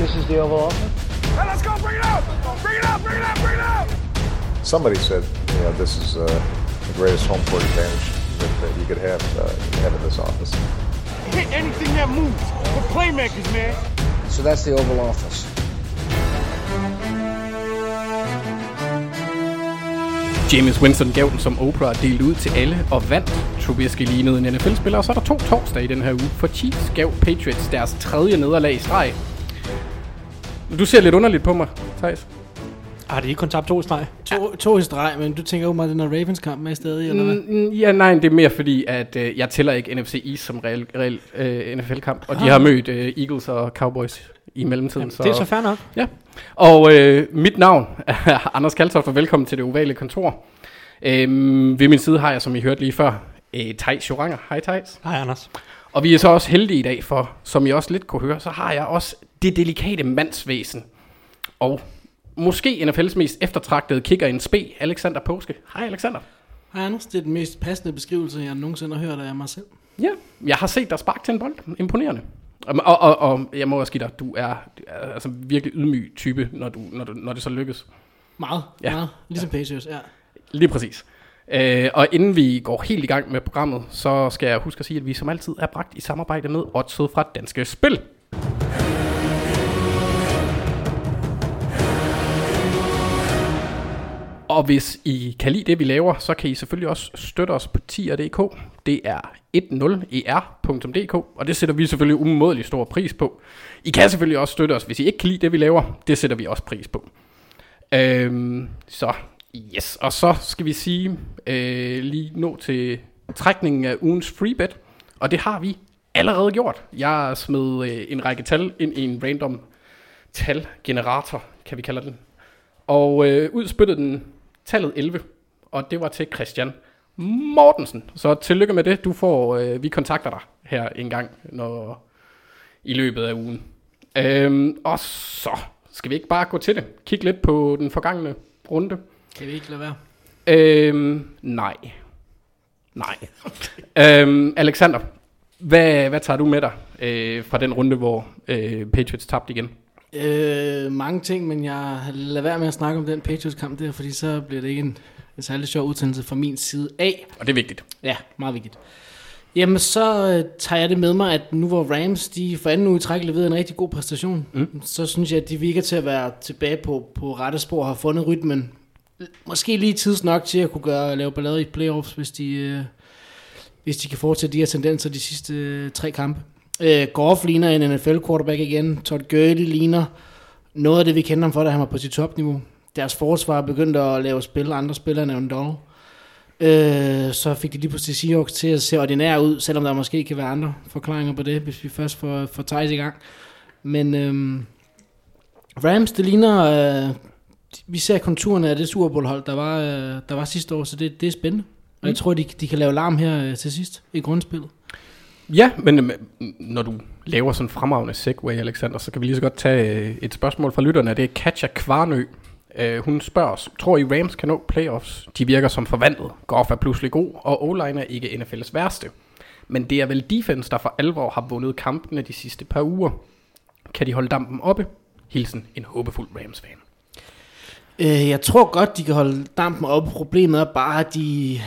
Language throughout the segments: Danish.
This is the Oval Office. Hey, let's go! Bring it out! Bring it out! Bring it out! Bring it out! Somebody said, you know, this is uh, the greatest home court advantage that, that you could have, uh, have in this office. Hit anything that moves. We're playmakers, man. So that's the Oval Office. James Winston gav den som Oprah delt ud til alle og vandt. Trubisky lignede en NFL-spiller, og så er der to torsdage i den her uge, for Chiefs gav Patriots deres tredje nederlag i streg. Du ser lidt underligt på mig, Thijs. Har de ikke kun tabt to i streg? To, to i streg, men du tænker jo mig, den er Ravens kamp med stadig, eller hvad? Mm, ja, nej, det er mere fordi, at øh, jeg tæller ikke NFC East som reel, reel øh, NFL-kamp, og de har mødt øh, Eagles og Cowboys i mellemtiden. Jamen, det er så fair nok. Ja, og øh, mit navn er Anders Kaltoft, og velkommen til det ovale kontor. Øhm, ved min side har jeg, som I hørte lige før, øh, Thijs Joranger. Hej Thijs. Hej Anders. Og vi er så også heldige i dag, for som I også lidt kunne høre, så har jeg også det delikate mandsvæsen. Og måske NFL's mest eftertragtede kicker i en spe, Alexander Påske. Hej Alexander. Hej Anders, det er den mest passende beskrivelse, jeg nogensinde har hørt af mig selv. Ja, jeg har set dig sparke til en bold. Imponerende. Og, og, og, og jeg må også give dig, du er, du er altså virkelig ydmyg type, når, du, når, du, når det så lykkes. Meget, Ja. ja. meget. Ligesom Patriots, ja. Lige præcis. Øh, og inden vi går helt i gang med programmet, så skal jeg huske at sige, at vi som altid er bragt i samarbejde med Odset fra Danske Spil. Og hvis I kan lide det, vi laver, så kan I selvfølgelig også støtte os på tier.dk. Det er 10er.dk, og det sætter vi selvfølgelig umådelig stor pris på. I kan selvfølgelig også støtte os, hvis I ikke kan lide det, vi laver. Det sætter vi også pris på. Øhm, så, yes. Og så skal vi sige, øh, lige nå til trækningen af ugens freebet. Og det har vi allerede gjort. Jeg smed øh, en række tal ind i en random talgenerator, kan vi kalde den. Og øh, udspyttede den tallet 11, og det var til Christian Mortensen. Så tillykke med det. Du får, øh, vi kontakter dig her en gang når, i løbet af ugen. Øhm, og så skal vi ikke bare gå til det. Kig lidt på den forgangne runde. Kan vi ikke lade være? Øhm, nej. Nej. øhm, Alexander, hvad, hvad tager du med dig øh, fra den runde, hvor øh, Patriots tabte igen? Øh, mange ting, men jeg lader være med at snakke om den Patriots-kamp der, fordi så bliver det ikke en, en særlig sjov udsendelse fra min side af. Og det er vigtigt. Ja, meget vigtigt. Jamen, så øh, tager jeg det med mig, at nu hvor Rams, de for anden uge i træk leverede en rigtig god præstation, mm. så synes jeg, at de virker til at være tilbage på, på rette spor og har fundet rytmen. Måske lige tids nok til at kunne gøre, lave ballade i playoffs, hvis de, øh, hvis de kan fortsætte de her tendenser de sidste øh, tre kampe. Øh, Goff ligner en NFL-quarterback igen. Todd Gurley ligner noget af det, vi kender ham for, da han var på sit topniveau. Deres forsvar er begyndt at lave spil, andre spillere end Donald. Øh, så fik de lige pludselig Seahawks til at se ordinær ud, selvom der måske kan være andre forklaringer på det, hvis vi først får, får Thijs i gang. Men øhm, Rams, det ligner, øh, vi ser konturerne af det Super Bowl hold, der var, øh, der var sidste år, så det, det er spændende. Og jeg tror, de, de kan lave larm her øh, til sidst i grundspillet. Ja, men øh, når du laver sådan en fremragende segway, Alexander, så kan vi lige så godt tage øh, et spørgsmål fra lytterne. Det er Katja Kvarnø. Øh, hun spørger os, tror I Rams kan nå playoffs? De virker som forvandlet. Goff er pludselig god, og o er ikke NFL's værste. Men det er vel defense, der for alvor har vundet kampene de sidste par uger. Kan de holde dampen oppe? Hilsen en håbefuld Rams-fan. Øh, jeg tror godt, de kan holde dampen oppe. Problemet er bare, at de,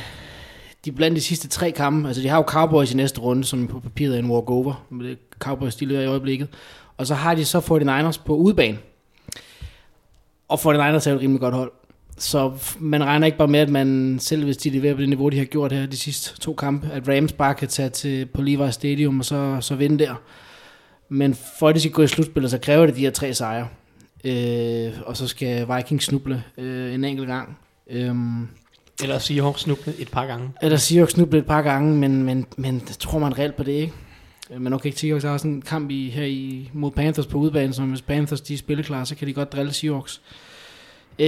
de blandt de sidste tre kampe. Altså, de har jo Cowboys i næste runde, som på papiret er en walkover. Men det Cowboys, de løber i øjeblikket. Og så har de så 49ers på udebane. Og 49ers er et rimelig godt hold. Så man regner ikke bare med, at man selv hvis de leverer på det niveau, de har gjort her de sidste to kampe, at Rams bare kan tage til på Levi Stadium og så, så vinde der. Men for at de skal gå i slutspillet, så kræver det de her tre sejre. Øh, og så skal Vikings snuble øh, en enkelt gang. Øh, eller Seahawks snuble et par gange. eller Seahawks snuble et par gange, men, men, men tror man reelt på det, ikke? Øh, Men okay, Seahawks har sådan en kamp i, her i, mod Panthers på udebane, så hvis Panthers de er spilleklar, så kan de godt drille Seahawks. Øh,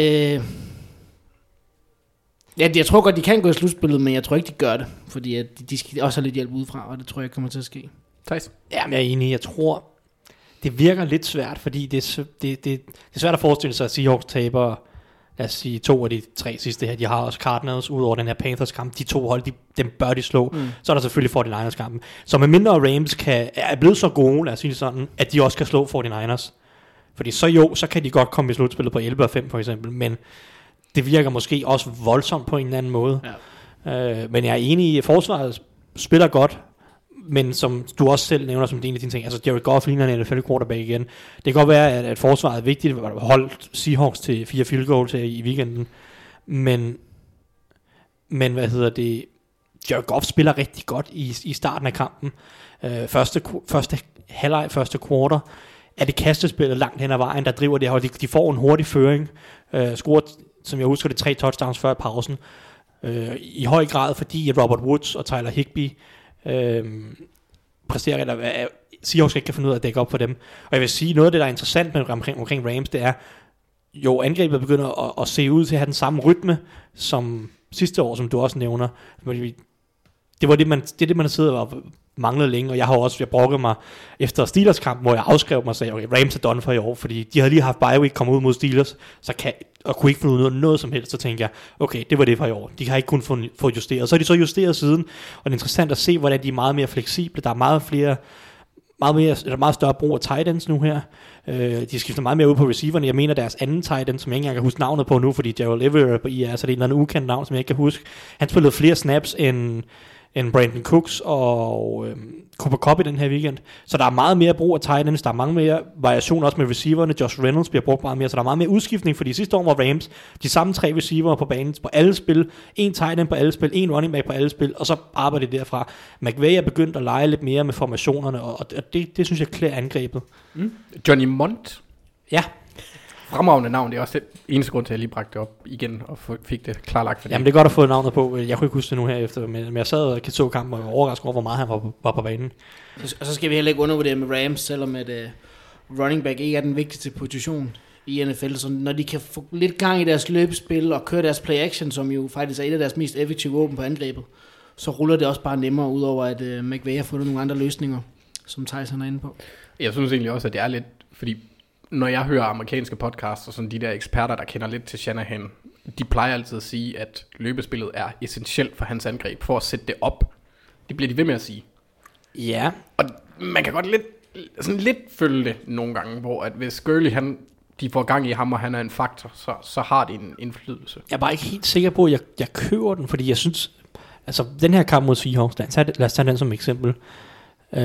ja, jeg tror godt, de kan gå i slutspillet, men jeg tror ikke, de gør det, fordi at de, de skal også have lidt hjælp udefra, og det tror jeg kommer til at ske. Thijs? Jamen, jeg er enig. Jeg tror, det virker lidt svært, fordi det er, det, det, det er svært at forestille sig, at Seahawks taber, lad os sige, to af de tre sidste her. De har også Cardinals ud over den her Panthers-kamp. De to hold, de, dem bør de slå. Mm. Så er der selvfølgelig 49ers-kampen. Så med mindre Rams kan, er blevet så gode, lad os sige det sådan, at de også kan slå 49ers, Fordi så jo, så kan de godt komme i slutspillet på 11 og 5 for eksempel, men det virker måske også voldsomt på en eller anden måde. Ja. Øh, men jeg er enig i, at forsvaret spiller godt, men som du også selv nævner som en af dine ting, altså Jared Goff ligner en NFL quarterback igen. Det kan godt være, at, at forsvaret er vigtigt, at holdt Seahawks til fire field goals her i weekenden, men, men hvad hedder det, Jared Goff spiller rigtig godt i, i starten af kampen. Øh, første, første halvleg, første quarter, er det kastespillet langt hen ad vejen, der driver det her, og de, de får en hurtig føring, øh, scorer, som jeg husker det, tre touchdowns før pausen, øh, i høj grad, fordi Robert Woods og Tyler Higby øh, præsterer, eller øh, øh Seahawks ikke kan finde ud af at dække op for dem. Og jeg vil sige, noget af det, der er interessant med omkring, omkring Rams, det er, jo, angrebet begynder at, at se ud til at have den samme rytme som sidste år, som du også nævner. Det var det, man, det, er det, man har siddet og manglet længe, og jeg har også, jeg brokket mig efter Steelers kamp, hvor jeg afskrev mig og sagde, okay, Rams er done for i år, fordi de havde lige haft bye week, kommet ud mod Steelers, så kan, og kunne ikke finde ud af noget, noget som helst, så tænkte jeg, okay, det var det for i år. De har ikke kun fået, få justeret. Så er de så justeret siden, og det er interessant at se, hvordan de er meget mere fleksible. Der er meget flere meget, mere, eller meget større brug af tight ends nu her. Øh, de skifter meget mere ud på receiverne. Jeg mener deres anden tight end, som jeg ikke engang kan huske navnet på nu, fordi Gerald Everett på IR, så det er en eller anden ukendt navn, som jeg ikke kan huske. Han spillede flere snaps end, end Brandon Cooks og øh, Cooper Cup i den her weekend. Så der er meget mere brug af tight ends, der er mange mere variation også med receiverne. Josh Reynolds bliver brugt meget mere, så der er meget mere udskiftning, fordi sidste år var Rams de samme tre receiver på banen på alle spil, en tight end på alle spil, en running back på alle spil, og så arbejder de derfra. McVay er begyndt at lege lidt mere med formationerne, og det, det synes jeg klæder angrebet. Mm. Johnny Mont. Ja, Fremragende navn, det er også det eneste grund til, at jeg lige bragte det op igen og fik det klarlagt. For Jamen det er godt at få navnet på. Jeg kunne ikke huske det nu her efter, men jeg sad og så kampen og var overrasket over, hvor meget han var, var på banen. Og så skal vi heller ikke undervurdere med Rams, selvom at uh, running back ikke er den vigtigste position i NFL. Så når de kan få lidt gang i deres løbespil og køre deres play action, som jo faktisk er et af deres mest effektive våben på angrebet, så ruller det også bare nemmere, udover at uh, McVay har fundet nogle andre løsninger, som Tyson er inde på. Jeg synes egentlig også, at det er lidt, fordi når jeg hører amerikanske podcasts og sådan de der eksperter, der kender lidt til Shanahan, de plejer altid at sige, at løbespillet er essentielt for hans angreb, for at sætte det op. Det bliver de ved med at sige. Ja. Og man kan godt lidt, sådan lidt følge det nogle gange, hvor at hvis Gurley, han, de får gang i ham, og han er en faktor, så, så har det en indflydelse. Jeg er bare ikke helt sikker på, at jeg, jeg køber den, fordi jeg synes, altså den her kamp mod Seahawks, lad os tage, lad os tage den som eksempel. Øh,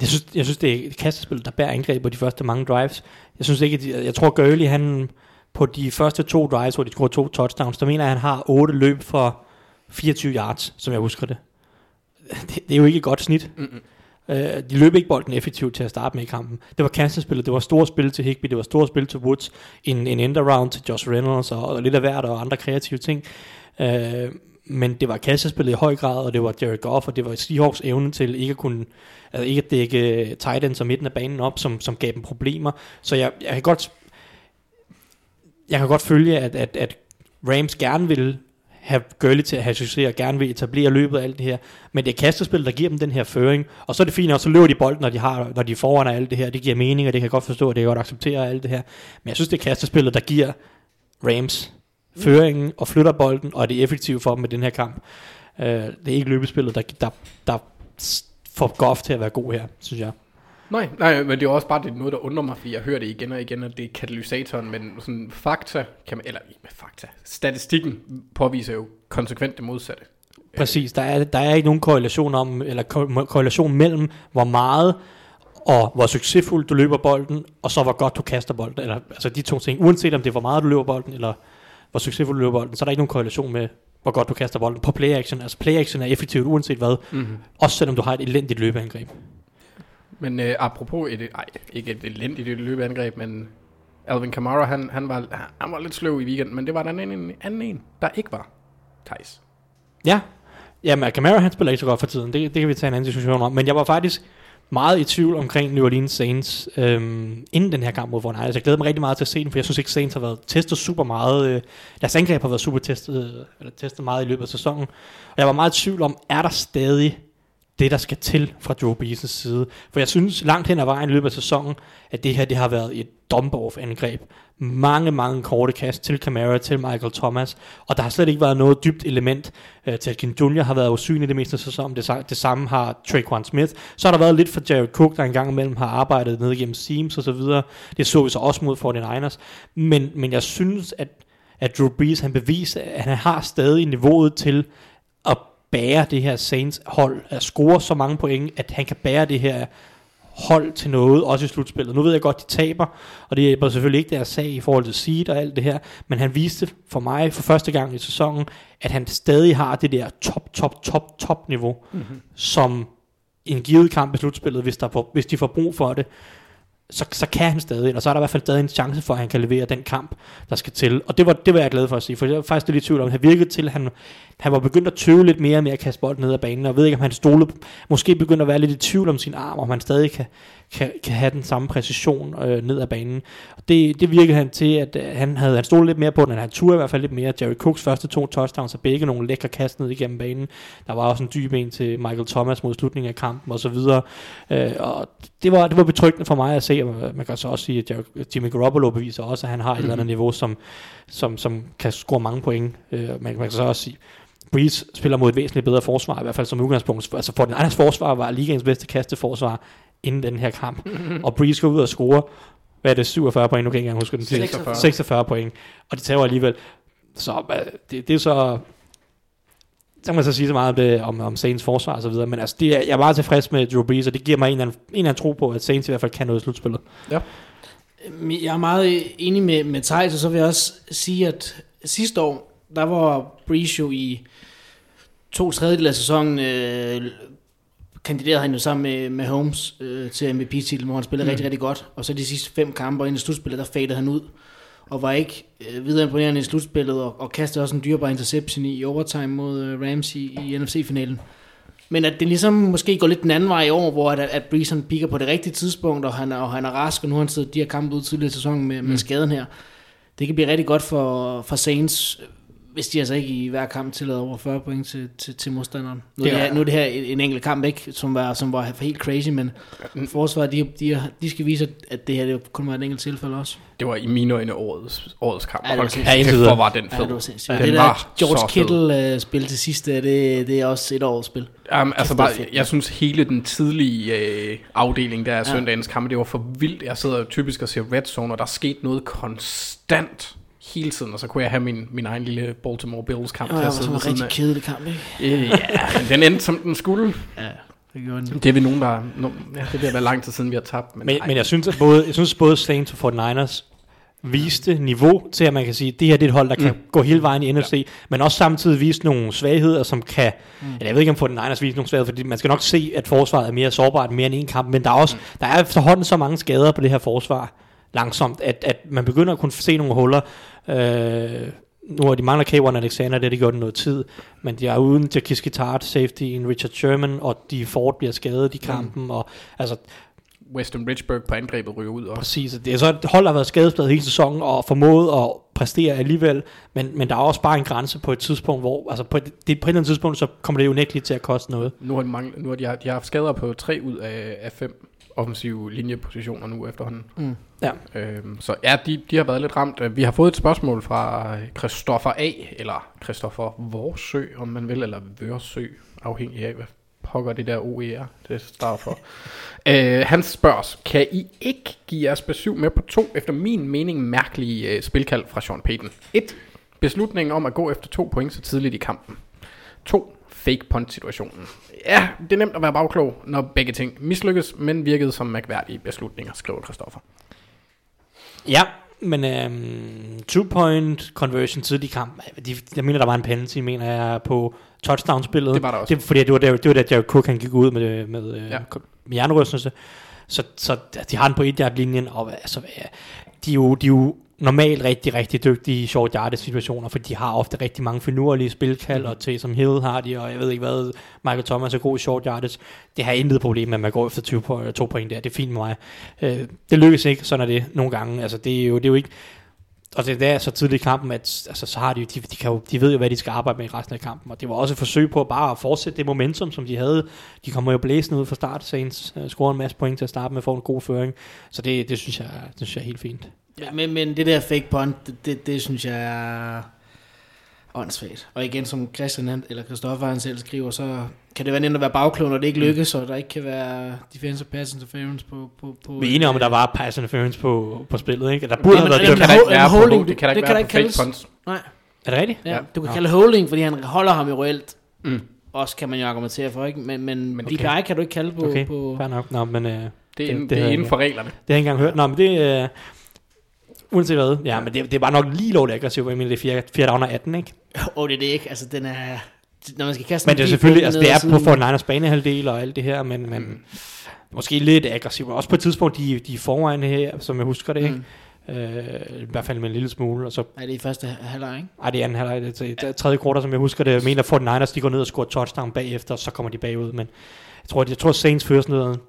jeg, synes, jeg synes, det er et kastespil, der bærer angreb på de første mange drives. Jeg synes ikke, at jeg tror, Gurley, han på de første to drives, hvor de scorede to touchdowns, der mener jeg, at han har otte løb for 24 yards, som jeg husker det. Det, det er jo ikke et godt snit. Mm-hmm. Uh, de løb ikke bolden effektivt til at starte med i kampen. Det var kastespillet, det var store spil til Higby, det var store spil til Woods, en, en end around til Josh Reynolds og, og lidt af hvert og andre kreative ting. Uh, men det var kastespillet i høj grad, og det var Jared Goff, og det var Seahawks evne til ikke at kunne, altså ikke at dække øh, tight ends og midten af banen op, som, som gav dem problemer. Så jeg, jeg kan godt jeg kan godt følge, at, at, at Rams gerne vil have Gurley til at have succes, og gerne vil etablere løbet af alt det her. Men det er kastespil, der giver dem den her føring. Og så er det fint, og så løber de bolden, når de, har, når de er foran af alt det her. Det giver mening, og det kan jeg godt forstå, og det kan godt acceptere alt det her. Men jeg synes, det er kastespillet, der giver Rams føringen og flytter bolden, og er det effektivt for dem med den her kamp. Uh, det er ikke løbespillet, der, der, der får Goff til at være god her, synes jeg. Nej, nej, men det er også bare det er noget, der undrer mig, fordi jeg hører det igen og igen, at det er katalysatoren, men sådan fakta, kan man, eller ikke fakta, statistikken påviser jo konsekvent det modsatte. Præcis, der er, der er ikke nogen korrelation om, eller korrelation mellem, hvor meget og hvor succesfuld du løber bolden, og så hvor godt du kaster bolden, eller altså de to ting, uanset om det er hvor meget du løber bolden, eller hvor succesfuld du løber bolden, så er der ikke nogen korrelation med, hvor godt du kaster bolden på play action. Altså play action er effektivt uanset hvad, mm-hmm. også selvom du har et elendigt løbeangreb. Men øh, apropos et, ej, ikke et elendigt løbeangreb, men Alvin Kamara, han, han, var, han var lidt sløv i weekenden, men det var der en, en anden en, der ikke var. Thijs. Ja, Jamen, Kamara han spiller ikke så godt for tiden, det, det kan vi tage en anden diskussion om, men jeg var faktisk meget i tvivl omkring New Orleans Saints øhm, inden den her kamp mod Fortnite. Altså, jeg glæder mig rigtig meget til at se den, for jeg synes ikke, Saints har været testet super meget. Øh, deres angreb har været super testet, øh, eller testet meget i løbet af sæsonen. Og jeg var meget i tvivl om, er der stadig det, der skal til fra Joe Beasons side. For jeg synes langt hen ad vejen i løbet af sæsonen, at det her det har været et dump-off-angreb. Mange, mange korte kast til Camara, til Michael Thomas, og der har slet ikke været noget dybt element. Øh, Talkin Jr. har været usynlig det meste af sæsonen, det, det samme har Traquan Smith. Så har der været lidt for Jared Cook, der engang imellem har arbejdet ned gennem seams og så videre. Det så vi så også mod 49ers. Men, men jeg synes, at, at Drew Brees han beviser, at han har stadig niveauet til at bære det her Saints hold, at score så mange point, at han kan bære det her hold til noget, også i slutspillet. Nu ved jeg godt, de taber, og det hjælper selvfølgelig ikke deres sag i forhold til seed og alt det her, men han viste for mig for første gang i sæsonen, at han stadig har det der top, top, top, top niveau, mm-hmm. som en givet kamp i slutspillet, hvis, der hvis de får brug for det, så, så kan han stadig, og så er der i hvert fald stadig en chance for, at han kan levere den kamp, der skal til. Og det var, det var jeg glad for at sige, for jeg var faktisk lidt i tvivl om, han virkede til, at han, han var begyndt at tøve lidt mere med at kaste bolden ned ad banen, og jeg ved ikke, om han stole, måske begyndte at være lidt i tvivl om sin arm, om han stadig kan, kan, kan have den samme præcision øh, ned ad banen. Og det, det virkede han til, at øh, han havde han stole lidt mere på den, han turde i hvert fald lidt mere. Jerry Cooks første to touchdowns, og begge nogle lækre kast ned igennem banen. Der var også en dyb en til Michael Thomas mod slutningen af kampen, og så videre. Øh, og det var, det var betryggende for mig at se, og man kan så også sige, at Jerry, Jimmy Garoppolo beviser også, at han har et eller andet niveau, som, som, som kan score mange point. Øh, man, man kan så også sige, Breeze spiller mod et væsentligt bedre forsvar, i hvert fald som udgangspunkt. Altså for den andres forsvar var ligaens bedste kasteforsvar inden den her kamp. og Breeze går ud og scorer, hvad er det, 47 point, nu kan jeg ikke engang huske den. 46. 46 point, og de tager alligevel. Så øh, det, det er så... Så kan man så sige så meget om, det, om, om Saints forsvar og så videre, men altså, det er, jeg er meget tilfreds med Drew Brees, og det giver mig en eller anden, en eller anden tro på, at Saints i hvert fald kan noget i slutspillet. Jeg er meget enig med, med Thijs, og så vil jeg også sige, at sidste år, der var Breeze jo i to tredjedel af sæsonen, øh, kandiderede han jo sammen med, med Holmes øh, til MVP-titlen, hvor han spillede mm. rigtig, rigtig godt. Og så de sidste fem kampe inden i slutspillet, der fadede han ud. Og var ikke øh, videre imponerende i slutspillet, og, og kastede også en dyrbar interception i, i overtime mod øh, Rams i, i NFC-finalen. Men at det ligesom måske går lidt den anden vej i år, hvor at, at Breeze han piker på det rigtige tidspunkt, og han, er- og han er rask, og nu har han siddet de her kampe ud tidligere i sæsonen med, med skaden her. Det kan blive rigtig godt for, for Saints, hvis de altså ikke i hver kamp tillader over 40 point til, til, til modstanderen. Nu er, Det er- her, nu er det her en, en enkelt kamp, ikke, som var, som var helt crazy, men forsvaret, de, de, de skal vise, at det her det kun var et enkelt tilfælde også. Det var i mine øjne årets, årets kamp. Ja, det var kæft, Ja, hvor videre. var den Ja, fed. det var sindssygt. Den det var der George så fed. Kittle uh, spil til sidste, det, det er også et års spil. Um, altså bare, jeg synes hele den tidlige øh, afdeling der af søndagens kamp, det var for vildt. Jeg sidder typisk og ser Red Zone, og der skete noget konstant hele tiden, og så kunne jeg have min, min egen lille Baltimore Bills kamp at det var ved en rigtig kedelig kamp, ikke? Øh, Ja, men den endte som den skulle. Ja, det gjorde den. Det er vi nogen, der... No, ja, det bliver være lang tid siden, vi har tabt. Men, Men, ej. men jeg synes, at både, jeg synes både Saints og 49ers viste niveau til, at man kan sige, at det her det er et hold, der kan Mm. gå hele vejen i NFC, men også samtidig vise nogle svagheder, som kan, Mm. eller jeg ved ikke om 49ers vise nogle svagheder, fordi man skal nok se, at forsvaret er mere sårbart mere end en kamp, men der er også, Mm. der er efterhånden så mange skader på det her forsvar, langsomt, at, at man begynder at kunne se nogle huller. Øh, nu har de mangler K1 Alexander, det har de gjort i noget tid, men de er uden til Kiskitart, safety, en Richard Sherman, og de Ford bliver skadet i kampen, mm. og altså, Weston Richburg på angrebet ryger ud også. Præcis, det er så et hold, der har været skadespladet hele sæsonen og formået at præstere alligevel, men, men der er også bare en grænse på et tidspunkt, hvor altså på et, det, på et eller andet tidspunkt, så kommer det jo nægteligt til at koste noget. Nu har de, manglet, nu har de, de har haft skader på tre ud af, af fem offensive linjepositioner nu efterhånden. Mm. Ja. Øhm, så ja, de, de har været lidt ramt. Vi har fået et spørgsmål fra Christoffer A, eller Christoffer Vorsø, om man vil, eller Vørsø, afhængig af, hvad pokker det der OER, det står for. øh, han spørger kan I ikke give jeres besøg med på to, efter min mening, mærkelige øh, spilkald fra Sean Payton? 1. Beslutningen om at gå efter to point så tidligt i kampen. 2. Fake punt situationen. Ja, det er nemt at være bagklog, når begge ting mislykkes, men virkede som mærkværdige beslutninger, skriver Christoffer. Ja, men øhm, two-point conversion tidlig i kamp, de, jeg mener, der var en penalty, mener jeg, på touchdown-spillet. Det var der også. Det, fordi det var der, det var der Jared Cook, han gik ud med, med, Ja. ja. med. Så, så de har den på et linjen og altså, de, er jo, de er jo normalt rigtig, rigtig dygtige i short yardage situationer, for de har ofte rigtig mange finurlige spilkald, og til som Hill har de, og jeg ved ikke hvad, Michael Thomas er god i short yardage. Det har intet problem med, at man går efter 20 på, to point der, det er fint med mig. Øh, det lykkes ikke, sådan er det nogle gange. Altså, det er jo, det er jo ikke, og det er så tidligt i kampen, at altså, så har de, jo- de, de, kan jo, de ved jo, hvad de skal arbejde med i resten af kampen. Og det var også et forsøg på bare at fortsætte det momentum, som de havde. De kommer jo blæsende ud fra start, Saints uh, scorer en masse point til at starte med, får en god føring. Så det, det, synes, jeg, det synes jeg er helt fint. Ja, men, men det der fake punt, det, det, det synes jeg er åndssvagt. Og igen, som Christian han, eller Christoffer han selv skriver, så kan det være nemt at være bagklog, når det ikke lykkes, og der ikke kan være defensive pass interference på... på, på Vi er enige om, at der var pass interference på, på spillet, ikke? Der burde have været det dømt. kan kan der ikke være holding, på, det kan der det ikke kan være på fake punts. Nej, Er det rigtigt? ja, Ja. du kan kalde holding, fordi han holder ham jo reelt. Mm. Også kan man jo argumentere for, ikke? Men, men, men okay. DPI kan du ikke kalde på... Okay, på fair nok. Nå, men øh, det, Det er, Det- det, det det er inden for reglerne. har jeg ikke engang hørt. Nå, men det... Øh, uanset hvad. Ja, men det, det er bare nok lige lovligt aggressivt. Jeg mener, det er 4, 4 down og 18, ikke? Åh, oh, det er det ikke. Altså, den er... Når man skal kaste Men en det er selvfølgelig, altså det er på siden- 49ers banehalvdel og alt det her, men, men mm. måske lidt aggressivt. Også på et tidspunkt, de, de er foran her, som jeg husker det, ikke? Mm. Øh, I hvert fald med en lille smule, og så Nej, det er i første halvleg, ikke? Ej, det er anden halvleg. Det er til- tredje kvartal, som jeg husker det. Jeg mener, at 49ers, de går ned og scorer touchdown bagefter, og så kommer de bagud. Men jeg tror, jeg tror Saints fører sådan noget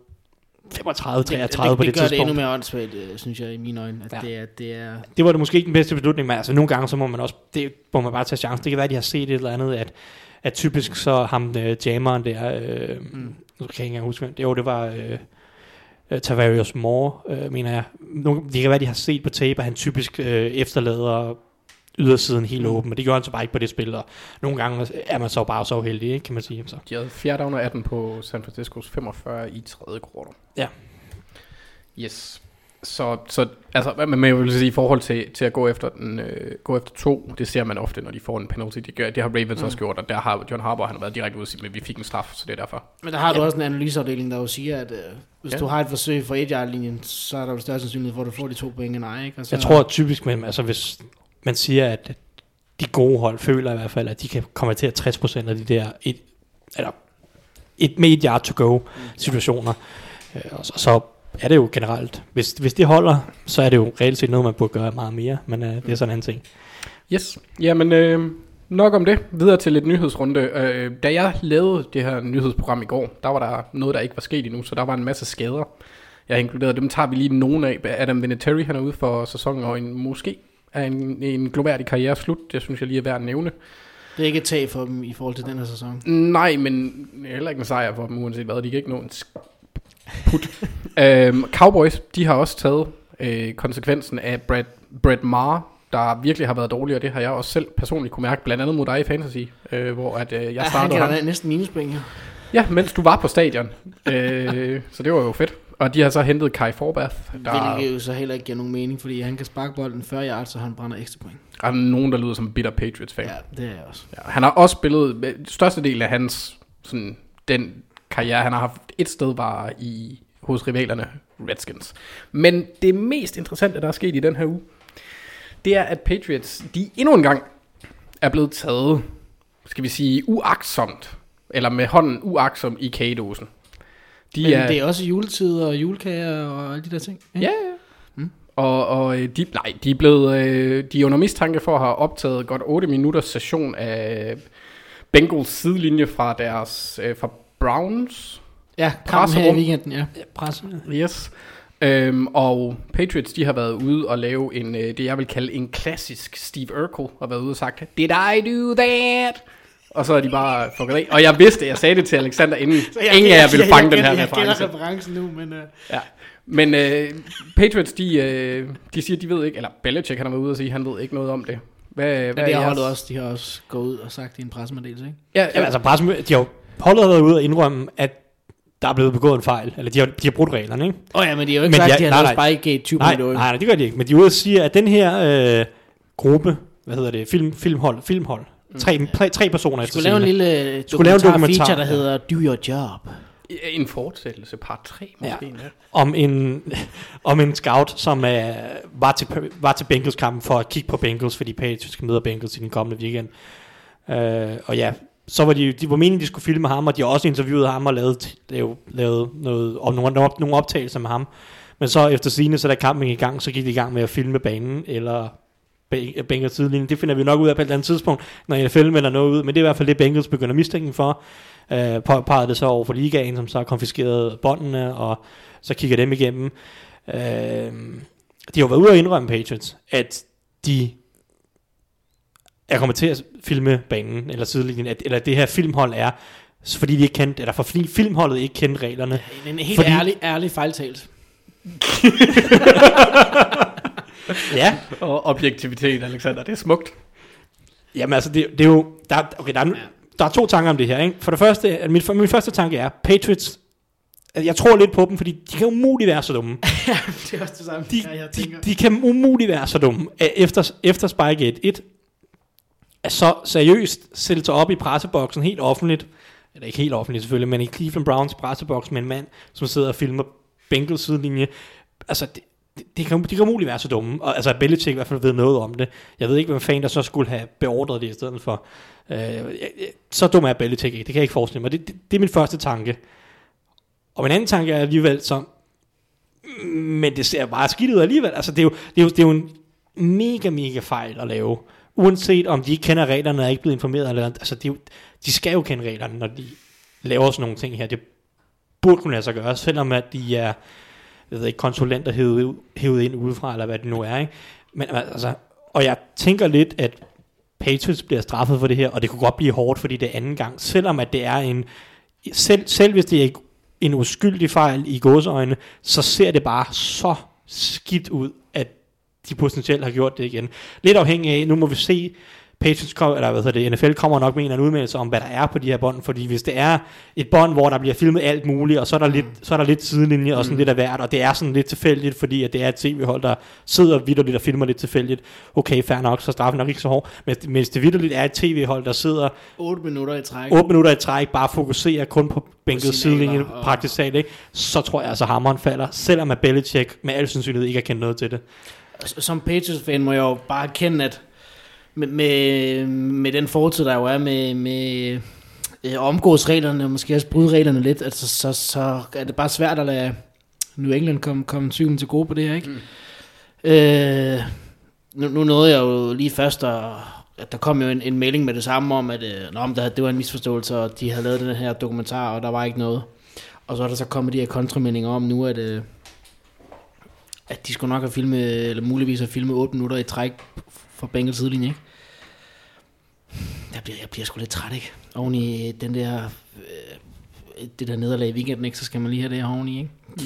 35, 33 det, på det, det, det gør det endnu tidspunkt. mere åndssvagt, øh, synes jeg, i mine øjne. At Ja. det, er, det er... Det var det måske ikke den bedste beslutning, men altså nogle gange, så må man også, det må man bare tage chance. Det kan være, at de har set et eller andet, at, at typisk så ham øh, jammeren der, øh, mm. nu kan jeg ikke engang huske, det, jo, det var øh, øh, Tavarius Moore, øh, mener jeg. Nogle, det kan være, at de har set på tape, at han typisk øh, efterlader ydersiden helt Mm. åben, men det gør han så bare ikke på det spil, og nogle gange er man så bare så uheldig, ikke, kan man sige. Så. De havde 4 down og 18 på San Franciscos 45 i tredje kvartal. Ja. Yes. Så, så altså, men jeg vil sige, i forhold til, til at gå efter, den, øh, gå efter to, det ser man ofte, når de får en penalty. Det, gør, det har Ravens mm. også gjort, og der har John Harbaugh, han har været direkte ude og sige, men vi fik en straf, så det er derfor. Men der har du også en analyseafdeling, der jo siger, at øh, hvis Ja. ja. du har et forsøg for et linjen så er der jo større sandsynlighed for, at du får de to point end ej, ikke? Og så, Jeg tror typisk, men, altså hvis man siger, at de gode hold føler i hvert fald, at de kan komme til at 60% af de der et, eller et med et yard to go situationer. Øh, og så, så er det jo generelt, hvis, hvis det holder, så er det jo reelt set noget, man burde gøre meget mere, men øh, det er sådan en anden ting. Yes. Jamen, øh, nok om det. Videre til lidt nyhedsrunde. Øh, da jeg lavede det her nyhedsprogram i går, der var der noget, der ikke var sket endnu, så der var en masse skader. Jeg har inkluderet, dem tager vi lige nogen af. Adam Vinatieri, han er ude for sæsonen, og en, måske er en, en gloværdig karriere slut. Det synes jeg lige er værd at nævne. Det er ikke et tag for dem i forhold til den her sæson. Nej, men heller ikke en sejr for dem, uanset hvad. De kan ikke nå en put. øhm, Cowboys, de har også taget øh, konsekvensen af Brad, Brad Maher, der virkelig har været dårlig, og det har jeg også selv personligt kunne mærke, blandt andet mod dig i Fantasy, øh, hvor at, øh, jeg Ja, han startede kan ham. da næsten minuspoint, ja. Ja, mens du var på stadion. øh, så det var jo fedt. Og de har så hentet Kai Forbath. Der Hvilket jo så heller ikke giver nogen mening, fordi han kan sparke bolden 40 yards, så han brænder ekstra point. er nogen, der lyder som bitter Patriots-fan. Ja, det er jeg også. Ja, han har også spillet, øh, største del af hans, sådan, den karriere, han har haft et sted, var i, hos rivalerne Redskins. Men det mest interessante, der er sket i den her uge, det er, at Patriots, de endnu en gang er blevet taget, skal vi sige, uaksomt, eller med hånden uaksomt i kagedåsen. De Men det er også juletid og julekager og alle de der ting. ikke? Ja, ja. Mm. Og, og øh, de, nej, de er blevet, øh, de er under mistanke for at have optaget godt 8 minutters session af Bengals sidelinje fra deres, øh, fra Browns. Ja, kampen her i weekenden, ja. Pres. Yes. Øhm, og Patriots, de har været ude og lave en, det jeg vil kalde en klassisk Steve Urkel, har været ude og sagt, Did I do that? Og så er de bare fucket af. Og jeg vidste, jeg sagde det til Alexander inden. Ingen af jer ville fange den her jeg, reference. Jeg kender referencen nu, men... Uh, Ja. Men øh, Patriots, de, øh, de siger, de ved ikke, eller Belichick, han har været ude og sige, han ved ikke noget om det. Hvad, hvad men det har holdet også, de har også gået ud og sagt i en pressemeddelelse, ikke? Ja, Ja, altså pressen, de har jo, holdet været ude og indrømme, at der er blevet begået en fejl, eller de har, de har brudt reglerne, ikke? Åh oh, ja, men de har jo ikke Men sagt, at de har nej, lavet nej. Spike 20 Nej, minutter. nej, nej, det gør de ikke. Men de er ude og sige, at den her øh, gruppe, hvad hedder det, film, filmhold, filmhold, tre, tre, tre personer efter skulle lave en lille øh, Skulle lave en dokumentar, dokumentar, feature, der hedder Do Your Job. En fortsættelse, part 3 måske. Ja. Ja. om en, om en scout, som uh, var, til, var til Bengals-kampen for at kigge på Bengals, fordi Patriots skal møde Bengals i den kommende weekend. Uh, og ja, så var de, de var meningen, de skulle filme ham, og de har også interviewet ham og lavet, lavet, lavet noget, og nogle, nogle, nogle optagelser med ham. Men så efter sine, så da kampen gik i gang, så gik de i gang med at filme banen, eller Bengals sidelinje. Det finder vi nok ud af på et eller andet tidspunkt, når NFL melder noget ud. Men det er i hvert fald det, Bengals begynder mistænken for. Øh, påpegede det så over for ligaen, som så har konfiskeret båndene, og så kigger dem igennem. Øh, de har jo været ude og indrømme Patriots, at de jeg kommer til at filme banen, eller sidelinjen, at- eller det her filmhold er, fordi de ikke kendte, eller fordi filmholdet ikke kendte reglerne. En, en helt Fordi- ærlig, ærlig fejltalt. Ja, Og objektivitet, Alexander, det er smukt. Jamen altså, det, det er jo... Der, er- okay, der, er, der er to tanker om det her. Ikke? For det første, min, min første tanke er, Patriots... at Jeg tror lidt på dem, fordi de kan umuligt være så dumme. det er også det samme, De, ja, jeg de, de kan umuligt være så dumme. Efter, efter Spygate 1, at så seriøst sætte sig op i presseboksen helt offentligt, eller ikke helt offentligt selvfølgelig, men i Cleveland Browns presseboks med en mand, som sidder og filmer Bengals sidelinje. Altså, det, det, det kan, de kan umuligt være så dumme. Og, altså, Belichick i hvert fald ved noget om det. Jeg ved ikke, hvem fanden der så skulle have beordret det i stedet for. Øh, så dum er Belichick ikke. Det kan jeg ikke forestille mig. Det, det, det er min første tanke. Og min anden tanke er alligevel så, men det ser bare skidt ud alligevel. Altså, det er jo, det er jo, det er jo en mega, mega fejl at lave. Uanset om de ikke kender reglerne og er ikke blevet informeret. Eller, altså, det er jo, de skal jo kende reglerne, når de laver sådan nogle ting her. Det burde kunne lade sig gøre, selvom at de er jeg ved ikke, konsulenter hævet, hævet ind udefra, eller hvad det nu er. Ikke? Men altså, og jeg tænker lidt, at Patriots bliver straffet for det her, og det kunne godt blive hårdt, fordi det er anden gang, selvom at det er en, selv, selv hvis det er en uskyldig fejl i godsøjne, så ser det bare så skidt ud, at de potentielt har gjort det igen. Lidt afhængig af, nu må vi se, Patriots kom, eller hvad hedder det, NFL kommer nok med en eller anden udmeldelse om, hvad der er på de her bånd, fordi hvis det er et bånd, hvor der bliver filmet alt muligt, og så er der lidt, så er der lidt sidelinje og sådan lidt af hvert, og det er sådan lidt tilfældigt, fordi at det er et tv-hold, der sidder vidderligt og filmer lidt tilfældigt. Okay, fair nok, så straffen nok ikke så hård, men hvis det vidderligt er et tv-hold, der sidder 8 minutter i træk. 8 minutter i træk, bare fokuserer kun på signaler sidelinje, og- praktisk talt, ikke? så tror jeg altså, hammeren falder, selvom at Belichick med al sandsynlighed ikke har kendt noget til det. Som Patriots-fan må jeg jo bare erkende, at med, med, med den fortid, der jo er med, med øh, omgås reglerne, og måske også bryde reglerne lidt, altså, så, så er det bare svært at lade New England komme, komme cyklen til gode på det her, ikke? Mm. Øh, nu, nu nåede jeg jo lige først, og, at der kom jo en, en mailing med det samme om, at øh, nå, men der, det var en misforståelse, og de havde lavet den her dokumentar, og der var ikke noget. Og så er der så kommet de her kontrameldinger om nu, at... Øh, at de skulle nok have filmet, eller muligvis have filmet 8 minutter i træk for Bengals sidelinje, ikke? Jeg bliver, jeg bliver sgu lidt træt, ikke? Oven i den der, øh, det der nederlag i weekenden, ikke? Så skal man lige have det her oveni, ikke? Mm.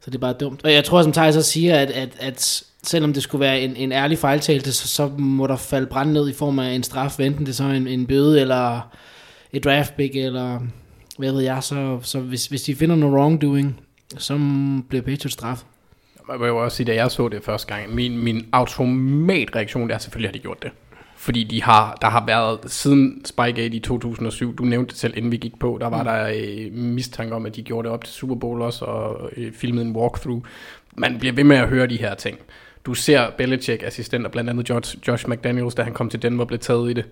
Så det er bare dumt. Og jeg tror, som Thijs også siger, at, at, at selvom det skulle være en, en ærlig fejltagelse, så, så må der falde brand ned i form af en straf, enten det er så en, en bøde, eller et draft pick, eller hvad ved jeg, så, så hvis, hvis de finder noget wrongdoing, så bliver Patriots straffet. Jeg vil jo også sige, da jeg så det første gang, min, min automatreaktion, er selvfølgelig, har de gjort det. Fordi de har, der har været, siden Spygate i 2007, du nævnte det selv, inden vi gik på, der var der øh, mistanke om, at de gjorde det op til Super Bowl også, og øh, filmede en walkthrough. Man bliver ved med at høre de her ting. Du ser Belichick assistent, og blandt andet Josh, Josh McDaniels, da han kom til Denver, blev taget i det.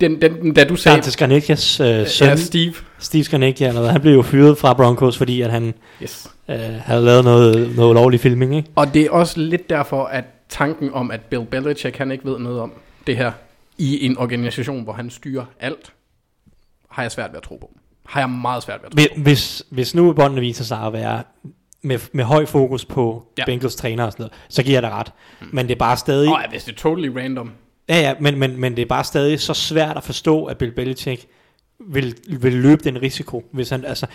Den, den, da du sagde... Dante Skarnecchias øh, søn, Ja, Steve. Steve Skarnecchia, eller hvad, han blev jo fyret fra Broncos, fordi at han Yes. øh, havde lavet noget, noget ulovlig filming, ikke? Og det er også lidt derfor, at tanken om, at Bill Belichick, han ikke ved noget om det her, i en organisation, hvor han styrer alt, har jeg svært ved at tro på. Har jeg meget svært ved at tro på. Hvis- Hvis, nu båndene viser sig at være med, med høj fokus på ja. Bengals træner og sådan noget, så giver jeg dig ret. Mm. Men det er bare stadig... Og hvis det er totally random, Ja, ja, men, men, men det er bare stadig så svært at forstå, at Bill Belichick vil, vil løbe den risiko, hvis han, altså,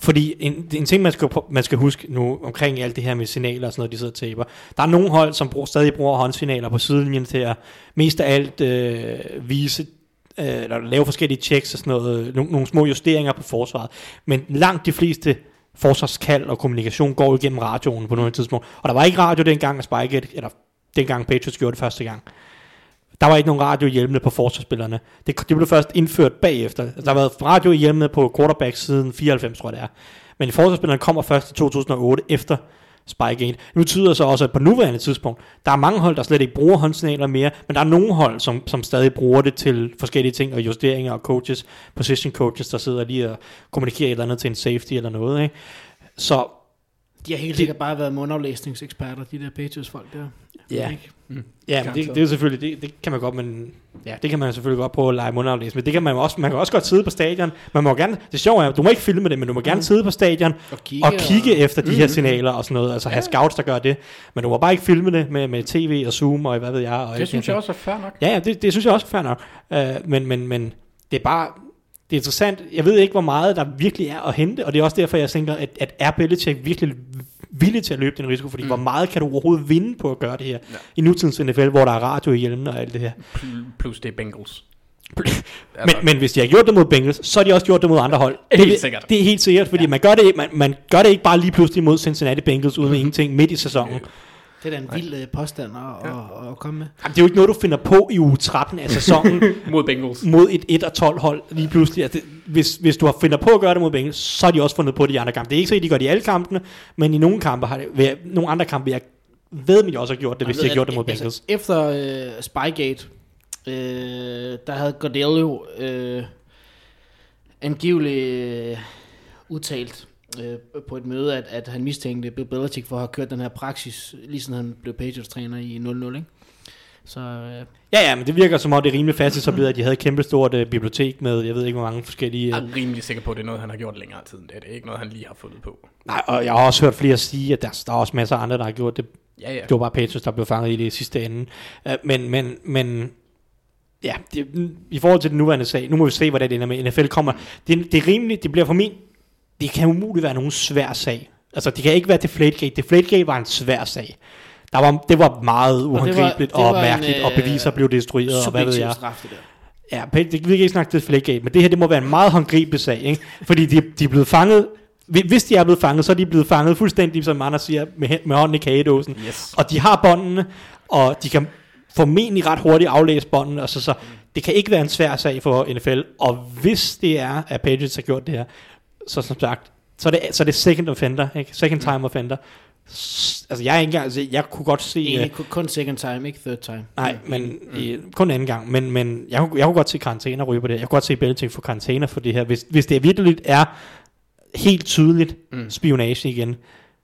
fordi en, en ting, man skal, man skal huske nu omkring alt det her med signaler og sådan noget, de sidder og taber. Der er nogle hold, som brug, stadig bruger håndsignaler på sidelinjen til at mest af alt øh, vise, øh, eller lave forskellige checks og sådan noget, øh, nogle, nogle små justeringer på forsvaret. Men langt de fleste forsvarskald og kommunikation går igennem radioen på nogle tidspunkt. Og der var ikke radio dengang, at Spike, eller dengang Patriots gjorde det første gang. Der var ikke nogen radiohjelmene på forsvarsspillerne. Det, det blev først indført bagefter. Altså, der har været radiohjelmene på quarterback siden 94, tror jeg det er. Men forsvarsspillerne kommer først i 2008 efter Spygate. Det betyder så også, at på nuværende tidspunkt, der er mange hold, der slet ikke bruger håndsignaler mere, men der er nogle hold, som, som stadig bruger det til forskellige ting, og justeringer og coaches, position coaches, der sidder lige og kommunikerer et eller andet til en safety eller noget. Ikke? Så De har helt sikkert bare været mundaflæsningseksperter, de der Patriots folk der. Ja. Ikke? Ja, men det, det er selvfølgelig, det, det kan man godt, men ja, det kan man selvfølgelig godt prøve at lege mundaflæs, men det kan man også, man kan også godt sidde på stadion, man må gerne, det sjove er, du må ikke filme det, men du må gerne sidde på stadion Og kigge, og kigge efter de her signaler og sådan noget, altså have scouts, der gør det, men du må bare ikke filme det med, med tv og zoom og hvad ved jeg. Og Det synes sådan jeg også er fair nok. Ja, ja, det, det synes jeg også er fair nok. Uh, men, men, men det er bare, det er interessant. Jeg ved ikke, hvor meget der virkelig er at hente, og det er også derfor, jeg tænker, at, at er Belichick virkelig villig til at løbe den risiko, fordi mm. hvor meget kan du overhovedet vinde på at gøre det her ja. i nutidens NFL, hvor der er radio i hjelmen og alt det her. Pl- Plus det er Bengals. Men, men hvis de har gjort det mod Bengals, så har de også gjort det mod andre hold. Helt det, sikkert. Det er helt sikkert, fordi ja. man, gør det, man, man gør det ikke bare lige pludselig mod Cincinnati Bengals uden ingenting midt i sæsonen. Det er da en vild øh, påstand at, at, at komme med. Jamen, det er jo ikke noget, du finder på i uge 13 af sæsonen Mod Bengals. mod et 1 og 12 hold lige pludselig. Altså, det, hvis, hvis du har finder på at gøre det mod Bengals, så har de også fundet på det i andre kampe. Det er ikke så, at de gør det i alle kampene, men i nogle kampe har det, ved, nogle andre kampe, jeg ved, at de også har gjort det, hvis Jeg de ved, har gjort det mod Bengals. Altså, efter øh, Spygate, øh, der havde Goodell jo øh, angiveligt øh, udtalt øh, på et møde, at, at han mistænkte Bill Belichick for at have kørt den her praksis, lige siden han blev Patriots-træner i 0-0, ikke? Så øh, Ja, ja, men det virker som om, det er rimelig fast så at de havde et kæmpe stort uh, bibliotek med, jeg ved ikke, hvor mange forskellige... Jeg Uh, er rimelig sikker på, at det er noget, han har gjort længere tid end det. Det er ikke noget, han lige har fundet på. nej, og jeg har også hørt flere sige, at der, der er også masser af andre, der har gjort det. Ja, ja. Det var bare Patriots, der blev fanget i det sidste ende. Uh, men, men, men ja, det, i forhold til den nuværende sag, nu må vi se, hvordan det ender med. NFL kommer. Det, det er rimeligt, det bliver for min... Det kan umuligt være nogen svær sag. Altså, det kan ikke være Deflategate. Deflategate var en svær sag. Der var, det var meget uhåndgribeligt og, det og var en, mærkeligt, og øh, beviser blev destrueret, og hvad ved jeg. straf, det der. Ja, det, vi kan ikke snakke Deflategate, men det her, det må være en meget håndgribelig sag, ikke? Fordi de, de er blevet fanget, hvis de er blevet fanget, så er de blevet fanget fuldstændig, som Anders siger, med, med hånden i kagedåsen. Yes. Og de har båndene, og de kan formentlig ret hurtigt aflæse båndene, og så, så det kan ikke være en svær sag for NFL, og hvis det er, at Patriots har gjort det her, så som sagt, så er det, så er det second offender, ikke? Second time offender. S- Altså, jeg er ikke engang, altså, jeg kunne godt se... Egentlig kun- kun second time, ikke third time. Nej, men øh, kun anden gang. Men, men jeg, kunne- jeg kunne godt se karantæner ryge på det. Jeg kunne godt se Belichick få karantæner for det her. Hvis, hvis det virkelig er helt tydeligt mm. spionage igen,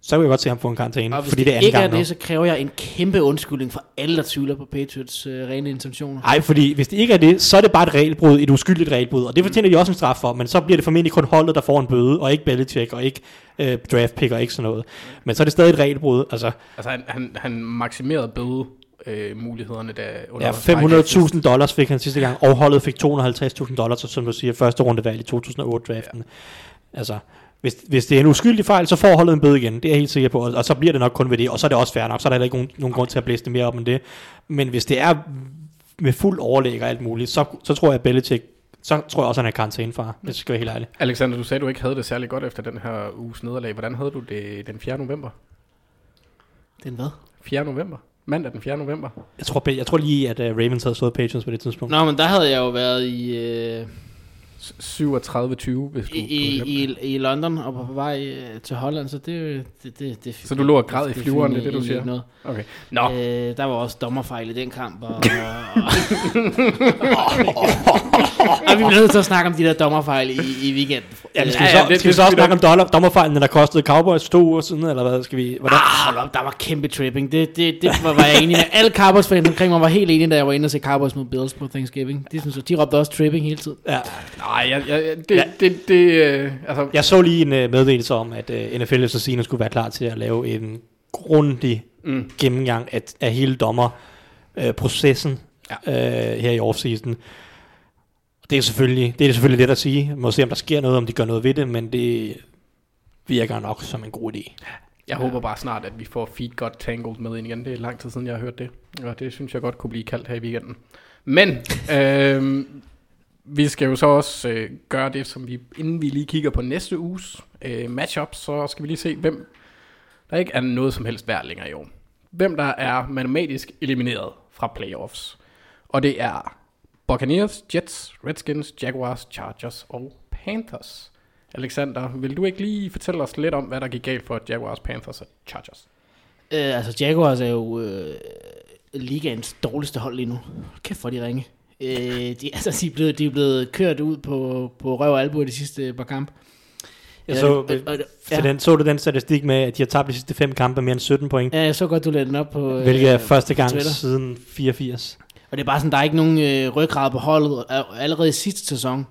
så kunne jeg godt se ham få en karantæne. Og Fordi det, det er anden ikke er gang nu. det, så kræver jeg en kæmpe undskyldning for alle, der tvivler på Patriots øh, rene intentioner. Nej, fordi hvis det ikke er det, så er det bare et regelbrud, et uskyldigt regelbrud, og det fortjener de også en straf for, men så bliver det formentlig kun holdet, der får en bøde, og ikke Belichick, og ikke øh, draft pick, og ikke sådan noget. Men så er det stadig et regelbrud, altså Altså, han, han, han maksimerede bøde øh, mulighederne der under ja, Spygate 500.000 dollars fik han sidste gang, og holdet fik 250.000 dollars, så som du siger, første rundevalg i 2008-draften. Ja. Altså, hvis, hvis det er en uskyldig fejl, så får holdet en bøde igen, det er jeg helt sikker på, og, og så bliver det nok kun ved det, og så er det også fair nok, så er der heller ikke nogen, nogen grund til at blæse det mere op end det. Men hvis det er med fuld overlæg og alt muligt, så, så tror jeg, at Belichick, så tror jeg også, at han er karantænefar, hvis jeg skal være helt ærlig. Alexander, du sagde, du ikke havde det særlig godt efter den her uges nederlag. Hvordan havde du det den 4. november? Den hvad? 4. november? Mandag den 4. november? Jeg tror, jeg tror lige, at uh, Ravens havde slået Patriots på det tidspunkt. Nå, men der havde jeg jo været i, øh, 37-20, hvis du... i, i, i, London og var på vej øh, til Holland, så det, er det, det, det Så du lå og græd i flyveren, det er det, du siger? Noget. Okay. Nå, Øh, der var også dommerfejl i den kamp, og, og, og vi bliver nødt til at snakke om de der dommerfejl i, i weekenden. Ja, Øh, skal, vi ja, så, det- skal vi så også vi snakke om dollar, dommerfejlen, der kostede Cowboys to uger siden, eller hvad skal vi... Hvordan? Ah, hold op, der var kæmpe tripping. Det, det, det var, var jeg enig med. Alle Cowboys-fans omkring mig var helt enige, da jeg var inde og se Cowboys mod Bills på Thanksgiving. De, synes, de råbte også tripping hele tiden. Ja. Nej, jeg, jeg, det, Ja. det, det, øh, altså, Jeg så lige en uh, meddelelse om, at uh, NFL efter sigende skulle være klar til at lave en grundig Mm. gennemgang af, af hele dommerprocessen ja. uh, her i offseason. Det er selvfølgelig det er selvfølgelig let at sige. Må se, om der sker noget, om de gør noget ved det, men det virker nok som en god idé. Jeg håber bare snart, at vi får Feet Got Tangled med ind igen. Det er lang tid siden, jeg har hørt det. Og det synes jeg godt kunne blive kaldt her i weekenden. Men øh, vi skal jo så også øh, gøre det, som vi, inden vi lige kigger på næste uges øh, matchup, så skal vi lige se, hvem der ikke er noget som helst værd længere i år. Hvem der er matematisk elimineret fra playoffs. Og det er Buccaneers, Jets, Redskins, Jaguars, Chargers og Panthers. Alexander, vil du ikke lige fortælle os lidt om, hvad der gik galt for Jaguars, Panthers og Chargers? Øh, altså, Jaguars er jo øh, ligaens dårligste hold lige nu. Kæft for de ringe. Øh, de, altså, de, er blevet, de er blevet kørt ud på, på røv og albu i de sidste par kampe. Jeg så, og- og- ja. den, så du den statistik med, at de har tabt de sidste fem kampe mere end 17 point, Ja, jeg så godt, du lagde den op på... hvilket er øh, første gang Twitter. siden 84. Og det er bare sådan, der er ikke nogen øh, ryggrad på holdet. Al- Allerede i sidste sæson,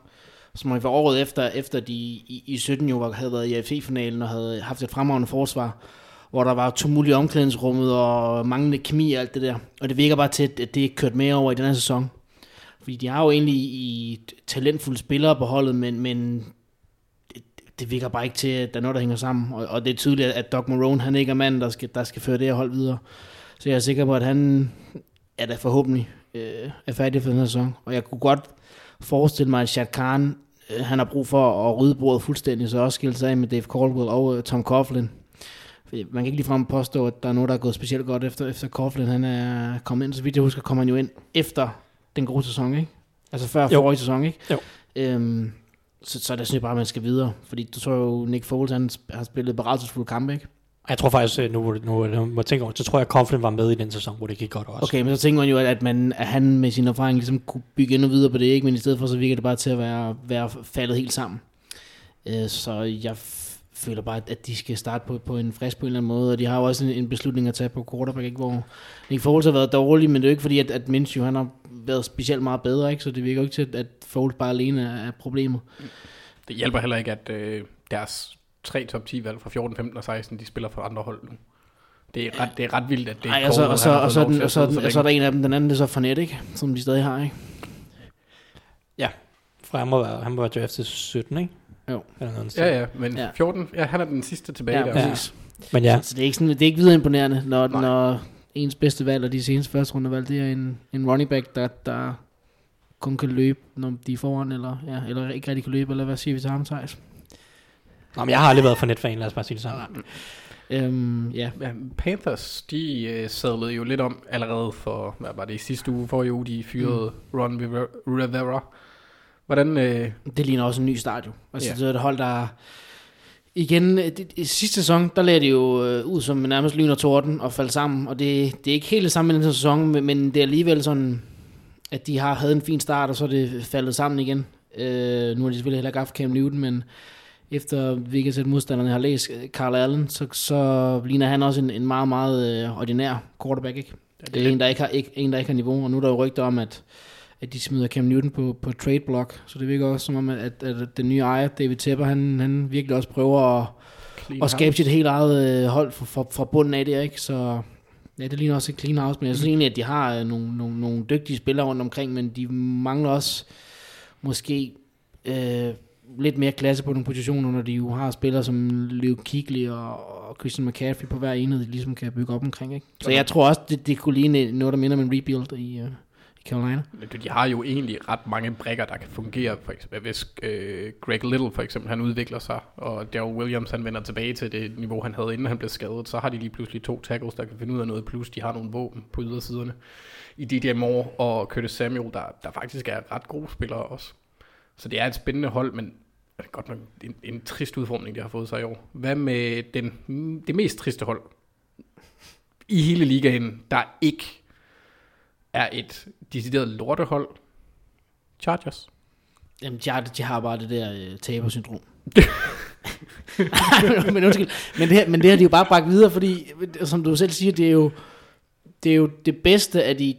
som var året efter, efter de i, i 17 jo havde været i AFC-finalen og havde haft et fremragende forsvar, hvor der var tumult i omklædningsrummet og manglende kemi og alt det der. Og det virker bare til, at det er kørt mere over i den her sæson. Fordi de har jo egentlig i talentfulde spillere på holdet, men, men det, det virker bare ikke til, at der er noget, der hænger sammen. Og, og det er tydeligt, at Doc Marone, han ikke er manden, der skal, der skal føre det her hold videre. Så jeg er sikker på, at han er da forhåbentlig øh, er færdig for den her sæson. Og jeg kunne godt forestille mig, at Shad Khan, øh, han har brug for at rydde bordet fuldstændig, så også skille sig af med Dave Caldwell og øh, Tom Coughlin. Fordi Man kan ikke ligefrem påstå, at der er noget, der er gået specielt godt efter, efter Coughlin. Han er kommet ind, så vidt jeg husker, kommer han jo ind efter den gode sæson, ikke? Altså før Jo. forrige sæson, ikke? Jo. Øhm, så, så der synes jeg bare, at man skal videre. Fordi du tror jo, Nick Foles, han har spillet berettelsesfulde kampe, ikke? Jeg tror faktisk, øh, nu, nu, nu må jeg tænke over, så tror jeg, at Coughlin var med i den sæson, hvor det gik godt også. Okay, men så tænker man jo, at, man, at han med sin erfaring ligesom kunne bygge endnu videre på det, ikke? men i stedet for, så virker det bare til at være, være faldet helt sammen. Øh, så jeg føler bare, at- at de skal starte på, på en frisk på en eller anden måde, og de har jo også en, en beslutning at tage på quarterback, ikke? hvor Nick Foles har været dårlig, men det er jo ikke fordi, at, at Minshew han har været specielt meget bedre, ikke? så det virker jo ikke til, at- at Foles bare alene er, er problemet. Det hjælper heller ikke, at øh, deres tre top 10 valg fra 14, 15 og 16, de spiller for andre hold nu. Det er ret, det er ret vildt, at det Ej, er og så, og så, og så, den, og så, den, og så er der en af dem, den anden det er så Fournette, ikke? som de stadig har. Ikke? Ja, for han må være, han må være draftet 17, ikke? Jo. Eller noget Ja, ja, men Ja. 14, ja, han er den sidste tilbage Ja, der. præcis. Men ja, Så det er ikke, sådan, det er ikke videre imponerende, når, Nej. når ens bedste valg og de seneste første runde valg, det er en, en running back, der, der kun kan løbe, når de er foran, eller, ja, eller ikke rigtig kan løbe, eller hvad siger vi til ham, Thijs? Nå, men jeg har aldrig været for netfan, lad os bare sige det sådan. Øhm, ja, Ja, Panthers, de øh, sadlede jo lidt om allerede for, hvad var det, i sidste uge, forrige uge, de fyrede mm. Ron Rivera- Rivera. Hvordan, øh, det ligner også en ny start jo. Altså, Ja. det er et hold, der... Igen, det, det, i sidste sæson, der lagde det jo øh, ud som nærmest lyn og torden og faldt sammen, og det, det er ikke helt det samme i den sæson, men, men det er alligevel sådan, at de har havde en fin start, og så er det faldet sammen igen. Øh, nu har de selvfølgelig heller ikke haft Cam Newton, men efter hvilket sæt modstanderne har læst øh, Carl Allen, så, så ligner han også en, en meget, meget øh, ordinær quarterback, ikke? det Det er en, der ikke har, ikke, en, der ikke har niveau, og nu er der jo rygter om, at, at de smider Cam Newton på, på trade block, så det virker også som om, at, at den nye ejer, David Tepper, han, han virkelig også prøver at, clean at skabe sit helt eget øh, hold fra, fra, fra bunden af det, ikke? Så ja, det ligner også et clean house, men jeg synes egentlig, at de har øh, nogle, nogle, nogle dygtige spillere rundt omkring, men de mangler også måske øh, lidt mere klasse på nogle positioner, når de jo har spillere som Leo Kigley og, og Christian McCaffrey på hver enhed, de ligesom kan bygge op omkring. Ikke? Så jeg tror også, det, det kunne ligne noget, der minder om en rebuild i, i Carolina. Men De har jo egentlig ret mange brækker, der kan fungere. For eksempel, hvis øh, Greg Little for eksempel, han udvikler sig, og Daryl Williams han vender tilbage til det niveau, han havde, inden han blev skadet, så har de lige pludselig to tackles, der kan finde ud af noget, plus de har nogle våben på ydersiderne. I DJ Moore og Curtis Samuel, der, der faktisk er ret gode spillere også. Så det er et spændende hold, men det er godt nok en, en trist udformning, de har fået sig i år. Hvad med den, det mest triste hold i hele ligaen, der ikke er et decideret lortehold? Chargers. Jamen, de har, de har bare det der øh, tabersyndrom. Men undskyld. Men det, her, men det har de jo bare bragt videre, fordi, som du selv siger, det er jo det, er jo det bedste af de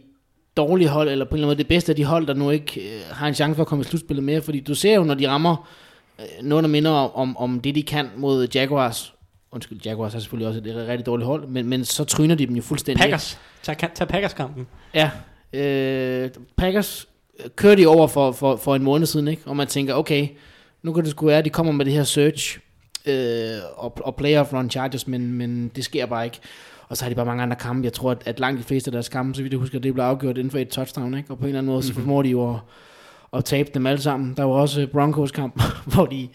dårlige hold, eller på en eller anden måde det bedste af de hold, der nu ikke øh, har en chance for at komme i slutspillet mere, fordi du ser jo, når de rammer øh, noget, der minder om, om, om det, de kan mod Jaguars, undskyld, Jaguars er selvfølgelig også et rigtig dårligt hold, men, men så tryner de dem jo fuldstændig. Packers. Tag, tag Packers-kampen. Ja, øh, Packers kørte de over for, for, for en måned siden, ikke? og man tænker, okay, nu kan det sgu være, at de kommer med det her search øh, og, og playoff run Chargers, men, men det sker bare ikke. Og så har de bare mange andre kampe. Jeg tror, at, at langt de fleste af deres kampe, så vidt jeg husker, det blev afgjort inden for et touchdown, ikke? og på en eller anden måde, så formår de jo at, at tabe dem alle sammen. Der var også Broncos kamp, hvor de,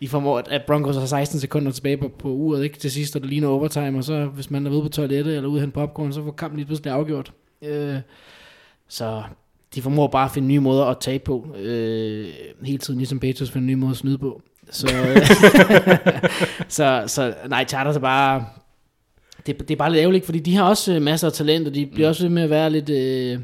de formår, at Broncos har 16 sekunder tilbage på, på uret, ikke? til sidst, og det ligner overtime, og så hvis man er ude på toilettet eller ude hen popcorn, så får kampen lige pludselig afgjort. Øh, så de formår bare at finde nye måder at tabe på, øh, hele tiden, ligesom Patriots finder nye måder at snyde på. Så, så, så nej, Chargers er bare, det, det er bare lidt ærgerligt, fordi de har også øh, masser af talent, og de bliver også ved med at være lidt øh,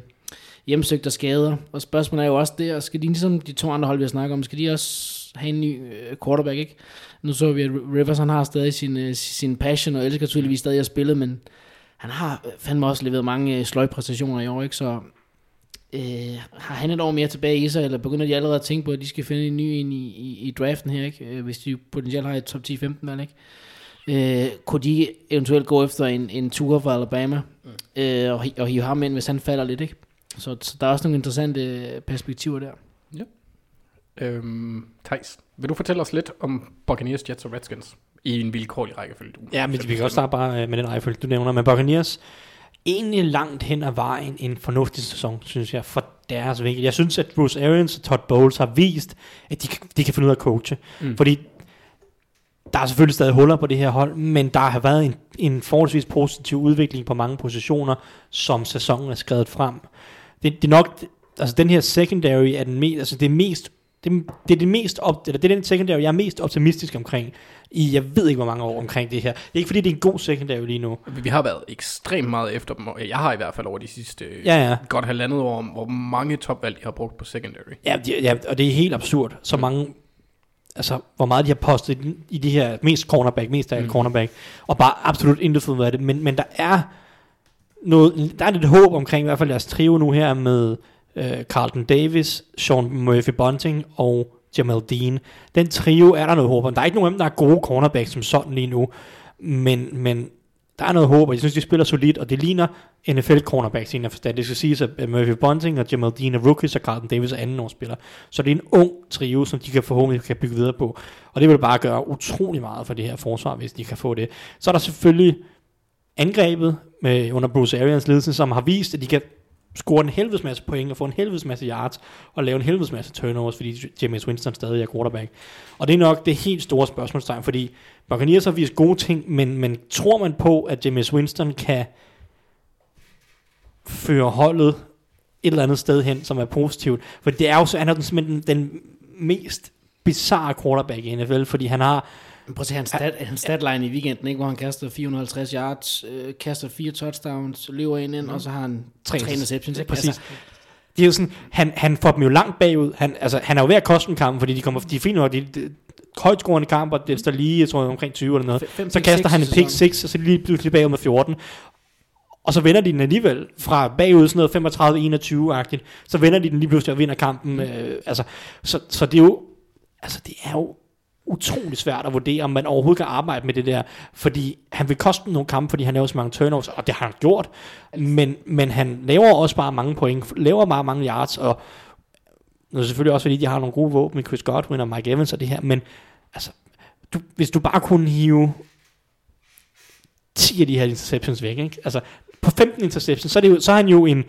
hjemsøgt af skader. Og spørgsmålet er jo også det, og skal de ligesom de to andre hold, vi har snakket om, skal de også have en ny øh, quarterback, ikke? Nu så vi, at Rivers han har stadig sin, øh, sin passion, og elsker tydeligvis stadig at spille, men han har fandme også leveret mange øh, sløjpræstationer i år, ikke? Så øh, har han et år mere tilbage i sig, eller begynder de allerede at tænke på, at de skal finde en ny en i, i, i draften her, ikke? Hvis de potentielt har et top 10-15 valg, ikke? Øh, kunne de eventuelt gå efter en, en tur fra Alabama mm. øh, og, og hive ham ind, hvis han falder lidt, ikke? Så, så der er også nogle interessante øh, perspektiver der. Øhm, Thijs, vil du fortælle os lidt om Buccaneers, Jets og Redskins i en vilkårlig rækkefølge? Du Ja, men vi kan også starte bare øh, med den rækkefølge, du nævner. Men Buccaneers, egentlig langt hen ad vejen en fornuftig sæson, synes jeg, for deres vinkel. Jeg synes, at Bruce Arians og Todd Bowles har vist, at de, kan- de kan finde ud af at coache. Mm. Fordi der er selvfølgelig stadig huller på det her hold, men der har været en, en forholdsvis positiv udvikling på mange positioner, som sæsonen er skrevet frem. Det, det er nok, altså den her secondary er den mest, altså det er mest, det, det er det mest op, eller det er den secondary, jeg er mest optimistisk omkring i, jeg ved ikke hvor mange år omkring det her. Det er ikke fordi, det er en god secondary lige nu. Vi har været ekstremt meget efter dem, og jeg har i hvert fald over de sidste Ja, ja. godt halvandet år, hvor mange topvalg de har brugt på secondary. Ja, de, ja, og det er helt absurd, så mange, altså hvor meget de har postet i, i de her, mest cornerback, mest af mm. cornerback, og bare absolut intet fået af det, men, men der er noget, der er lidt håb omkring i hvert fald deres trio nu her med øh, Carlton Davis, Sean Murphy Bunting og Jamal Dean. Den trio er der noget håb om. Der er ikke nogen af dem, der er gode cornerbacks som sådan lige nu, men, men der er noget håb, og jeg synes, de spiller solidt, og det ligner NFL cornerbacks i en forstand. Det skal siges, at Murphy Bunting og Jamal Dean er rookies, og Carlton Davis er anden spiller. Så det er en ung trio, som de kan forhåbentlig kan bygge videre på. Og det vil bare gøre utrolig meget for det her forsvar, hvis de kan få det. Så er der selvfølgelig angrebet med, under Bruce Arians ledelse, som har vist, at de kan score en helvedes masse point og få en helvedes masse yards og lave en helvedes masse turnovers, fordi James Winston stadig er quarterback. Og det er nok det helt store spørgsmålstegn, fordi Buccaneers har vist gode ting, men, men tror man på, at James Winston kan føre holdet et eller andet sted hen, som er positivt? For det er jo så, han er den, simpelthen den, den mest bizarre quarterback i NFL, fordi han har men Prøv at se hans, stat, hans statline i weekenden, ikke, hvor han kaster 450 yards, øh, kaster fire touchdowns, løber ind ind, og så har han tre, tre interceptions. ikke? Præcis. Altså, Det er jo sådan, han, han får dem jo langt bagud. Han, altså, han er jo ved at koste en kamp, fordi de kommer, de er fint nok, de, de, højtskårende kamper, det står lige, jeg tror, omkring 20 eller noget. Fem- fem så pick kaster han en pick sæsonen. 6, og så lige pludselig bagud med 14. Og så vender de den alligevel fra bagud sådan noget 35-21-agtigt, så vender de den lige pludselig og vinder kampen. Øh, altså, så, så det er jo, altså det er jo utrolig svært at vurdere, om man overhovedet kan arbejde med det der, fordi han vil koste nogle kampe, fordi han laver så mange turnovers, og det har han gjort, men, men han laver også bare mange point, laver bare mange yards, og det er det selvfølgelig også fordi, de har nogle gode våben med Chris Godwin og Mike Evans og det her, men altså, du, hvis du bare kunne hive 10 af de her interceptions væk, ikke? Altså, på 15 interceptions, så er, det jo, så er han jo en,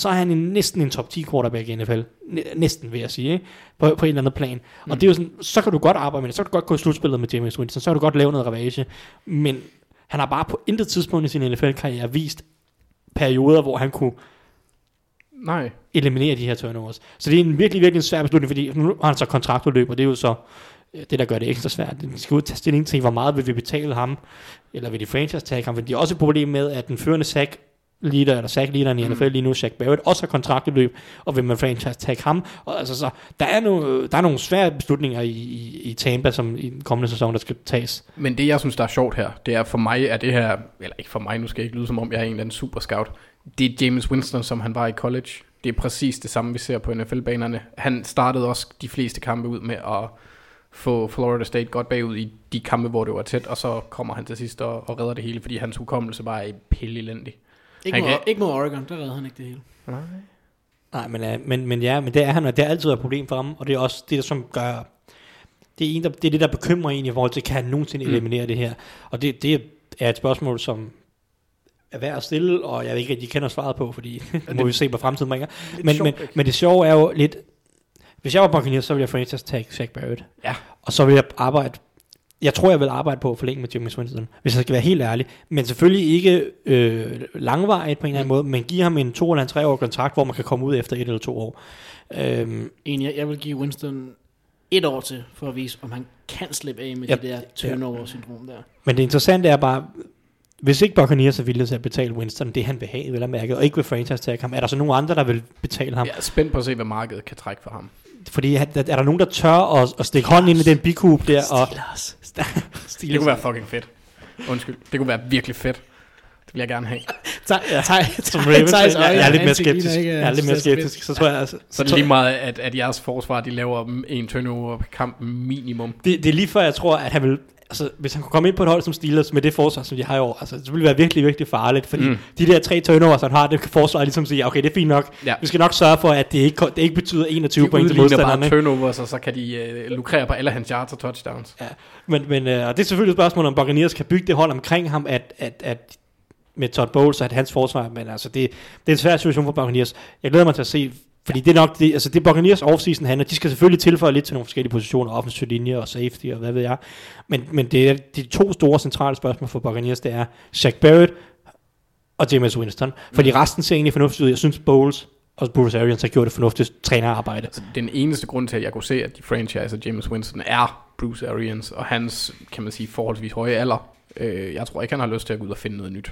så er han en, næsten en top 10 quarterback i NFL. Næ- Næsten, vil jeg sige, ikke? På, på en eller anden plan. Mm. Og det er jo sådan, så kan du godt arbejde med det, så kan du godt gå i slutspillet med James Winston, så kan du godt lave noget ravage, men han har bare på intet tidspunkt i sin NFL-karriere vist perioder, hvor han kunne Nej. eliminere de her turnovers. Så det er en virkelig, virkelig svær beslutning, fordi nu har han så kontraktudløb, og det er jo så øh, det, der gør det ekstra svært. De skal ud tage stilling til, hvor meget vil vi betale ham, eller vil de franchise tag ham, for de har også et problem med, at den førende sack leader, eller sack leaderen i NFL lige nu, Shaq Barrett, også har kontraktudløb, og vil man franchise tag ham. Og altså, så, der, er nogle, der er nogle svære beslutninger i, i, i Tampa, som i den kommende sæson, der skal tages. Men det, jeg synes, der er sjovt her, det er for mig, er det her, eller ikke for mig, nu skal jeg ikke lyde som om, jeg er en eller anden super scout. Det er James Winston, som han var i college. Det er præcis det samme, vi ser på NFL-banerne. Han startede også de fleste kampe ud med at få Florida State godt bagud i de kampe, hvor det var tæt, og så kommer han til sidst og, og redder det hele, fordi hans hukommelse bare er pille elendig. Ikke, Han mod, kan- ikke mod Oregon, der redder han ikke det hele. Nej, men, uh, men, men ja, men det er han, og det har altid et problem for ham, og det er også det, der som gør, det er, en, der, det, er det, der bekymrer en i forhold til, kan han nogensinde Mm. eliminere det her? Og det, det er et spørgsmål, som er værd at stille, og jeg ved ikke, at de kender svaret på, fordi det må vi se, hvad fremtiden bringer. Men, men, ikke? men det sjove er jo lidt, hvis jeg var Buccaneers, så ville jeg franchise tag Shaq Barrett. Ja. Og så vil jeg arbejde, jeg tror, jeg vil arbejde på at forlænge med James Winston, hvis jeg skal være helt ærlig. Men selvfølgelig ikke øh, langvarigt på en eller anden måde, men give ham en to eller en tre år kontrakt, hvor man kan komme ud efter et eller to år. Øhm, Enig, jeg, jeg vil give Winston et år til, for at vise, om han kan slippe af med Ja, det der turnover-syndrom der. men det interessante er bare, hvis ikke Buccaneers er villige til at betale Winston det, han vil have, vel at mærke, og ikke vil franchise tag ham, er der så nogen andre, der vil betale ham? Jeg er spændt på at se, hvad markedet kan trække for ham. Fordi er, er der nogen, der tør at, at stikke hånden ind i den bikub der? Og, Steelers. Det kunne være fucking fedt. Undskyld. Det kunne være virkelig fedt. Det vil jeg gerne have. Tej, som Ravens, Thijs jeg, jeg er lidt mere ansigt ligner skeptisk. ikke, Jeg er lidt mere er skeptisk. Så tror jeg, altså, Så er det lige meget, at, at jeres forsvar, de laver en turnover på kampen minimum. det, det er lige før, jeg tror, at han vil... Altså, hvis han kunne komme ind på et hold som Steelers med det forsvar, som de har i år, altså, det ville være virkelig, virkelig farligt, fordi Mm. de der tre turnovers, han har, det kan forsvaret ligesom sige, okay, det er fint nok. Ja. Vi skal nok sørge for, at det ikke, det ikke betyder 21 De point til udligner modstanderen. bare turnovers, og så kan de øh, lukrere på alle hans yards og touchdowns. Ja. Men, men øh, og det er selvfølgelig et spørgsmål, om Buccaneers kan bygge det hold omkring ham, at, at, at med Todd Bowles, at hans forsvar, men altså, det, det er en svær situation for Buccaneers. Jeg glæder mig til at se, fordi det er nok det, altså det Buccaneers offseason handler, de skal selvfølgelig tilføje lidt til nogle forskellige positioner, offensiv linje og safety og hvad ved jeg, men, men det er de to store centrale spørgsmål for Buccaneers, det er Shaq Barrett og James Winston, fordi resten ser egentlig fornuftigt ud. Jeg synes Bowles og Bruce Arians har gjort et fornuftigt trænerarbejde. Altså, den eneste grund til, at jeg kunne se, at de franchiser James Winston er Bruce Arians, og hans, kan man sige, forholdsvis høje alder. Øh, jeg tror ikke, han har lyst til at gå ud og finde noget nyt.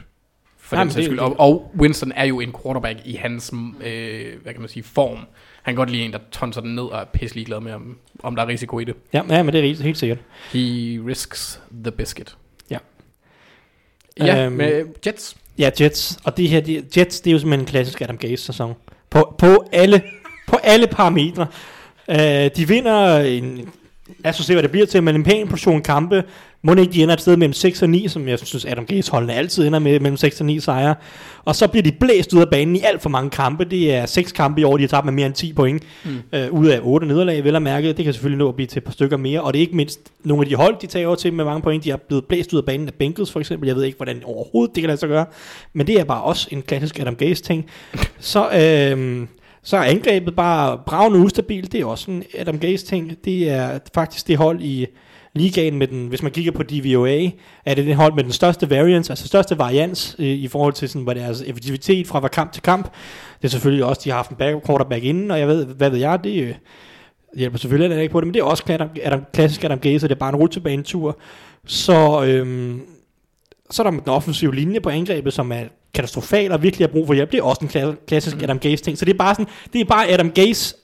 For Nej, den sags skyld. Og, og Winston er jo en quarterback i hans, øh, hvad kan man sige, form. Han kan godt lide en, der tonser den ned og er pisselig glad med, om, om der er risiko i det. Ja, ja men det er helt, sikkert. He risks the biscuit. Ja. Ja, Øhm, med Jets. Ja, Jets. Og det her, de, Jets, det er jo simpelthen en klassisk Adam Gase-sæson. På, på, alle, på alle parametre. Uh, de vinder en... Lad os så se, hvad det bliver til, men en pæn portion kampe. Må ikke de ender et sted mellem 6 og 9, som jeg synes Adam Gase holdene altid ender med mellem 6 og 9 sejre. Og så bliver de blæst ud af banen i alt for mange kampe. Det er 6 kampe i år, de har tabt med mere end 10 point. Mm. Uh, ud af 8 nederlag, vel at mærke. Det kan selvfølgelig nå at blive til et par stykker mere. Og det er ikke mindst nogle af de hold, de tager til med mange point. De er blevet blæst ud af banen af Bengals for eksempel. Jeg ved ikke, hvordan overhovedet det kan lade sig gøre. Men det er bare også en klassisk Adam Gase ting. Så, øh, så er angrebet bare bravende ustabil. Det er også en Adam Gase ting. Det er faktisk det hold i ligaen med den, hvis man kigger på DVOA, er det det hold med den største variance, altså største varians øh, i forhold til sådan, hvad deres effektivitet fra kamp til kamp. Det er selvfølgelig også, de har haft en backup quarterback inden, og jeg ved, hvad ved jeg, det øh, hjælper selvfølgelig ikke på det, men det er også Adam, Adam, klassisk Adam Gase, og det er bare en rutsjebanetur. Så, øhm, så er der den offensive linje på angrebet, som er katastrofal og virkelig har brug for hjælp. Det er også en kla- klassisk Mm. Adam Gase ting. Så det er bare sådan, det er bare Adam Gase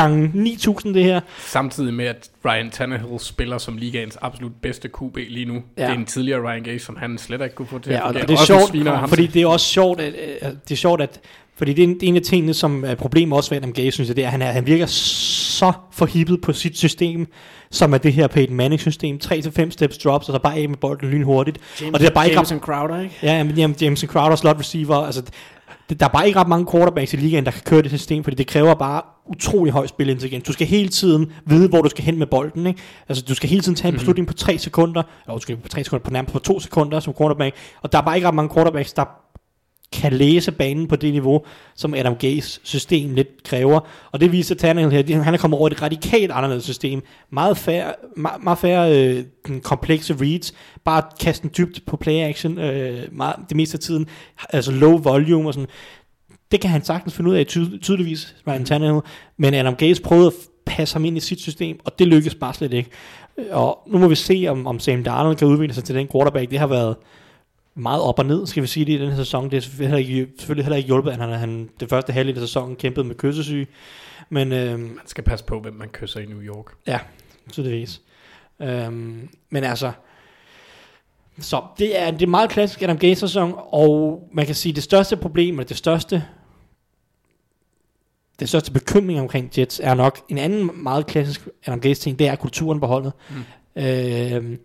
gange 9000 det her. Samtidig med, at Ryan Tannehill spiller som ligaens absolut bedste QB lige nu. Ja. Det er en tidligere Ryan Gase, som han slet ikke kunne få til Ja, at og, det er sjovt, ham. fordi det er også sjovt, at, at det er sjovt, at fordi det er en, af tingene, som er problemet også ved Adam Gase, synes jeg, det er, at han, er, han virker så forhippet på sit system, som er det her Peyton Manning system. 3-5 steps drops, og så bare af med bolden lynhurtigt. James, Og det er bare ikke Jameson Crowder, ikke? Ja, men jamen, Jameson Crowder, slot receiver, altså, det, der er bare ikke ret mange quarterbacks i ligaen, der kan køre det system, fordi det kræver bare utrolig høj spilintelligens. Du skal hele tiden vide, hvor du skal hen med bolden. Ikke? Altså, du skal hele tiden tage en beslutning på 3 sekunder, eller skal på 3 sekunder, på nærmest på 2 sekunder som quarterback, og der er bare ikke ret mange quarterbacks, der kan læse banen på det niveau, som Adam Gase system lidt kræver. Og det viser Tannehill her, han er kommet over et radikalt anderledes system. Meget færre, meget, meget færre øh, den komplekse reads. Bare kaste den dybt på play action øh, meget, det meste af tiden. Altså low volume og sådan. Det kan han sagtens finde ud af tyd- tydeligvis, Ryan Tannehill. Men Adam Gase prøvede at passe ham ind i sit system, og det lykkedes bare slet ikke. Og nu må vi se, om, om Sam Darnold kan udvikle sig til den quarterback. Det har været meget op og ned, skal vi sige det, i den her sæson. Det er heller ikke, selvfølgelig heller ikke hjulpet, at han, han det første halvdel af sæsonen kæmpede med kyssesyge. Men øhm, Man skal passe på, hvem man kysser i New York. ja, tydeligvis. Øhm, men altså, så det er, det er meget klassisk Adam Gase sæson, og man kan sige, det største problem, eller det største det største bekymring omkring Jets er nok en anden meget klassisk Adam Gase ting, det er kulturen på holdet. Mm. Øhm,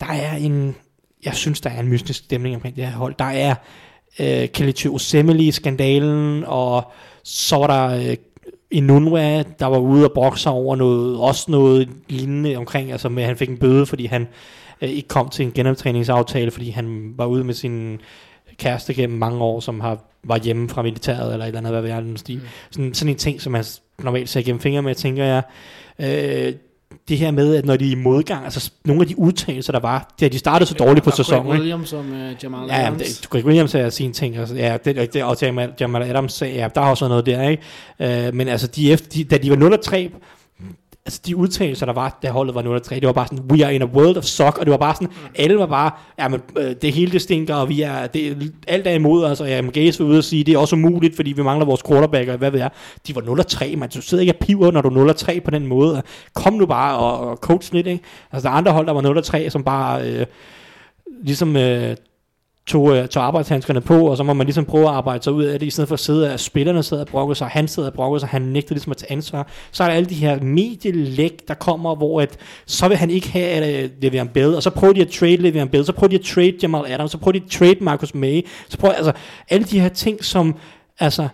der er en, jeg synes, der er en mystisk stemning omkring det her hold. Der er øh, Kelechi Osemele-skandalen, og så var der øh, Inunua, der var ude og brokse over noget, også noget lignende omkring, altså med, at han fik en bøde, fordi han øh, ikke kom til en genoptræningsaftale, fordi han var ude med sin kæreste gennem mange år, som har var hjemme fra militæret, eller et eller andet, hvad ved jeg, den stil. Sådan, sådan en ting, som man normalt ser gennem fingre med, tænker jeg. Øh, det her med, at når de er i modgang, altså nogle af de udtalelser, der var, da de startede så dårligt på Og sæsonen, Greg? Williams som uh, Jamal Ja, ja, Adams. det, Greg Williams sagde sin ting, altså, ja, det, det, og Jamal, Jamal Adams ja, der har også noget der, ikke? Øh, men altså, de efter, de, da de var 0-3, altså de udtalelser, der var, da holdet var 0-3, det var bare sådan, we are in a world of suck, og det var bare sådan, alle var bare, ja, men øh, det hele det stinker, og vi er, det, alt er imod os, og ja, Gaze var ude og sige, det er også umuligt, fordi vi mangler vores quarterback, og hvad ved jeg. De var 0-3, man, du sidder ikke og piver, når du er 0-3 på den måde. Kom nu bare og, og coach lidt, ikke? Altså, der er andre hold, der var 0-3, som bare, øh, ligesom, øh, tog, øh, tog arbejdshandskerne på, og så må man ligesom prøve at arbejde sig ud af det, i stedet for at sidde, at spillerne sidder og brokker sig, han sidder og brokker sig, han nægter ligesom at tage ansvar. Så er der alle de her medielæg, der kommer, hvor at, så vil han ikke have at øh, uh, Le'Veon Bell, og så prøver de at trade Le'Veon Bell, så prøver de at trade Jamal Adams, så prøver de at trade Marcus May, så prøver, altså, alle de her ting, som, altså,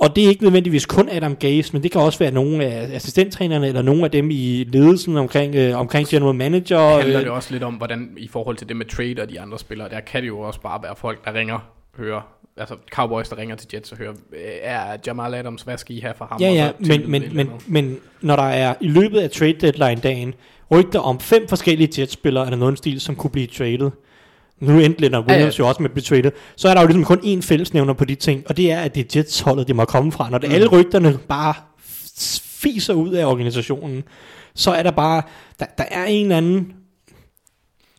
og det er ikke nødvendigvis kun Adam Gaze, men det kan også være nogle af assistenttrænerne, eller nogle af dem i ledelsen omkring, øh, omkring general manager. handler øh, det også lidt om, hvordan i forhold til det med trade og de andre spillere, der kan det jo også bare være folk, der ringer, hører, altså Cowboys, der ringer til Jets og hører, er Jamal Adams, hvad skal I have for ham? Ja, ja, men, men, men, men når der er i løbet af trade deadline dagen, rygter om fem forskellige Jets-spillere eller noget stil, som kunne blive traded. Nu endte Leonard Ja, ja. Williams jo også med at blive traded. Så er der jo ligesom kun én fællesnævner på de ting, og det er, at det er Jets-holdet, det må komme fra. Når det, Mm. alle rygterne bare fiser ud af organisationen, så er der bare, der, der er en eller anden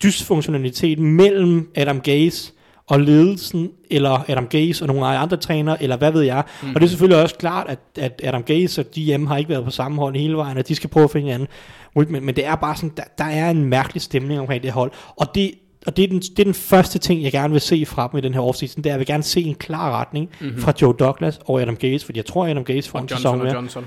dysfunktionalitet mellem Adam Gaze og ledelsen, eller Adam Gaze og nogle andre trænere, eller hvad ved jeg. Mm. Og det er selvfølgelig også klart, at, at Adam Gaze og GM har ikke været på samme hold hele vejen, og de skal prøve at finde hinanden. Men, men det er bare sådan, der, der er en mærkelig stemning omkring det hold. Og det, og det er, den, det er den første ting, jeg gerne vil se fra dem i den her offseason, det er, at jeg vil gerne se en klar retning mm-hmm. fra Joe Douglas og Adam Gaze, fordi jeg tror, Adam Gaze får og en Johnson sæson og mere. Johnson.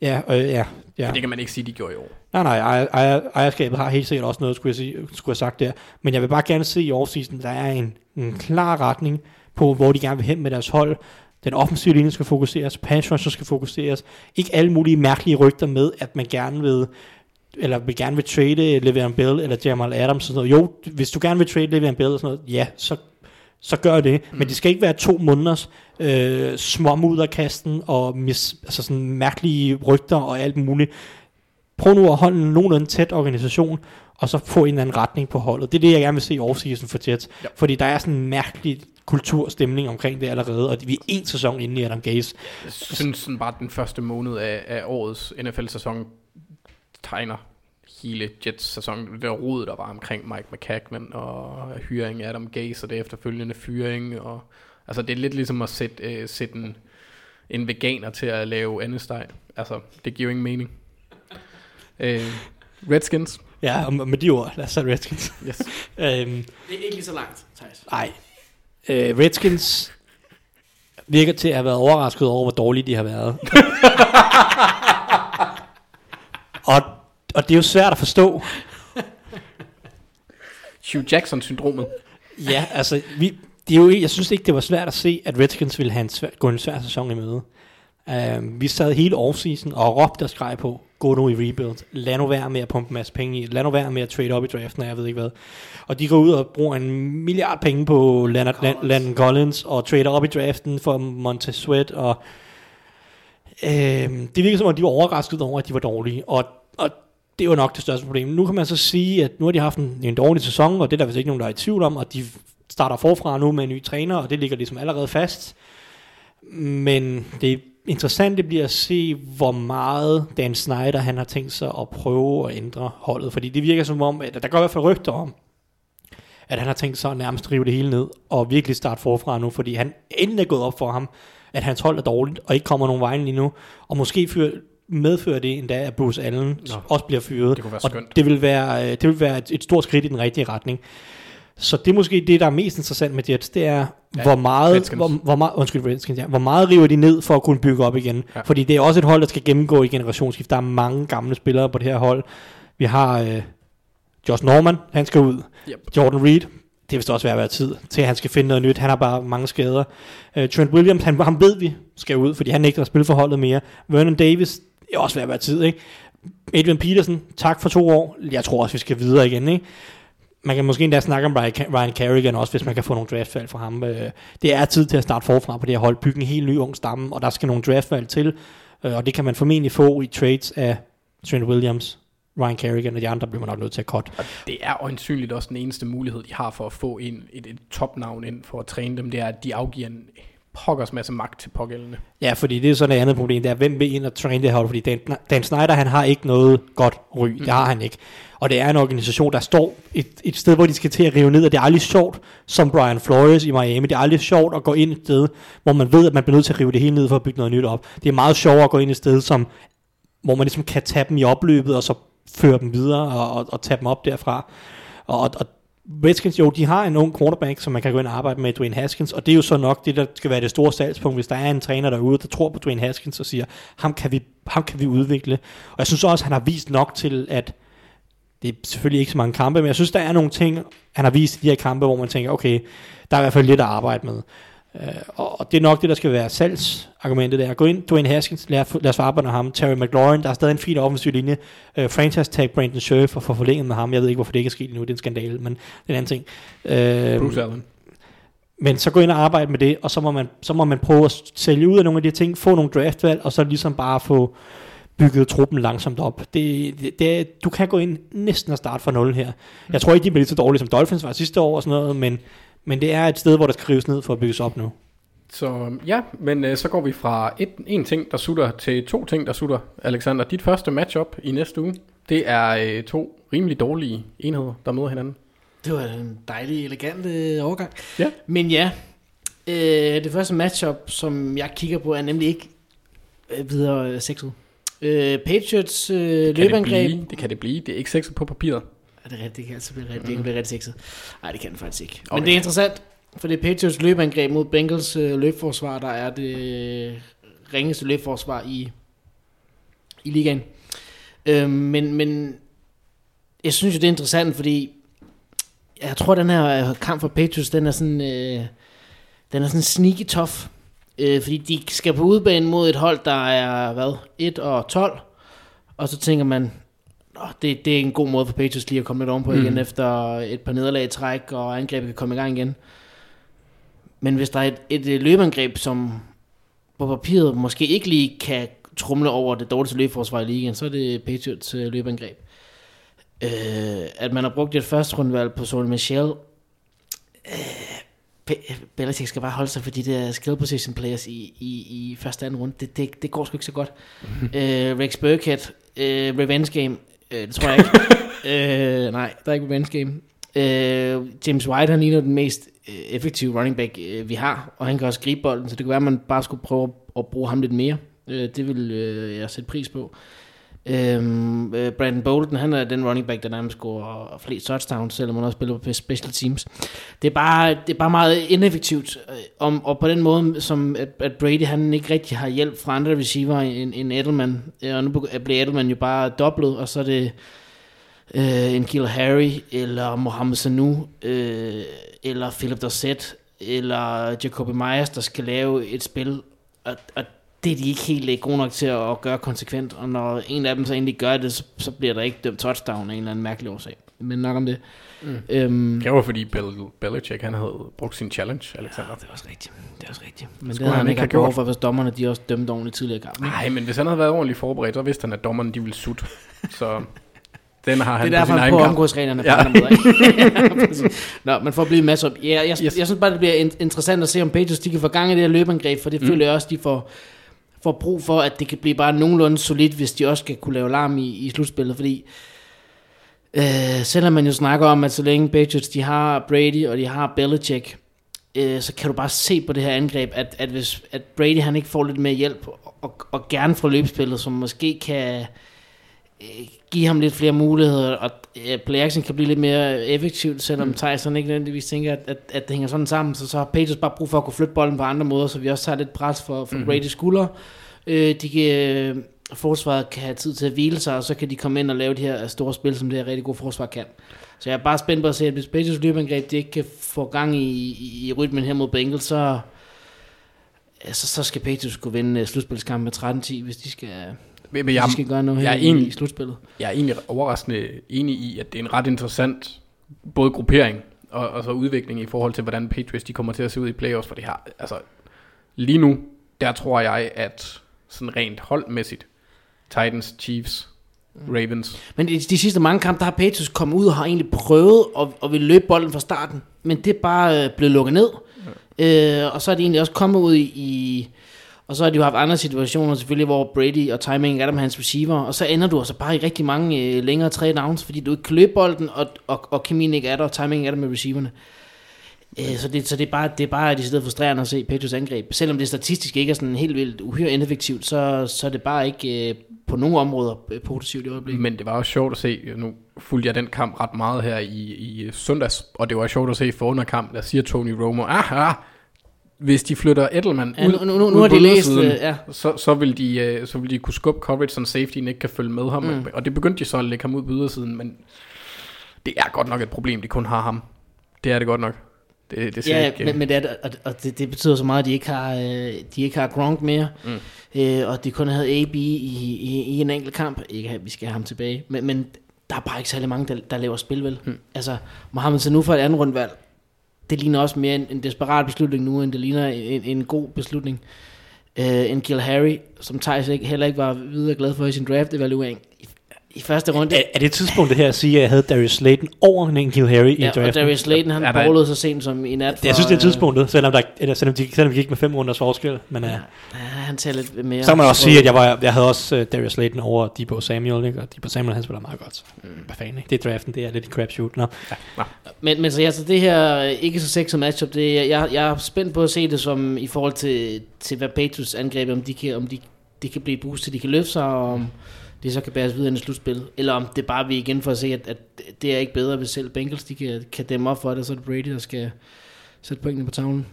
Ja, øh, ja, ja. Men det kan man ikke sige, de gjorde i år. Nej, nej, ejer, ejer, ejerskabet har helt sikkert også noget, skulle jeg, sige, skulle jeg sagt der. Men jeg vil bare gerne se i offseason, der er en, en klar retning på, hvor de gerne vil hen med deres hold. Den offensive linje skal fokuseres, pass skal fokuseres. Ikke alle mulige mærkelige rygter med, at man gerne vil eller vil gerne vil trade Le'Veon Bell eller Jamal Adams og sådan noget. Jo, hvis du gerne vil trade Le'Veon Bell og sådan noget, ja, så, så gør det. Mm. Men det skal ikke være to måneders øh, småmudderkasten og mis, altså sådan mærkelige rygter og alt muligt. Prøv nu at holde en nogenlunde tæt organisation, og så få en eller anden retning på holdet. Det er det, jeg gerne vil se i offseason for Jets. Ja. Fordi der er sådan en mærkelig kulturstemning omkring det allerede, og vi er en sæson inde i Adam Gaze. Jeg synes sådan bare, at den første måned af, af årets NFL-sæson tegner hele Jets-sæson. Det der rod, der var omkring Mike McCagnon og hyring af Adam Gase og det efterfølgende fyring. Og, altså det er lidt ligesom at sætte, øh, sætte en, en veganer til at lave andesteg. Altså det giver jo ingen mening. Øh, Redskins. Ja, og med de ord, lad os tage Redskins. Yes. øhm, Det er ikke lige så langt, Thijs. Nej. Øh, Redskins virker til at have været overrasket over, hvor dårlige de har været. og, og det er jo svært at forstå. Hugh Jackson-syndromet. Ja, altså, vi, det er jo, jeg synes ikke, det var svært at se, at Redskins ville have en svær, gå en svær sæson i møde. Uh, vi sad hele offseason og råbte og skreg på, gå nu i rebuild. Lad nu være med at pumpe en masse penge i. Lad nu være med at trade op i draften, og jeg ved ikke hvad. Og de går ud og bruger en milliard penge på Leonard, Collins. Landon Collins, og trader op i draften for Montez Sweat, og øh, det virker som om, de var overrasket over, at de var dårlige, og, og det var nok det største problem. Nu kan man så sige, at nu har de haft en, en dårlig sæson, og det er der vist ikke nogen, der er i tvivl om, og de starter forfra nu med en ny træner, og det ligger ligesom allerede fast. Men det interessante bliver at se, hvor meget Dan Snyder han har tænkt sig at prøve at ændre holdet. Fordi det virker som om, at der går i hvert fald rygter om, at han har tænkt sig at nærmest rive det hele ned, og virkelig starte forfra nu, fordi han endelig er gået op for ham, at hans hold er dårligt, og ikke kommer nogen vejen lige nu, og måske fyr, medfører det endda, at Bruce Allen Nå. også bliver fyret. Det kunne være og skønt. det vil være, øh, det vil være et, et stort skridt i den rigtige retning. Så det er måske det, der er mest interessant med Jets, det er, Ja, hvor meget, Redskins. hvor, hvor meget, undskyld, Redskins, ja, hvor meget river de ned for at kunne bygge op igen. Ja. Fordi det er også et hold, der skal gennemgå i generationsskift. Der er mange gamle spillere på det her hold. Vi har øh, Josh Norman, han skal ud. Yep. Jordan Reed, det vist også ved at være tid til, at han skal finde noget nyt. Han har bare mange skader. Uh, Trent Williams, han, han ved vi skal ud, fordi han at spille for holdet mere. Vernon Davis, det er også ved at være tid, ikke? Adrian Peterson, tak for to år. Jeg tror også, vi skal videre igen, ikke? Man kan måske endda snakke om Ryan Carrigan også, hvis man kan få nogle draftvalg fra ham. Øh, det er tid til at starte forfra på det her hold, bygge en helt ny ung stamme, og der skal nogle draftvalg til, øh, og det kan man formentlig få i trades af Trent Williams, Ryan Carrigan og de andre bliver man nok nødt til at cut. Og det er øjensynligt også den eneste mulighed, de har for at få en, et, et topnavn ind for at træne dem, det er, at de afgiver en pokkers masse magt til pågældende. Ja, fordi det er sådan et andet problem, det er, hvem vil ind og træne det her hold, fordi Dan, Dan Snyder, han har ikke noget godt ry, mm. det har han ikke. Og det er en organisation, der står et, et sted, hvor de skal til at rive ned, og det er aldrig sjovt, som Brian Flores i Miami, det er aldrig sjovt at gå ind et sted, hvor man ved, at man bliver nødt til at rive det hele ned for at bygge noget nyt op. Det er meget sjovere at gå ind et sted, som, hvor man ligesom kan tage dem i opløbet, og så føre dem videre og, og, og tage dem op derfra. Og, og Redskins, jo, de har en ung quarterback, som man kan gå ind og arbejde med, Dwayne Haskins, og det er jo så nok det, der skal være det store salgspunkt, hvis der er en træner derude, der tror på Dwayne Haskins og siger, ham kan vi, ham kan vi udvikle. Og jeg synes også, han har vist nok til, at det er selvfølgelig ikke så mange kampe, men jeg synes, der er nogle ting, han har vist i de her kampe, hvor man tænker, okay, der er i hvert fald lidt at arbejde med. Uh, og det er nok det, der skal være salgsargumentet der. Gå ind, Dwayne Haskins, lad, lad os arbejde med ham. Terry McLaurin, der er stadig en fin offensiv linje. Uh, franchise tag Brandon Scherf og få forlænget med ham. Jeg ved ikke, hvorfor det ikke er sket endnu, det er en skandale, men det er en anden ting. Uh, Bruce Allen. men så gå ind og arbejde med det, og så må man, så må man prøve at sælge ud af nogle af de ting, få nogle draftvalg, og så ligesom bare få bygget truppen langsomt op. Det, det, det du kan gå ind næsten og starte fra nul her. Jeg tror ikke, de bliver lige så dårlige som Dolphins var sidste år og sådan noget, men, men det er et sted, hvor der skal rives ned for at bygges op nu. Så ja, men øh, så går vi fra et, en ting, der sutter, til to ting, der sutter. Alexander, dit første matchup i næste uge, det er øh, to rimelig dårlige enheder, der møder hinanden. Det var en dejlig, elegant øh, overgang. Ja. Men ja, øh, det første matchup, som jeg kigger på, er nemlig ikke øh, videre øh, sexet. Øh, Patriots øh, Kan det, løbeangreb. blive, det kan det blive. Det er ikke sexet på papiret. Er det rigtigt? Det kan altså blive rigtigt. Det kan blive rigtig sexet. Nej, det kan det faktisk ikke. Okay. Men det er interessant, for det er Patriots løbeangreb mod Bengals øh, løbforsvar, der er det ringeste løbforsvar i, i ligaen. Øh, men, men jeg synes jo, det er interessant, fordi jeg tror, den her kamp for Patriots, den er sådan, øh, den er sådan sneaky tough. Øh, fordi de skal på udebane mod et hold, der er, hvad, 1 og 12. Og så tænker man, Nå, det, det er en god måde for Patriots lige at komme lidt ovenpå mm. igen, efter et par nederlag i træk, og angrebet kan komme i gang igen. Men hvis der er et, et, løbeangreb, som på papiret måske ikke lige kan trumle over det dårligste løbeforsvar i ligaen, så er det Patriots øh, løbeangreb. Øh, at man har brugt et første rundvalg på Sol Michel, øh, Belichick skal bare holde sig for de der skill position players i, i, i første og anden runde. Det, det, det går sgu ikke så godt. øh, Rex Burkhead, øh, revenge game, øh, det tror jeg ikke. øh, nej, der er ikke revenge game. Øh, James White, han ligner den mest øh, effektive running back, øh, vi har, og han kan også gribe bolden, så det kan være, at man bare skulle prøve at bruge ham lidt mere. Øh, det vil øh, jeg sætte pris på. Øhm, øh, Brandon Bolden, han er den running back, der nærmest scorer flest touchdowns, selvom han også spiller på special teams. Det er bare, det er bare meget ineffektivt, øh, om, og på den måde, som at, at Brady han ikke rigtig har hjælp fra andre receiver end, end Edelman, øh, og nu bliver Edelman jo bare dobblet, og så er det øh, en Kill Harry, eller Mohamed Sanu, øh, eller Philip Dorset, eller Jacoby Myers, der skal lave et spil, og, og det er de ikke helt øh, gode nok til at, gøre konsekvent, og når en af dem så egentlig gør det, så, så bliver der ikke dømt touchdown af en eller anden mærkelig årsag. Men nok om det. Mm. Øhm, Det var fordi Bill Belichick, han havde brugt sin challenge, Alexander. det er også rigtigt. Det er også rigtigt. Men Skulle det har han han ikke have gjort. for, hvis dommerne de også dømte ordentligt tidligere ikke? Nej, men hvis han havde været ordentligt forberedt, så vidste han, at dommerne de ville sutte. Så den har han det er på sin derfor, han egen kamp. på Ja. ikke? Nå, men for at blive masser op. Ja, jeg, Yes. yes. jeg synes bare, det bliver in- interessant at se, om Patriots de kan få gang i det her løbeangreb, for det mm. føler jeg også, de får, får brug for, at det kan blive bare nogenlunde solidt, hvis de også skal kunne lave larm i, i slutspillet, fordi øh, selvom man jo snakker om, at så længe Patriots de har Brady, og de har Belichick, øh, så kan du bare se på det her angreb, at, at hvis at Brady han ikke får lidt mere hjælp, og, og, gerne fra løbespillet, som måske kan øh, give ham lidt flere muligheder, og øh, play action kan blive lidt mere effektivt, selvom mm. Tyson ikke nødvendigvis tænker, at, at, at det hænger sådan sammen, så, så har Patriots bare brug for at kunne flytte bolden på andre måder, så vi også tager lidt pres for, for mm-hmm. Brady's skuldre. Øh, de kan, øh, forsvaret kan have tid til at hvile sig, og så kan de komme ind og lave de her store spil, som det her rigtig gode forsvar kan. Så jeg er bare spændt på at se, at hvis Patriots løbeangreb de ikke kan få gang i, i, i rytmen her mod Bengals, så, så, så skal Patriots kunne vinde øh, slutspilskampen med 13-10, hvis de skal, Men jeg, de skal gøre noget jeg her er i, enig. i slutspillet. jeg er egentlig overraskende enig i, at det er en ret interessant både gruppering og, og så udvikling i forhold til, hvordan Patriots de kommer til at se ud i playoffs, for det her, altså lige nu, der tror jeg, at sådan rent holdmæssigt, Titans, Chiefs, Ravens, Men de, de sidste mange kampe, der har Patriots kommet ud og har egentlig prøvet at, at ville løbe bolden fra starten, men det er bare øh, blevet lukket ned. Øh, og så er de egentlig også kommet ud i, i og så har de jo haft andre situationer selvfølgelig, hvor Brady og timing er der med hans receiver, og så ender du altså bare i rigtig mange øh, længere tre downs, fordi du ikke kan løbe bolden, og, og, og kemien ikke er der, og timing er der med receiverne. Øh, så det, så det er bare, det er bare decideret frustrerende at se Patriots angreb. Selvom det statistisk ikke er sådan helt vildt uhyre ineffektivt, så, så er det bare ikke øh, på nogle områder øh, positivt i øjeblikket. Men det var også sjovt at se, øh, nu fulgte jeg den kamp ret meget her i, i øh, søndags, og det var sjovt at se for underkamp, der siger Tony Romo, ah, ah, hvis de flytter Edelman Ja, ud, nu- nu- nu ud har de læst, ydersiden, øh, ja. så, så, vil de, øh, så vil de kunne skubbe coverage, så safetyen ikke kan følge med ham. Mm. Og det begyndte de så at lægge ham ud på ydersiden, men det er godt nok et problem, de kun har ham. Det er det godt nok. Det, det Ja, ikke, men, men det, er, og, og det, det betyder så meget, at de ikke har, øh, de ikke har Gronk mere, mm. øh, og de kun havde AB i, i, i en enkelt kamp. Ikke at vi skal have ham tilbage, men, men der er bare ikke særlig mange, der, der laver spil, vel? Mm. Altså, Mohamed Sanu for et andet rundvalg, det ligner også mere en, en desperat beslutning nu, end det ligner en, en god beslutning. Øh, en Gil Harry, som Thijs ikke, heller ikke var videre glad for i sin draft-evaluering. I, første runde, Er, er det tidspunktet her at sige, at jeg havde Darius Slayton over en Kill Harry i ja, og draften? Darius Slayton, han der- ballede så sent som i nat. jeg synes, det er øh, tidspunktet, selvom, der, eller selvom, de, selvom de gik med fem runders forskel. Men uh, Ja, han tager lidt mere. så kan man også sige, at jeg, var, jeg havde også uh, Darius Slayton over Debo Samuel, ikke? og Debo Samuel han spiller meget godt. Mm. Hvad fanden, ikke? Det er draften, det er lidt en crapshoot. Nå. Men, men så altså, det her ikke så sexet matchup, det, er- jeg, jeg er spændt på at se det som i forhold til, til hvad Patriots angreb, om de kan, om de, de kan blive boostet, de kan løfte sig, og om det så kan bæres videre ind i slutspil. Eller om det bare vi igen for at se, at, at det er ikke bedre, hvis selv Bengals de kan, kan dæmme op for det, så er det Brady, der skal sætte pointene på tavlen.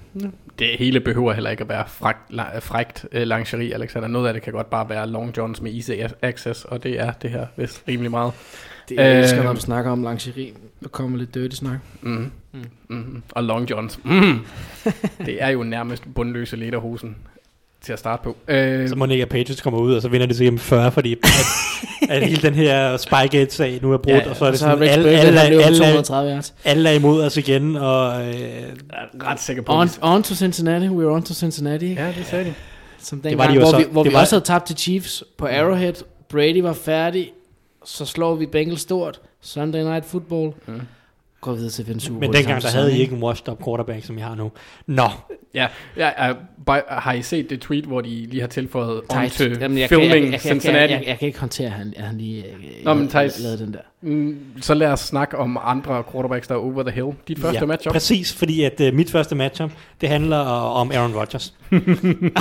det hele behøver heller ikke at være fragt, la, frægt øh, lingerie, Alexander. Noget af det kan godt bare være long johns med easy access, og det er det her vist rimelig meget. Det er, Øh, jeg skal, når vi snakker om lingerie. Der kommer lidt dirty snak. Mm. Mm. Mm. Og long johns. Mm. det er jo nærmest bundløse lederhosen til at starte på. Øh, Så må ikke, at Patriots kommer ud, og så vinder de til 40, fordi at, at hele den her Spygate-sag nu er brudt, Ja, og så er det så sådan, alle, alle, alle, 230 yards. alle er imod os igen, og øh, ret sikker på, On, on to Cincinnati, we are on to Cincinnati. Ja, det sagde de. Som Det den var de gang, hvor så- vi, hvor det vi var- også havde tabt til Chiefs på Arrowhead. Brady var færdig. Så slår vi Bengals stort. Sunday Night Football. Mm. Går videre til at vinde Super men dengang der havde I ikke en washed up quarterback, som I har nu. Nå, Ja, ja uh, by, har I set det tweet, hvor de lige har tilføjet on Jamen, jeg, kan, jeg, filming jeg, jeg, jeg, Cincinnati? jeg, jeg, jeg, kan ikke håndtere, at han, at han lige øh, Nå, men Theis- lavede den der. Mm, så lad os snakke om andre quarterbacks, der er over the hill. Dit første ja, matchup. Præcis, fordi at uh, mit første matchup, det handler uh, om Aaron Rodgers.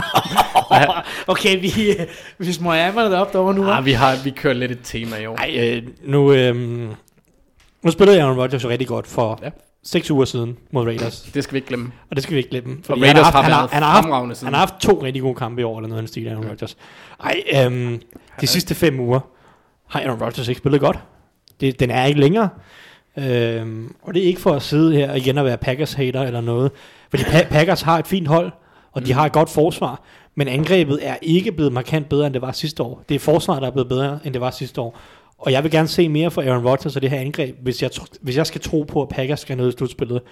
okay, vi, vi smøger ærmerne op derovre nu. Ah, vi har vi kører lidt et tema i år. Ej, øh, nu, øh, nu spillede Aaron Rodgers jo rigtig godt for Ja. ja. seks uger siden mod Raiders. Det skal vi ikke glemme. Og det skal vi ikke glemme. Og han Raiders haft- har han været han har, haft, fremragende siden. han har haft to rigtig gode kampe i år, eller noget af den stil, Aaron Rodgers. Ej, øhm, de sidste fem uger har Aaron Rodgers ikke spillet godt. Det, den er ikke længere. Øhm, og det er ikke for at sidde her igen og være Packers-hater eller noget. Fordi pa- Packers har et fint hold, og de har et godt forsvar. Men angrebet er ikke blevet markant bedre, end det var sidste år. Det er forsvaret, der er blevet bedre, end det var sidste år. Og jeg vil gerne se mere fra Aaron Rodgers og det her angreb, hvis jeg, hvis jeg skal tro på, at Packers skal nå i slutspillet.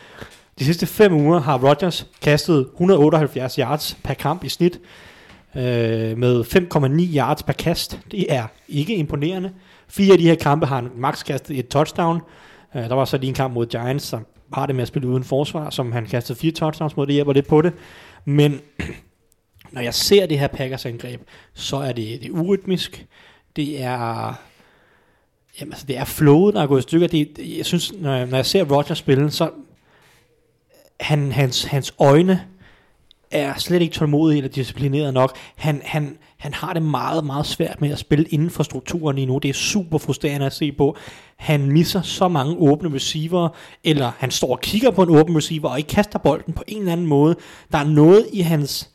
De sidste fem uger har Rodgers kastet 178 yards per kamp i snit, øh, med 5,9 yards per kast. Det er ikke imponerende. Fire af de her kampe har han max kastet et touchdown. Øh, der var så lige en kamp mod Giants, som har det med at spille uden forsvar, som han kastede fire touchdowns mod, det hjælper lidt på det. Men når jeg ser det her Packers angreb, så er det, det er urytmisk. Det er Jamen, altså, det er flowet, der er gået i stykker. Det, jeg synes, når jeg, når jeg ser Roger spille, så han, hans, hans øjne er slet ikke tålmodige eller disciplineret nok. Han, han, han har det meget, meget svært med at spille inden for strukturen lige nu. Det er super frustrerende at se på. Han misser så mange åbne receiver, eller han står og kigger på en åben receiver og ikke kaster bolden på en eller anden måde. Der er noget i hans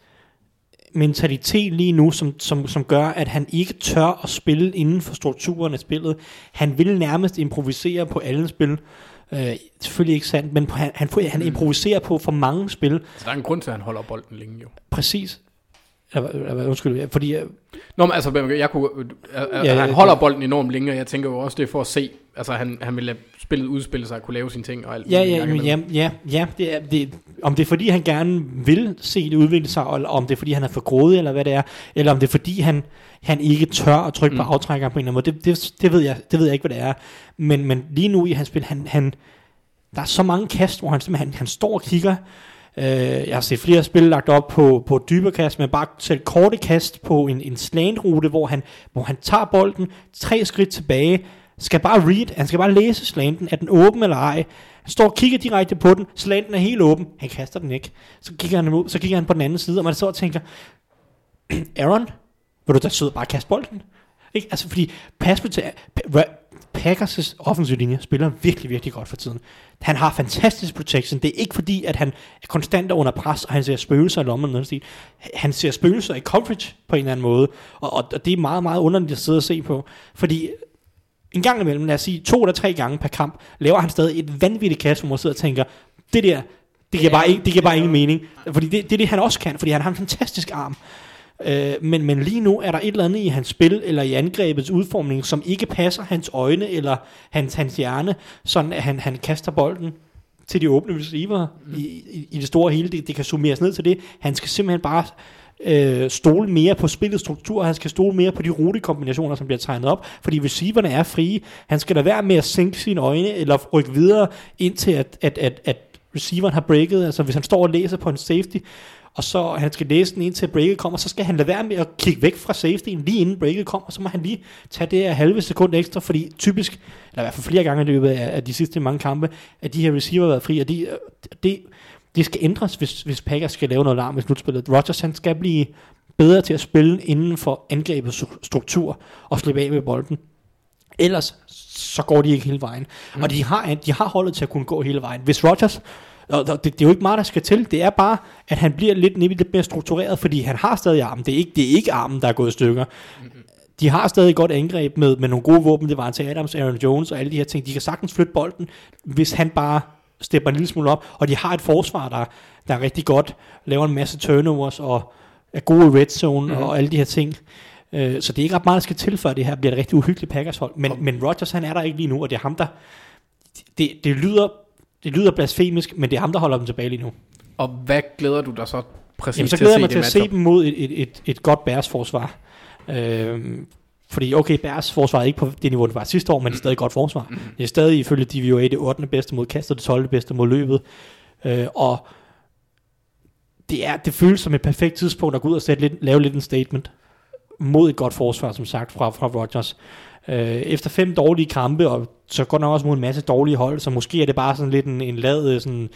mentalitet lige nu, som, som, som gør, at han ikke tør at spille inden for strukturen af spillet. Han vil nærmest improvisere på alle spil. Øh, selvfølgelig ikke sandt, men han, han, han improviserer på for mange spil. Så der er en grund til, at han holder bolden længe jo. Præcis. Eller, undskyld, fordi øh, Nå, men altså, jeg kunne, øh, øh, Ja, han holder bolden enormt længe, og jeg tænker jo også, det er for at se, altså han, han vil lade spillet udspille sig og kunne lave sine ting og alt Ja, ja, ja, ja, ja det er, det, om det er fordi, han gerne vil se det udvikle sig, eller om det er fordi, han er for grådig, eller hvad det er, eller om det er fordi, han, han ikke tør at trykke mm. på aftrækkeren på en eller anden måde, det, det, det, ved jeg, det ved jeg ikke, hvad det er. Men, men lige nu i hans spil, han, han, der er så mange kast, hvor han simpelthen han står og kigger, Øh, jeg har set flere spil lagt op på, på dybere kast, men bare selv korte kast på en, en slantrute, hvor han, hvor han tager bolden tre skridt tilbage, skal bare read, han skal bare læse slanten, er den åben eller ej. Han står og kigger direkte på den, slanten er helt åben, han kaster den ikke. Så kigger han, ud, så kigger han på den anden side, og man så og tænker, Aaron, vil du da sidde og bare kaste bolden? Ikke? Altså fordi pass Packers' offensive linje spiller virkelig, virkelig godt for tiden. Han har fantastisk protection. Det er ikke fordi, at han er konstant under pres, og han ser spøgelser i lommen. Noget. Han ser spøgelser i coverage på en eller anden måde. Og, og, og det er meget, meget underligt at sidde og se på. Fordi en gang imellem, lad os sige to eller tre gange per kamp, laver han stadig et vanvittigt kast, hvor man sidder og tænker, det der, det giver bare, ikke, det giver bare ingen mening. Fordi det, det er det, han også kan, fordi han har en fantastisk arm. Øh, men, men lige nu er der et eller andet i hans spil, eller i angrebets udformning, som ikke passer hans øjne, eller hans, hans hjerne, sådan at han, han kaster bolden til de åbne receiver mm. i, i, i det store hele. Det, det kan summeres ned til det. Han skal simpelthen bare øh, stole mere på spillets struktur, han skal stole mere på de rutekombinationer, som bliver tegnet op, fordi receiverne er frie. Han skal da være med at sænke sine øjne, eller rykke videre, indtil at, at, at, at receiveren har breaket. Altså hvis han står og læser på en safety, og så han skal læse den ind til breaket kommer, så skal han lade være med at kigge væk fra safetyen lige inden breaket kommer, så må han lige tage det her halve sekund ekstra, fordi typisk, eller i hvert fald flere gange i løbet af, af de sidste mange kampe, at de her receiver har været fri, og de, øh, det, det skal ændres, hvis, hvis Packers skal lave noget larm i slutspillet. Rodgers han skal blive bedre til at spille inden for angrebets struktur og slippe af med bolden. Ellers så går de ikke hele vejen. Mm. Og de har, de har holdet til at kunne gå hele vejen. Hvis Rodgers og det, det er jo ikke meget, der skal til. Det er bare, at han bliver lidt, lidt mere struktureret, fordi han har stadig armen. Det er ikke, det er ikke armen, der er gået i stykker. De har stadig godt angreb med, med nogle gode våben. Det var til Adams, Aaron Jones og alle de her ting. De kan sagtens flytte bolden, hvis han bare stepper en lille smule op. Og de har et forsvar, der, der er rigtig godt. Laver en masse turnovers og er gode i red zone mm. og alle de her ting. Øh, så det er ikke ret meget, der skal til, for det her bliver et rigtig uhyggeligt Packers hold. Men, men Rodgers, han er der ikke lige nu, og det er ham, der... Det, det lyder det lyder blasfemisk, men det er ham, der holder dem tilbage lige nu. Og hvad glæder du dig så præcis Jamen, så glæder jeg mig til at se dem mod et, et, et, et godt Bærs forsvar. Fordi okay, Bærs forsvar er ikke på det niveau, det var sidste år, men det er stadig godt forsvar. Mm. Det er stadig ifølge DVOA det 8. bedste mod kastet, det 12. bedste mod løbet. Øh, og det, er, det føles som et perfekt tidspunkt at gå ud og sætte lidt, lave lidt en statement mod et godt forsvar, som sagt, fra, fra Rodgers. Øh, efter fem dårlige kampe, og så går der også mod en masse dårlige hold, så måske er det bare sådan lidt en, en lad øh, sådan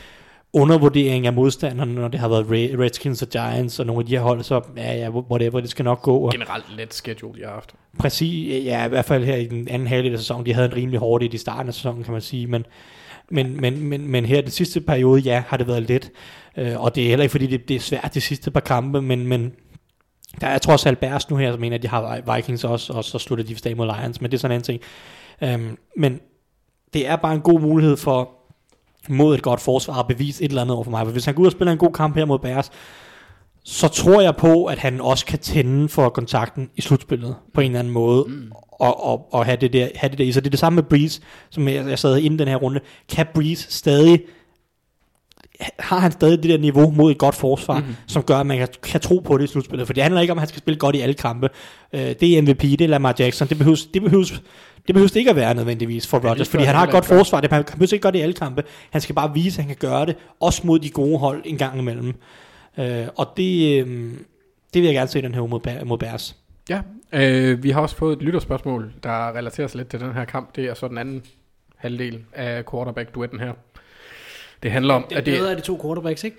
undervurdering af modstanderne, når det har været Redskins og Giants og nogle af de her hold, så ja, ja, whatever, det skal nok gå. Og Generelt let schedule, de har haft. Præcis, ja, i hvert fald her i den anden halvdel af sæsonen, de havde en rimelig hårdt i starten af sæsonen, kan man sige, men, men, men, men, men her den sidste periode, ja, har det været let, øh, og det er heller ikke, fordi det, det er svært de sidste par kampe, men, men der er trods alt nu her, som en af de har Vikings også, og så slutter de for mod Lions, men det er sådan en ting. Um, men det er bare en god mulighed for mod et godt forsvar at bevise et eller andet over for mig. For hvis han går ud og spiller en god kamp her mod Bears, så tror jeg på, at han også kan tænde for kontakten i slutspillet på en eller anden måde, mm. og, og, og have, det der, have det der i. Så det er det samme med Breeze, som jeg, jeg sad inden den her runde. Kan Breeze stadig har han stadig det der niveau mod et godt forsvar, mm-hmm. som gør, at man kan, kan tro på det i slutspillet. For det handler ikke om, at han skal spille godt i alle kampe. Uh, det er MVP, det er Lamar Jackson. Det behøves, det behøves, det behøves ikke at være nødvendigvis for Rodgers, fordi han har et godt forsvar. Det, han behøver ikke gøre det i alle kampe. Han skal bare vise, at han kan gøre det, også mod de gode hold en gang imellem. Uh, og det, uh, det vil jeg gerne se den her mod, mod Bears. Ja, øh, vi har også fået et lytterspørgsmål, der relaterer sig lidt til den her kamp. Det er så den anden halvdel af quarterback-duetten her. Det handler om... Det er bedre af de to quarterbacks, ikke?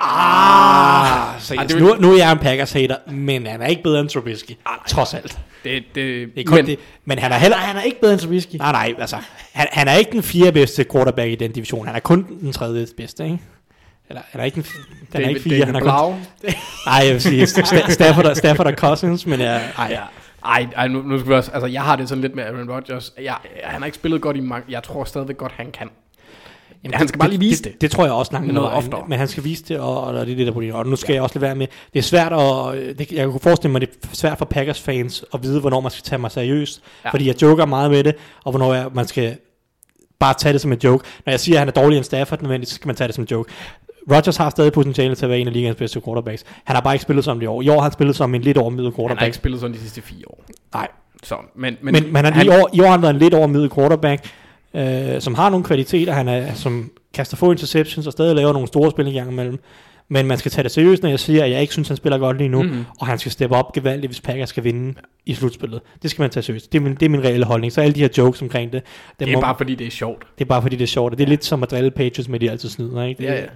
Ah, så ah, nu, nu er jeg en Packers hater, men han er ikke bedre end Trubisky, ah, trods alt. Det, det, det er kun men, det. Men han er heller... Nej, han er ikke bedre end Trubisky. Nej, nej, altså, han, han er ikke den fjerde bedste quarterback i den division. Han er kun den tredje bedste, ikke? Eller han er ikke den, den er ikke fire, han er kun... Nej, jeg vil sige Stafford, og, Stafford og Cousins, men jeg, ej, ja. Ej, ej nu, nu skal vi også, altså jeg har det sådan lidt med Aaron Rodgers. Jeg, han har ikke spillet godt i mange, jeg tror stadigvæk godt, han kan. Jamen, han skal bare lige vise det. Det, det tror jeg også langt noget oftere. Men han skal vise det, og, og det er det der problem. Og nu skal ja. jeg også lade være med. Det er svært at... Det, jeg kunne forestille mig, det er svært for Packers fans at vide, hvornår man skal tage mig seriøst. Ja. Fordi jeg joker meget med det, og hvornår jeg, man skal bare tage det som en joke. Når jeg siger, at han er dårlig en Stafford, nødvendigt, så skal man tage det som en joke. Rodgers har stadig potentiale til at være en af ligens bedste quarterbacks. Han har bare ikke spillet som det i år. I år har han spillet som en lidt overmiddel quarterback. Han har ikke spillet som de sidste fire år. Nej. Så, men, men, men, men han, han, i, år, i år har han været en lidt overmiddel quarterback, øh, som har nogle kvaliteter. Han er, som kaster få interceptions og stadig laver nogle store spil i gang imellem. Men man skal tage det seriøst, når jeg siger, at jeg ikke synes, han spiller godt lige nu, mm-hmm. og han skal steppe op gevaldigt, hvis Packers skal vinde i slutspillet. Det skal man tage seriøst. Det er min, det er min reelle holdning. Så alle de her jokes omkring det, Det er bare fordi, det er sjovt. det er bare fordi, det er sjovt. Og det er lidt som at drille Patriots med, de altid snyder. Ikke? Det, Ja, ja.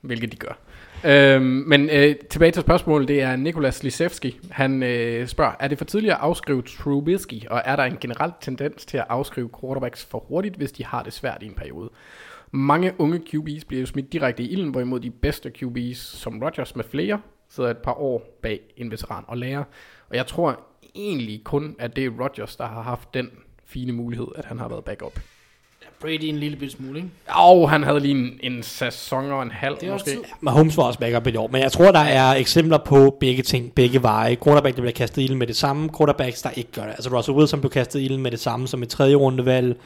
Hvilket de gør. Øhm, men øh, tilbage til spørgsmålet, det er Nikolas Lisevski. Han øh, spørger, er det for tidligt at afskrive Trubisky, og er der en generel tendens til at afskrive quarterbacks for hurtigt, hvis de har det svært i en periode? Mange unge QB's bliver jo smidt direkte i ilden, hvorimod de bedste QB's, som Rodgers med flere, sidder et par år bag en veteran og lærer. Og jeg tror egentlig kun, at det er Rodgers, der har haft den fine mulighed, at han har været backup. Brady en lille bitte smule, ikke? Og han havde lige en, en sæson og en halv Det er også måske. tid. Mahomes var også backup i år, men jeg tror, der er eksempler på begge ting, begge veje. Quarterback, der bliver kastet i ilden med det samme, quarterbacks, der ikke gør det. Altså Russell Wilson blev kastet i ilden med det samme som et tredje rundevalg.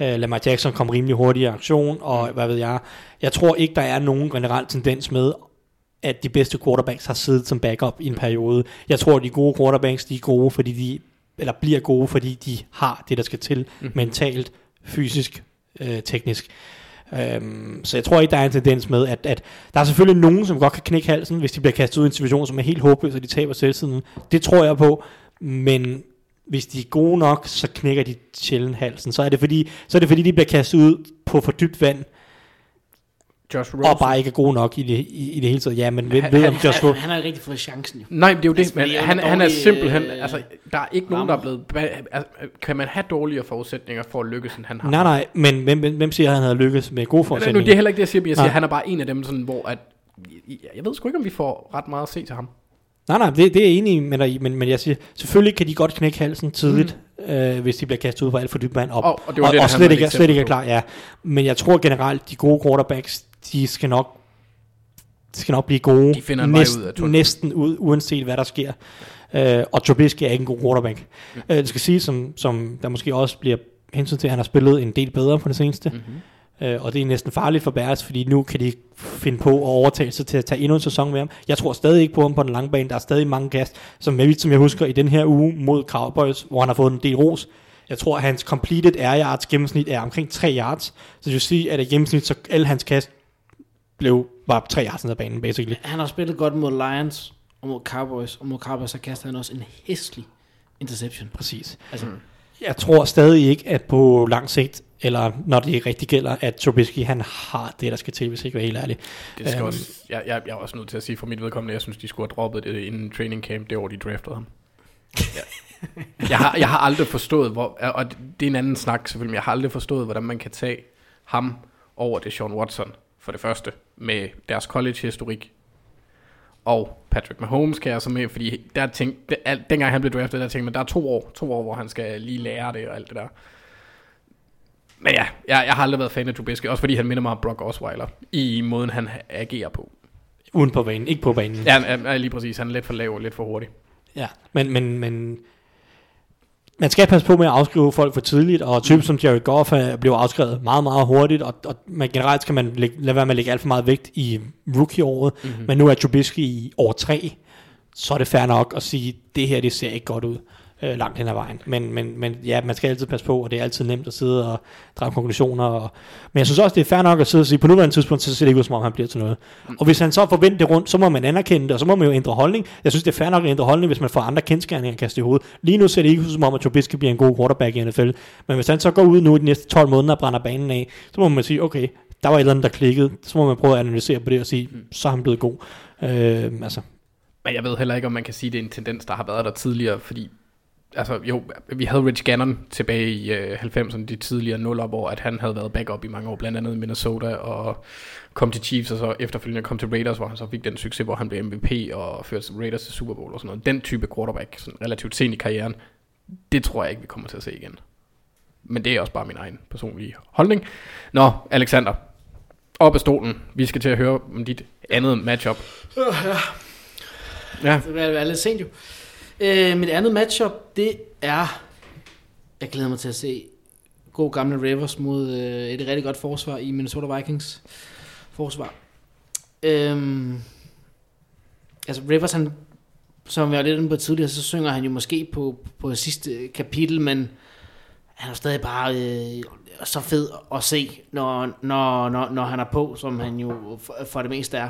Uh, Lamar Jackson kom rimelig hurtigt i aktion, og hvad ved jeg. Jeg tror ikke, der er nogen generel tendens med, at de bedste quarterbacks har siddet som backup i en periode. Jeg tror, at de gode quarterbacks, de er gode, fordi de, eller bliver gode, fordi de har det, der skal til, mm. mentalt, fysisk, øh, teknisk. Øhm, så jeg tror ikke, der er en tendens med, at, at der er selvfølgelig nogen, som godt kan knække halsen, hvis de bliver kastet ud i en situation, som er helt håbløs, og de taber selvtiden. Det tror jeg på, men hvis de er gode nok, så knækker de sjældent halsen. Så er det fordi, så er det fordi de bliver kastet ud på for dybt vand, Josh Rosen. og bare ikke er gode nok i det, i, i det hele taget. Ja, men ved, Han- ved han- om Josh Han, Rosen... han har ikke rigtig fået chancen, jo. Nej, det er jo det, Altså, men han er han, er simpelthen, øh, altså, der er ikke nogen, der er blevet, altså, kan man have dårligere forudsætninger for at lykkes, end han har? Nej, nej, men hvem, hvem, hvem siger, at han havde lykkes med gode Men, nu, det er forudsætninger? heller ikke det, jeg siger, men jeg siger, Nej. han er bare en af dem, sådan, hvor at, jeg ved sgu ikke, om vi får ret meget at se til ham. Nej, nej, det, det er jeg enig med dig i, men, men jeg siger, selvfølgelig kan de godt knække halsen tidligt, mm. øh, hvis de bliver kastet ud på alt for dybt vand op. Og- og det var og, det, og slet ikke, slet ikke er klar, ja. Men jeg tror generelt, de gode quarterbacks, de skal nok de skal nok blive gode De finder en vej ud af tunnelen. næsten ud, uanset hvad der sker. Øh, og Trubisky er ikke en god quarterback. Mm. Øh, det skal sige, som, som der måske også bliver hensyn til, at han har spillet en del bedre på det seneste. Mm-hmm. Øh, og det er næsten farligt for Bears, fordi nu kan de finde på at overtale sig til at tage endnu en sæson med ham. Jeg tror stadig ikke på ham på den lange bane. Der er stadig mange kast, som jeg, som jeg husker i den her uge mod Cowboys, hvor han har fået en del ros. Jeg tror, at hans completed air yards gennemsnit er omkring 3 yards. Så det vil sige, at i gennemsnit, så alle hans kast blev bare 3 yards ned ad banen, basically. Han har spillet godt mod Lions og mod Cowboys, og mod Cowboys så kaster han også en hæslig interception. Præcis. Altså, Jeg tror stadig ikke, at på lang sigt, eller når det rigtig gælder, at Trubisky han har det, der skal til, hvis jeg ikke er helt ærlig. Det skal Øhm. også, jeg, jeg, jeg er også nødt til at sige for mit vedkommende, jeg synes, de skulle have droppet det inden training camp, det år, de draftede ham. Ja. jeg, har, jeg har aldrig forstået, hvor, og det er en anden snak selvfølgelig, men jeg har aldrig forstået, hvordan man kan tage ham over det Sean Watson, for det første, med deres college-historik, og Patrick Mahomes kan jeg så med, fordi der tænkte, alt, dengang han blev draftet, der tænkte man, der er to år, to år, hvor han skal lige lære det og alt det der. Men ja, jeg, jeg har aldrig været fan af Trubisky, også fordi han minder mig om Brock Osweiler, i måden han agerer på. Uden på banen, ikke på banen. Ja, er lige præcis. Han er lidt for lav og lidt for hurtig. Ja, men, men, men man skal passe på med at afskrive folk for tidligt, og typen som Jared Goff er- blev afskrevet meget, meget hurtigt, og, og man, generelt skal man lægge, lade være med at lægge alt for meget vægt i rookie-året, mm-hmm. men nu er Trubisky i år 3, så er det fair nok at sige, det her, det ser ikke godt ud øh, langt hen ad vejen. Men, men, men ja, man skal altid passe på, og det er altid nemt at sidde og drage konklusioner. Og, men jeg synes også, det er fair nok at sidde og sige, på nuværende tidspunkt, så ser det ikke ud, som om han bliver til noget. Og hvis han så får vendt det rundt, så må man anerkende det, og så må man jo ændre holdning. Jeg synes, det er fair nok at ændre holdning, hvis man får andre kendskærninger kastet i hovedet. Lige nu ser det ikke ud, som om, at Trubisky bliver en god quarterback i NFL. Men hvis han så går ud nu i de næste 12 måneder og brænder banen af, så må man sige, okay, der var et eller andet, der klikkede. Så må man prøve at analysere på det og sige, så er han blevet god. Øh, altså, Men jeg ved heller ikke, om man kan sige, at det er en tendens, der har været der tidligere, fordi altså jo, vi havde Rich Gannon tilbage i øh, 90'erne, de tidligere nuller, hvor at han havde været backup i mange år, blandt andet i Minnesota, og kom til Chiefs, og så efterfølgende kom til Raiders, hvor han så fik den succes, hvor han blev MVP og førte Raiders til Super Bowl og sådan noget. Den type quarterback, sådan relativt sent i karrieren, det tror jeg ikke, vi kommer til at se igen. Men det er også bare min egen personlige holdning. Nå, Alexander, op af stolen. Vi skal til at høre om dit andet matchup. Ja, det er lidt sent jo. Øh, mit andet matchup, det er... Jeg glæder mig til at se god gamle Rivers mod øh, et rigtig godt forsvar i Minnesota Vikings forsvar. Øhm, altså Rivers, han, som jeg var lidt inde på tidligere, så synger han jo måske på, på sidste kapitel, men han er stadig bare øh, så fed at se, når, når, når, når han er på, som han jo for, for det meste er.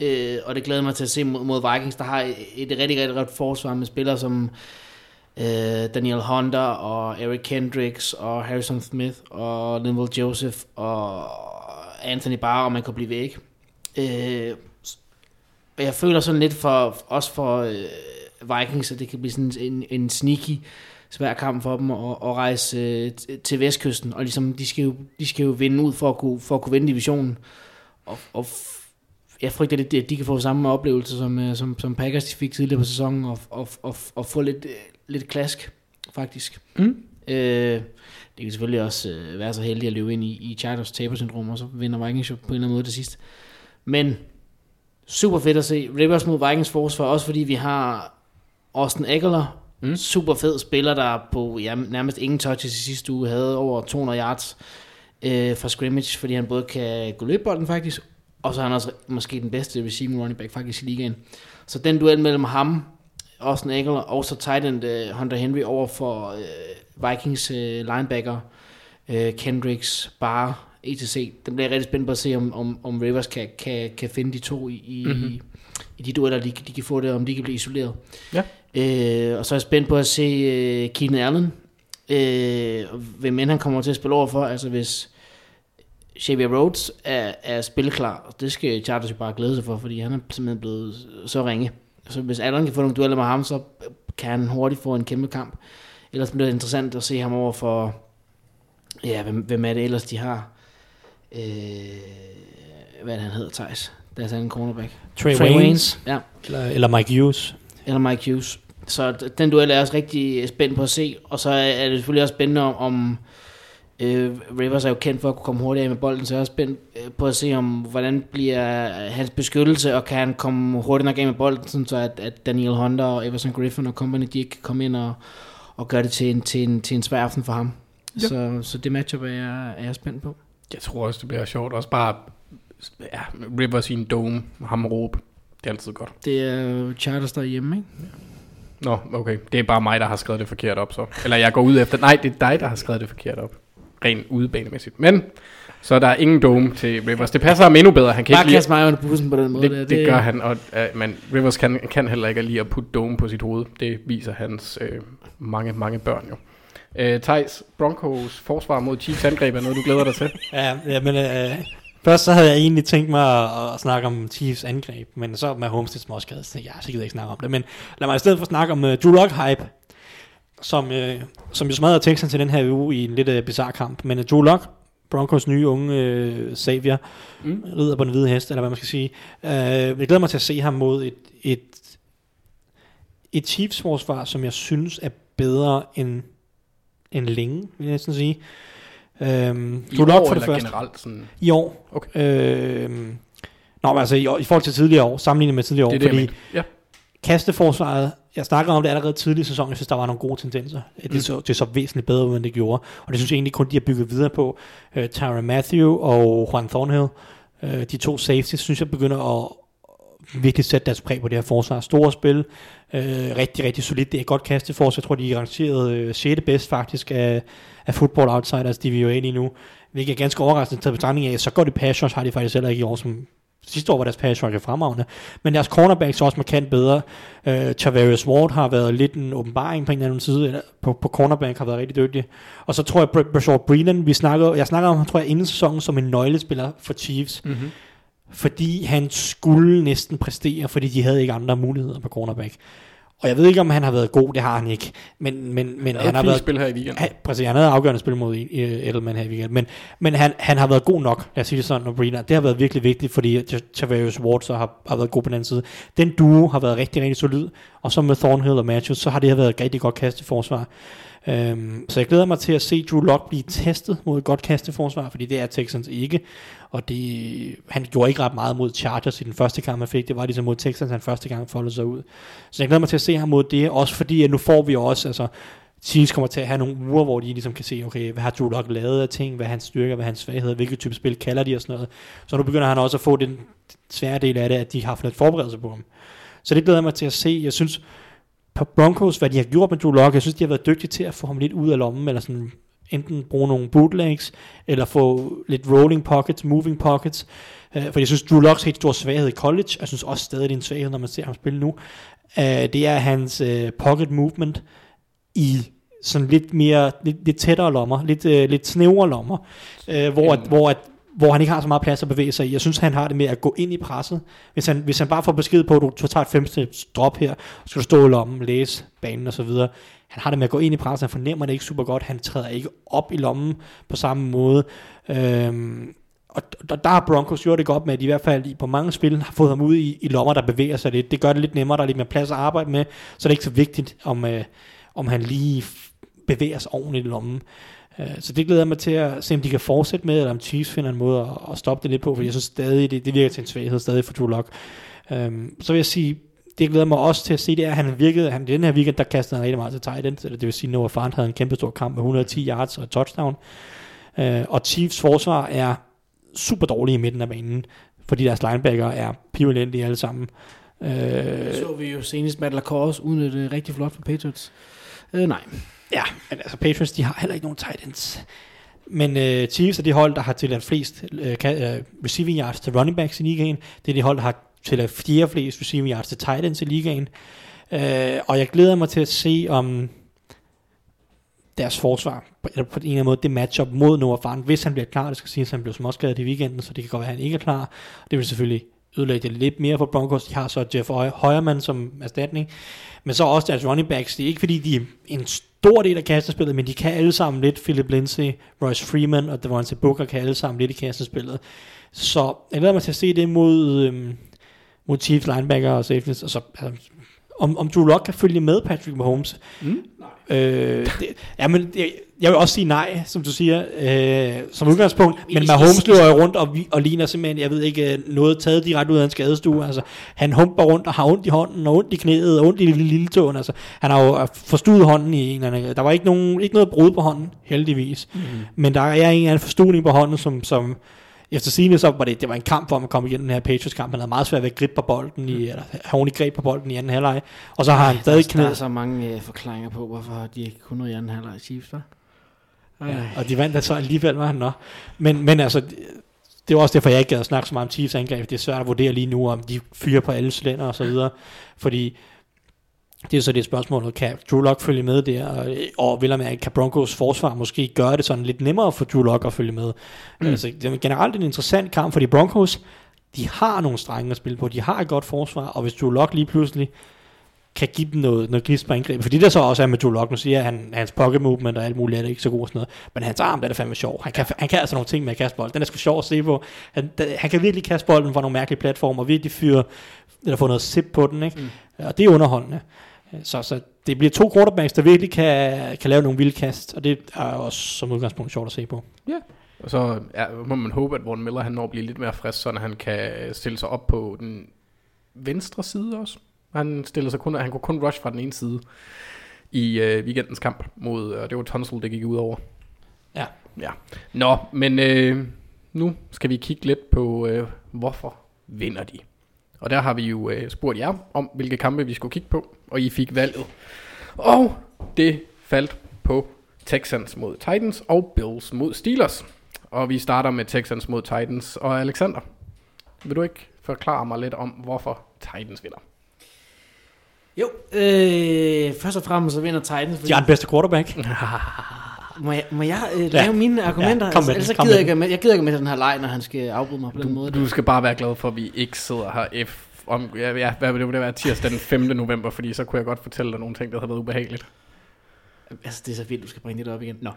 Øh, og det glæder mig til at se mod, mod Vikings, der har et, et rigtig, rigtig godt forsvar med spillere som øh, Daniel Hunter og Eric Kendricks og Harrison Smith og Linville Joseph og Anthony Barr, og man kan blive væk. Øh, og jeg føler sådan lidt for, også for øh, Vikings, at det kan blive sådan en, en sneaky svær kamp for dem at, at rejse øh, til vestkysten, og ligesom, de skal, jo, de skal jo vinde ud for at kunne, for at kunne vinde divisionen. Og, og jeg frygter lidt, at de kan få samme oplevelse, som, øh, som, som Packers de fik tidligere på sæsonen, og, og, og, og få lidt, øh, lidt klask, faktisk. Mm. Øh, det kan selvfølgelig også øh, være så heldig at løbe ind i, i Chargers tabersyndrom, og så vinder Vikings jo på en eller anden måde til sidst. Men super fedt at se Rivers mod Vikings forsvar, også fordi vi har Austin Eckler, mm. super fed spiller, der på ja, nærmest ingen touches i sidste uge havde over 200 yards øh, fra scrimmage, fordi han både kan gå løbe bolden faktisk, og så er han også måske den bedste receiving running back faktisk i ligaen. Så den duel mellem ham, Austin Eckler, og så tight end uh, Hunter Henry over for uh, Vikings uh, linebacker, uh, Kendricks, Barr, etc. Den bliver rigtig spændt på at se, om, om, om Rivers kan, kan, kan finde de to i, i, mm-hmm. i de dueller, de, de kan få det, om de kan blive isoleret. Ja. Øh, og så er jeg spændt på at se øh, Keenan Allen, øh, hvem end han kommer til at spille over for. Altså hvis Xavier Rhodes er, er spilklar, det skal Chargers jo bare glæde sig for, fordi han er simpelthen blevet så ringe. Så hvis Allen kan få nogle dueller med ham, så kan han hurtigt få en kæmpe kamp. Ellers bliver det interessant at se ham over for, ja, hvem, hvem er det ellers, de har? Øh, hvad er det, han hedder, Thijs? Deres anden cornerback. Trey, Trey Waynes, Waynes. Ja, eller, eller Mike Hughes. eller Mike Hughes. Så den duel er jeg også rigtig spændt på at se. Og så er det selvfølgelig også spændende om, om øh, Rivers er jo kendt for at kunne komme hurtigt af med bolden, så jeg er også spændt øh, på at se, om hvordan bliver hans beskyttelse, og kan han komme hurtigt nok af med bolden, sådan så at, at Daniel Hunter og Everson Griffin og company, de ikke kan komme ind og, og gøre det til en, til en, til en svær aften for ham. Ja. Så, så det matchup er jeg, er jeg spændt på. Jeg tror også, det bliver sjovt. Også bare ja, Rivers i en dome, ham råbe. Det er altid godt. Det er jo Chargers derhjemme, ikke? Nå, okay. Det er bare mig, der har skrevet det forkert op, så. Eller jeg går ud efter... Nej, det er dig, der har skrevet det forkert op. Rent udebanemæssigt. Men, så der er ingen dome til Rivers. Det passer ham endnu bedre. Han kan Bare ikke kaste mig under bussen på den måde. det, det, gør han, og, uh, men Rivers kan, kan heller ikke lide at putte dome på sit hoved. Det viser hans øh, mange, mange børn jo. Øh, Thijs, Broncos forsvar mod Chiefs angreb er noget, du glæder dig til. Ja, ja men øh, først så havde jeg egentlig tænkt mig at, at snakke om Chiefs angreb, men så med Holmes småskadet, så tænkte jeg, ja, så gider jeg ikke snakke om det. Men lad mig i stedet for snakke om uh, Drew Lock hype, som, uh, som jo smadrede Texans til den her uge i en lidt uh, bizarre kamp. Men uh, Drew Lock, Broncos nye unge uh, savior, mm. rider på den hvide hest, eller hvad man skal sige. Uh, jeg glæder mig til at se ham mod et, et, et Chiefs forsvar, som jeg synes er bedre end, end længe, vil jeg næsten sige. Øhm, I Drew Lock for det første. generelt sådan... I år. Okay. Øhm, nå, men altså i, år- i forhold til tidligere år, sammenlignet med tidligere år, Det er det, fordi. Ja. kasteforsvaret, jeg snakkede om det allerede tidligere i sæsonen, jeg synes, der var nogle gode tendenser. Mm. Det, så, det så væsentligt bedre ud, end det gjorde. Og det synes jeg egentlig kun, de har bygget videre på. Uh, Tyron Matthew og Juan Thornhill, uh, de to safeties, synes jeg begynder at virkelig sætte deres præg på det her forsvar. Store spil, uh, rigtig, rigtig solidt. Det er godt kasteforsvar. Jeg tror, de er rangeret uh, 6. bedst faktisk af, af Football Outsiders DVOA lige nu. Hvilket er ganske overraskende taget betragtning af. Så godt i pass rush har de faktisk heller ikke i år, som Sidste år var deres pass rush fremragende, men deres cornerbacks er også markant bedre. Uh, Tavarius Ward har været lidt en åbenbaring på en eller anden side, eller på, på cornerback har været rigtig dygtig. Og så tror jeg, Br- Brashard Breeland, vi snakker, jeg snakker om ham, tror jeg, inden sæsonen som en nøglespiller for Chiefs, Mm-hmm. fordi han skulle næsten præstere, fordi de havde ikke andre muligheder på cornerback. Og jeg ved ikke, om han har været god, det har han ikke, men, men, men han har været spil her i weekenden. han, præcis, han havde afgørende spil mod uh, Edelman her i weekenden. Men, men han, han har været god nok, lad os sige det sådan, og. Det har været virkelig vigtigt, fordi Tavarius Ward så har, har været god på den anden side. Den duo har været rigtig, rigtig solid. Og så med Thornhill og Matthews, så har det her været et rigtig godt kasteforsvar. Øhm, så jeg glæder mig til at se Drew Lock blive testet mod et godt kasteforsvar, fordi det er Texans ikke. Og det, han gjorde ikke ret meget mod Chargers i den første kamp, han fik. Det var ligesom mod Texans, han første gang foldede sig ud. Så jeg glæder mig til at se ham mod det, også fordi at nu får vi også, altså, Chiefs kommer til at have nogle uger, hvor de ligesom kan se, okay, hvad har Drew Lock lavet af ting, hvad er hans styrker, hvad er hans svagheder, hvilket type spil kalder de og sådan noget. Så nu begynder han også at få den svære del af det, at de har haft lidt forberedelse på ham. Så det glæder jeg mig til at se. Jeg synes, Broncos, hvad de har gjort med Drew Lock, jeg synes, de har været dygtige til at få ham lidt ud af lommen, eller sådan enten bruge nogle bootlegs, eller få lidt rolling pockets, moving pockets. Øh, for jeg synes, Drew Locks helt store svaghed i college, jeg synes også stadig, det er en svaghed, når man ser ham spille nu, øh, det er hans øh, pocket movement i sådan lidt mere, lidt, lidt tættere lommer, lidt, øh, lidt snævre lommer, øh, hvor, at, hvor, at, hvor han ikke har så meget plads at bevæge sig i. Jeg synes, han har det med at gå ind i presset. Hvis han, hvis han bare får besked på, at du, du tager et femte drop her, så skal du stå i lommen, læse banen osv., han har det med at gå ind i presset, han fornemmer det ikke super godt, han træder ikke op i lommen på samme måde. Øhm, og der, der har Broncos gjort det godt med, at de i hvert fald i, på mange spil har fået ham ud i, i lommer, der bevæger sig lidt. Det gør det lidt nemmere, der er lidt mere plads at arbejde med, så det er ikke så vigtigt, om, øh, om han lige bevæger sig ordentligt i lommen. Øh, så det glæder jeg mig til at se, om de kan fortsætte med, eller om Chiefs finder en måde at, at stoppe det lidt på, for jeg synes stadig, det, det virker til en svaghed stadig for Drew Lock. Øhm, så vil jeg sige, det glæder mig også til at se, det er, at han virkede, han, den her weekend, der kastede han rigtig meget til tight end, det vil sige, Noah Fant havde en kæmpe stor kamp med 110 yards og touchdown. Øh, og Chiefs forsvar er super dårlige i midten af banen, fordi deres linebacker er pivolendige alle sammen. Øh, Så vi jo senest Matt LaCourse udnytte rigtig flot for Patriots. Øh, nej. Ja, men altså Patriots, de har heller ikke nogen tight ends. Men øh, Chiefs er det hold, der har tilladt flest øh, øh, receiving yards til running backs i ligaen. Det er det hold, der har tilladt fjerde flest receiving yards til tight ends i ligaen. Øh, og jeg glæder mig til at se, om deres forsvar, på, eller på en eller anden måde, det matchup mod Noah Farn, hvis han bliver klar, det skal sige, at han blev småskadet i weekenden, så det kan godt være, at han ikke er klar. Det vil selvfølgelig ødelægge det lidt mere for Broncos. De har så Jeff Højermann som erstatning. Men så også deres running backs. Det er ikke fordi, de er en stor del af kastespillet, men de kan alle sammen lidt. Philip Lindsay, Royce Freeman og Devontae Booker kan alle sammen lidt i kastespillet. Så jeg glæder mig til at se det mod, øhm, mod Chiefs linebacker og safeties. Og så, altså, om, om Drew Lock kan følge med Patrick Mahomes. Mm. Øh, det, ja, men jeg vil også sige nej, som du siger, øh, som udgangspunkt. Men Mahomes løber jo rundt og, og ligner simpelthen, jeg ved ikke, øh, noget taget direkte ud af en skadestue. Altså, han humper rundt og har ondt i hånden, og ondt i knæet, og ondt i lille, lille tåen. Altså, han har jo forstuet hånden i en eller anden. Der var ikke, nogen, ikke noget brud på hånden, heldigvis. Mm. Men der er en eller anden forstuning på hånden, som, som efter sigende så var det, det var en kamp for ham at komme igennem den her Patriots-kamp. Han havde meget svært ved at gribe på bolden, i, eller have greb på bolden i anden halvleg. Og så har han stadig Der knæet. er så mange øh, forklaringer på, hvorfor de ikke kunne noget i anden halvleg Chiefs, hva'? Ja, og de vandt så alligevel, var han nok. Men, men altså, det, det var også derfor, jeg ikke gad at snakke så meget om Chiefs angreb. Det er svært at vurdere lige nu, om de fyrer på alle cylinder og så videre. Fordi det er så det spørgsmål, kan Drew Lock følge med der? Og, og vil man, kan Broncos forsvar måske gøre det sådan lidt nemmere for Drew Lock at følge med? Mm. Altså, det er generelt en interessant kamp, fordi Broncos, de har nogle strenge at spille på. De har et godt forsvar, og hvis Drew Lock lige pludselig kan give dem noget, noget gnist på angrebet. Fordi der så også er med Drew Lock, nu siger jeg, han, hans pocket movement og alt muligt er det ikke så god og sådan noget. Men hans arm, der er det fandme sjov. Han kan, han kan altså nogle ting med at kaste bold. Den er sgu sjov at se på. Han, der, han kan virkelig kaste bolden fra nogle mærkelige platformer, og virkelig fyre, eller få noget zip på den, ikke? Mm. Og det er underholdende. Så, så det bliver to quarterbacks, der virkelig kan, kan lave nogle vilde kast, og det er også som udgangspunkt sjovt at se på. Ja. Og så ja, må man håbe, at Von Miller han når at blive lidt mere frisk, så han kan stille sig op på den venstre side også. Han stiller sig kun, han kunne kun rush fra den ene side i øh, weekendens kamp mod, og det var Tunsil, det gik ud over. Ja. Ja. Nå, men øh, nu skal vi kigge lidt på, øh, hvorfor vinder de. Og der har vi jo øh, spurgt jer om, hvilke kampe vi skulle kigge på, og I fik valget. Og det faldt på Texans mod Titans og Bills mod Steelers. Og vi starter med Texans mod Titans. Og Alexander, vil du ikke forklare mig lidt om, hvorfor Titans vinder? Jo, øh, først og fremmest så vinder Titans, fordi... De har den bedste quarterback. Må jeg, må jeg øh, Ja. lave mine argumenter? Ja, kom med ellers den, så kom gider med jeg, ikke, med, jeg gider ikke med den her leg, når han skal afbryde mig på den måde. Du skal bare være glad for, at vi ikke sidder her F om, ja, ja, hvad vil det være tirsdag den 5. november, fordi så kunne jeg godt fortælle dig nogle ting, der havde været ubehageligt. Altså, det er så vildt, du skal bringe det op igen. Nå.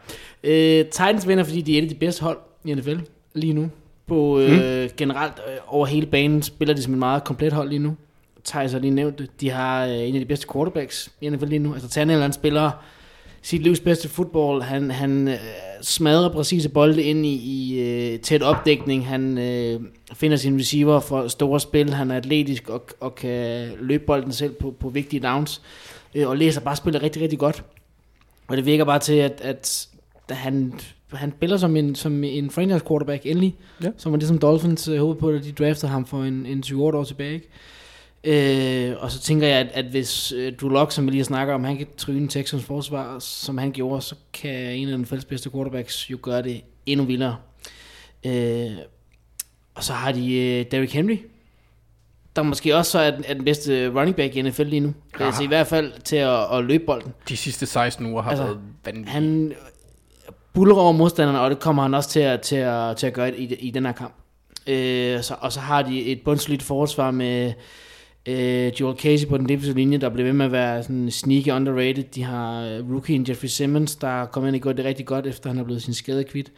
Øh, Titans vinder, fordi de er et af de bedste hold i NFL lige nu. På øh, mm. generelt øh, over hele banen spiller de som et meget komplet hold lige nu. Thijs har lige nævnt det. De har øh, en af de bedste quarterbacks i NFL lige nu. Altså Tannehill, han spiller sit livs bedste fodbold. Han, han øh, smadrer præcise bolde ind i, i øh, tæt opdækning. Han øh, finder sin receiver for store spil. Han er atletisk og, og kan løbe bolden selv på, på vigtige downs. Øh, og læser bare spillet rigtig, rigtig godt. Og det virker bare til, at, at han, han spiller som en, som en franchise quarterback endelig. Ja. Som var det, som Dolphins øh, håbede på, da de draftede ham for en, en 20 år tilbage. Ikke? Øh, og så tænker jeg, at, at hvis øh, Drew som vi lige snakker om, han kan tryne Texans forsvar, som han gjorde, så kan en af den fælles bedste quarterbacks jo gøre det endnu vildere. Øh, og så har de øh, Derrick Henry, der måske også så er, den- er den bedste running back i NFL lige nu. Ja. Altså i hvert fald til at, at løbe bolden. De sidste 16 uger har Altså, været vanvittige. Han buller over modstanderne, og det kommer han også til at, til at, til at gøre i, i den her kamp. Øh, så, og så har de et bundslidt forsvar med øh, Joel Casey på den defensive linje, der bliver ved med at være sådan sneaky underrated. De har øh, rookie rookien Jeffrey Simmons, der kom ind og gjorde det rigtig godt, efter han er blevet sin skade kvidt.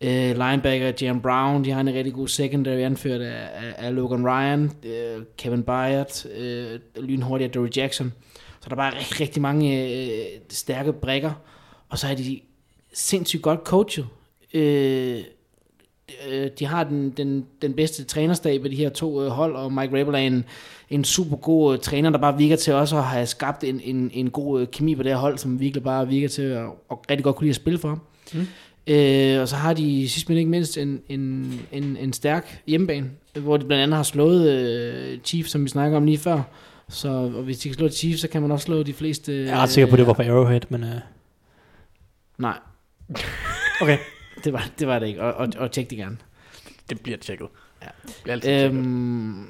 Øh, linebacker Jam Brown, de har en rigtig god secondary anført af, af, af Logan Ryan, øh, Kevin Byard, øh, lynhurtig af Dory Jackson. Så der er bare rigtig, rigtig mange øh, stærke brækker. Og så er de sindssygt godt coachet. Øh, øh, de har den, den, den bedste trænerstab af de her to øh, hold, og Mike Rabel er en, en super god øh, træner, der bare virker til også at have skabt en, en, en god øh, kemi på det her hold, som virkelig bare virker til at, at rigtig godt kunne lide at spille for ham. Mm. Øh, og så har de sidst men ikke mindst en, en, en, en stærk hjemmebane, hvor de blandt andet har slået øh, Chiefs, som vi snakker om lige før. Så og hvis de kan slå Chiefs, så kan man også slå de fleste... Jeg er ret sikker på, at det var på Arrowhead, men... Uh, Nej, okay. Det var, det var det ikke, og, og, og tjek det gerne. Det bliver tjekket. Ja. Det bliver altid tjekket. Øhm,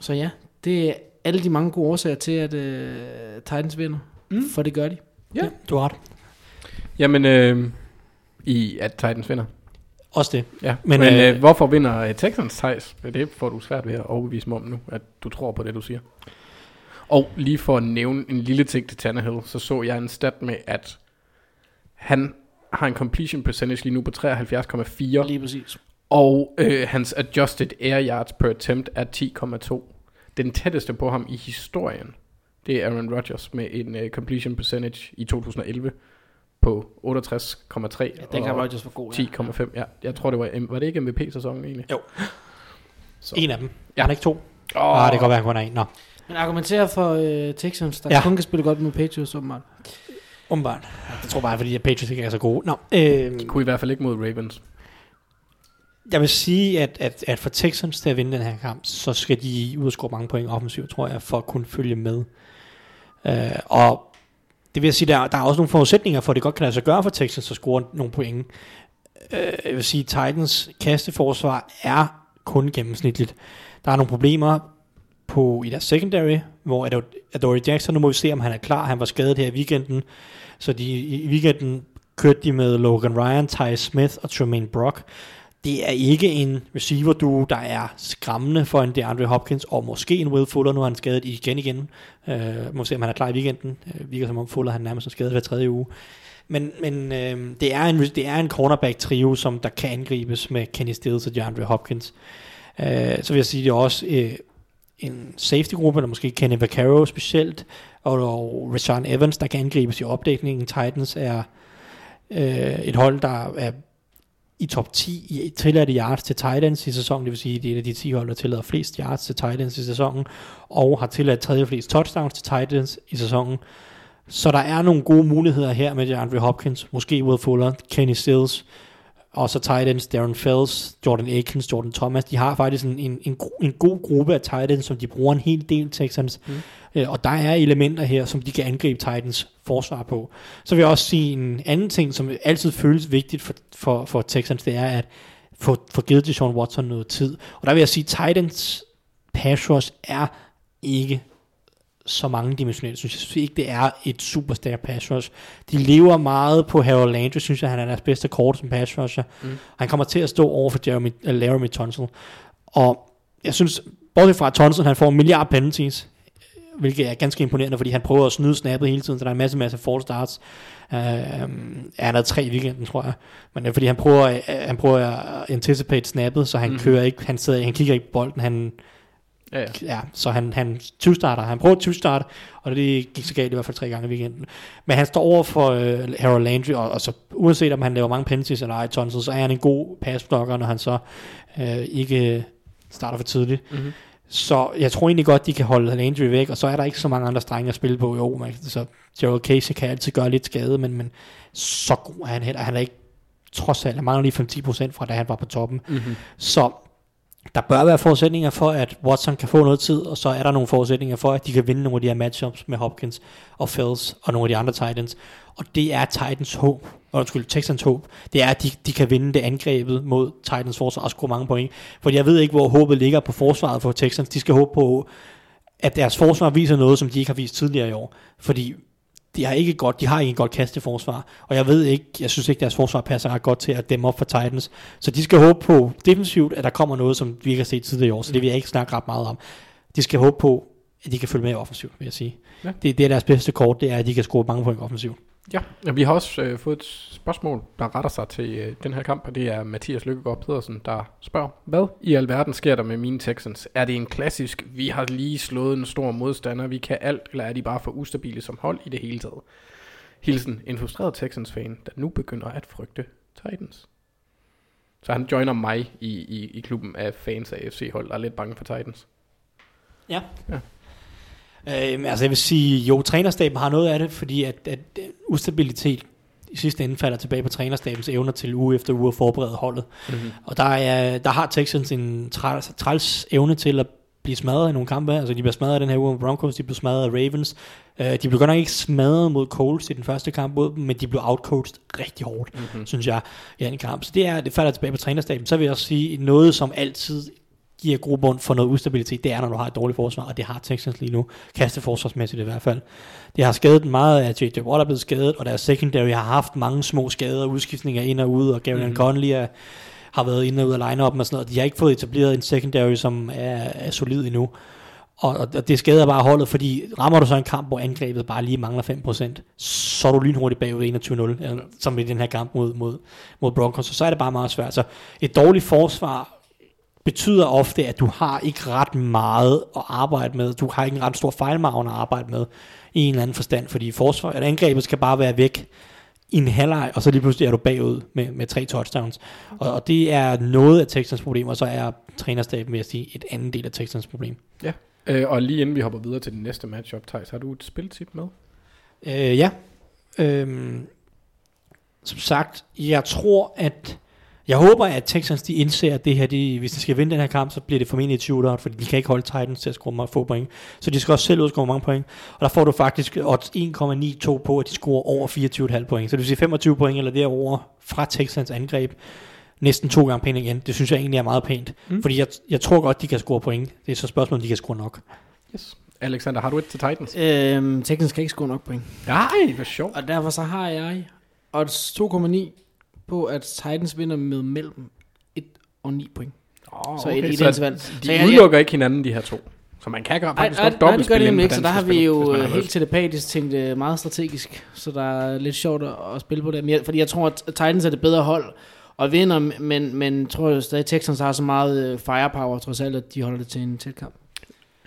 så ja, det er alle de mange gode årsager til, at øh, Titans vinder. Mm. For det gør de. Ja. ja. Du har ret. Jamen, øh, i at Titans vinder. Også det. Ja, Men, men, øh, øh, hvorfor vinder øh, Texans Thijs? Det får du svært ved at overbevise mig om nu, at du tror på det, du siger. Og lige for at nævne en lille ting til Tannehill, så så jeg en stat med, at han har en completion percentage lige nu på 73,4, Lige præcis. og øh, hans adjusted air yards per attempt er 10,2. Den tætteste på ham i historien, det er Aaron Rodgers med en uh, completion percentage i 2011 på 68,3. Ja, den kan Rodgers for god. Ja. 10,5, ja. Jeg tror, det var, var det ikke MVP-sæsonen egentlig? Jo. Så. En af dem. Ja. Han er ikke to. Oh. Ah, det kan godt være, han kun er en. Nå, Men argumenterer for øh, Texans, der. Ja. kun kan spille godt mod Patriots, åbenbart. Umiddelbart. Jeg tror bare, fordi at Patriots ikke er så gode. Nå, øh, Kunne i hvert fald ikke mod Ravens. jeg vil sige, at, at, at for Texans til at vinde den her kamp, så skal de ud og score mange point offensivt, tror jeg, for at kunne følge med. Øh, og det vil jeg sige, der, der er også nogle forudsætninger for, at det godt kan lade sig gøre for Texans at score nogle point. Øh, jeg vil sige, Titans kasteforsvar er kun gennemsnitligt. Der er nogle problemer på i deres secondary, hvor Adore Jackson, nu må vi se, om han er klar. Han var skadet her i weekenden, så de, i weekenden kørte de med Logan Ryan, Ty Smith og Tremaine Brock. Det er ikke en receiver duo, der er skræmmende for en DeAndre Hopkins, og måske en Will Fuller, nu er han skadet igen igen. Uh, må se, om han er klar i weekenden. Uh, virker som om Fuller han nærmest er skadet hver tredje uge. Men, men øh, det, er en, det er en cornerback-trio, som der kan angribes med Kenny Stills og DeAndre Hopkins. Uh, så vil jeg sige, det er også uh, en safety-gruppe, eller måske Kenny Vaccaro specielt, og, og Rashawn Evans, der kan angribes i opdækningen. Titans er øh, et hold, der er i top 10 i tilladte yards til Titans i sæsonen, det vil sige, det er et af de 10 hold, der tillader flest yards til Titans i sæsonen, og har tilladt tredje flest touchdowns til Titans i sæsonen. Så der er nogle gode muligheder her med DeAndre Hopkins, måske Will Fuller, Kenny Stills, og så Titans, Darren Fells, Jordan Akins, Jordan Thomas. De har faktisk en, en, en, en god gruppe af Titans, som de bruger en hel del Texans. Mm. Øh, og der er elementer her, som de kan angribe Titans forsvar på. Så vil jeg også sige en anden ting, som altid føles vigtigt for, for, for Texans, det er at få, få givet til Sean Watson noget tid. Og der vil jeg sige, Titans pass rush er ikke så mange dimensionelt. Synes jeg synes ikke, det er et super stærkt pass rush. De lever meget på Harold Landry, synes jeg, han er deres bedste kort som pass rusher. Mm. Han kommer til at stå over for Jeremy, uh, Laramie Tunsil. Og jeg synes, bortset fra Tunsil, han får en milliard penalties, hvilket er ganske imponerende, fordi han prøver at snyde snappet hele tiden, så der er en masse, masse false starts. Uh, han havde tre i weekenden, tror jeg. Men det er fordi, han prøver, uh, han prøver at anticipate snappet, så han mm. kører ikke, han, sidder, han kigger ikke på bolden, han Ja, ja. ja, så han, han 20-starter. Han prøvede 20-start, og det gik så galt i hvert fald tre gange i weekenden. Men han står over for uh, Harold Landry, og, og så uanset om han laver mange penalties eller ej, Tonsil, så er han en god passblocker, når han så uh, ikke starter for tidligt. Mm-hmm. Så jeg tror egentlig godt, de kan holde Landry væk, og så er der ikke så mange andre strenge at spille på. Jo, man, så Gerald Casey kan altid gøre lidt skade, men, men så god er han heller. Han er ikke trods alt, han mangler lige 5-10% fra da han var på toppen. Mm-hmm. Så der bør være forudsætninger for, at Watson kan få noget tid, og så er der nogle forudsætninger for, at de kan vinde nogle af de her matchups med Hopkins og Fells og nogle af de andre Titans. Og det er Titans håb, og undskyld, Texans håb, det er, at de, de kan vinde det angrebet mod Titans forsvar og score mange point. For jeg ved ikke, hvor håbet ligger på forsvaret for Texans. De skal håbe på, at deres forsvar viser noget, som de ikke har vist tidligere i år. Fordi de har ikke godt, de har ikke et godt kasteforsvar, og jeg ved ikke, jeg synes ikke, deres forsvar passer ret godt til at dæmme op for Titans. Så de skal håbe på defensivt, at der kommer noget, som vi ikke har set tidligere i år, så det vil jeg ikke snakke ret meget om. De skal håbe på, at de kan følge med offensivt, vil jeg sige. Ja. Det, det er deres bedste kort, det er, at de kan score mange point offensivt. Ja, og vi har også øh, fået et spørgsmål, der retter sig til øh, den her kamp, og det er Mathias Lykkegaard Pedersen, der spørger, hvad i alverden sker der med mine Texans? Er det en klassisk, vi har lige slået en stor modstander, vi kan alt, eller er de bare for ustabile som hold i det hele taget? Hilsen, en frustreret Texans-fan, der nu begynder at frygte Titans. Så han joiner mig i, i, i klubben af fans af FC-hold, der er lidt bange for Titans. Ja. Ja. Øhm, altså jeg vil sige, jo, trænerstaben har noget af det, fordi at, at øh, ustabilitet i sidste ende falder tilbage på trænerstabens evner til uge efter uge at forberede holdet. Mm-hmm. Og der, er, der har Texans en træls, træls evne til at blive smadret i nogle kampe. Altså de bliver smadret den her uge mod Broncos, de bliver smadret af Ravens. Uh, de blev godt nok ikke smadret mod Colts i den første kamp mod dem, men de blev outcoached rigtig hårdt, mm-hmm. synes jeg, i den kamp. Så det, er, det falder tilbage på trænerstaben. Så vil jeg også sige, noget som altid giver grobund for noget ustabilitet, det er, når du har et dårligt forsvar, og det har Texans lige nu, kasteforsvarsmæssigt i hvert fald. Det har skadet meget af J.J. Watt er blevet skadet, og deres secondary har haft mange små skader, udskiftninger ind og ud, og Gavin mm-hmm. Conley er, har været inde og ud af line og sådan noget. De har ikke fået etableret en secondary, som er, er solid endnu. Og, og det skader bare holdet, fordi rammer du så en kamp, hvor angrebet bare lige mangler 5%, så er du lynhurtigt bagud 21-0, eller, som i den her kamp mod, mod, mod Broncos, så, så er det bare meget svært. Så et dårligt forsvar betyder ofte, at du har ikke ret meget at arbejde med. Du har ikke en ret stor fejlmargen at arbejde med i en eller anden forstand, fordi forsvar, at angrebet skal bare være væk i en halvleg, og så lige pludselig er du bagud med, med tre touchdowns. Og, og det er noget af Texans problem, og så er trænerstaben, vil jeg sige, et andet del af Texans problem. Ja, øh, og lige inden vi hopper videre til den næste matchup, Thijs, har du et spiltip med? Øh, ja. Øhm, som sagt, jeg tror, at jeg håber, at Texans de indser, at det her, de, hvis de skal vinde den her kamp, så bliver det formentlig et shootout, fordi de kan ikke holde Titans til at score mange få point. Så de skal også selv udscore mange point. Og der får du faktisk odds 1,92 på, at de scorer over 24,5 point. Så det vil sige 25 point eller derover fra Texans angreb. Næsten to gange pænt igen. Det synes jeg egentlig er meget pænt. Mm. Fordi jeg, jeg tror godt, de kan score point. Det er så spørgsmålet, om de kan score nok. Yes. Alexander, har du et til Titans? Øhm, Texans kan ikke score nok point. Nej, hvor sjovt. Og derfor så har jeg odds 2,9 på, at Titans vinder med mellem 1 og 9 point. Oh, Så et- et så interval. de Så jeg- udelukker ikke hinanden, de her to. Så man kan gøre faktisk godt det nemlig på ikke, så der har vi jo øh, helt telepatisk tænkt øh, meget strategisk, så der er lidt sjovt at, at spille på det. Men jeg, fordi jeg tror, at Titans er det bedre hold og vinder, men, men tror jeg stadig, Texans har så meget øh, firepower trods alt, at de holder det til en tæt kamp.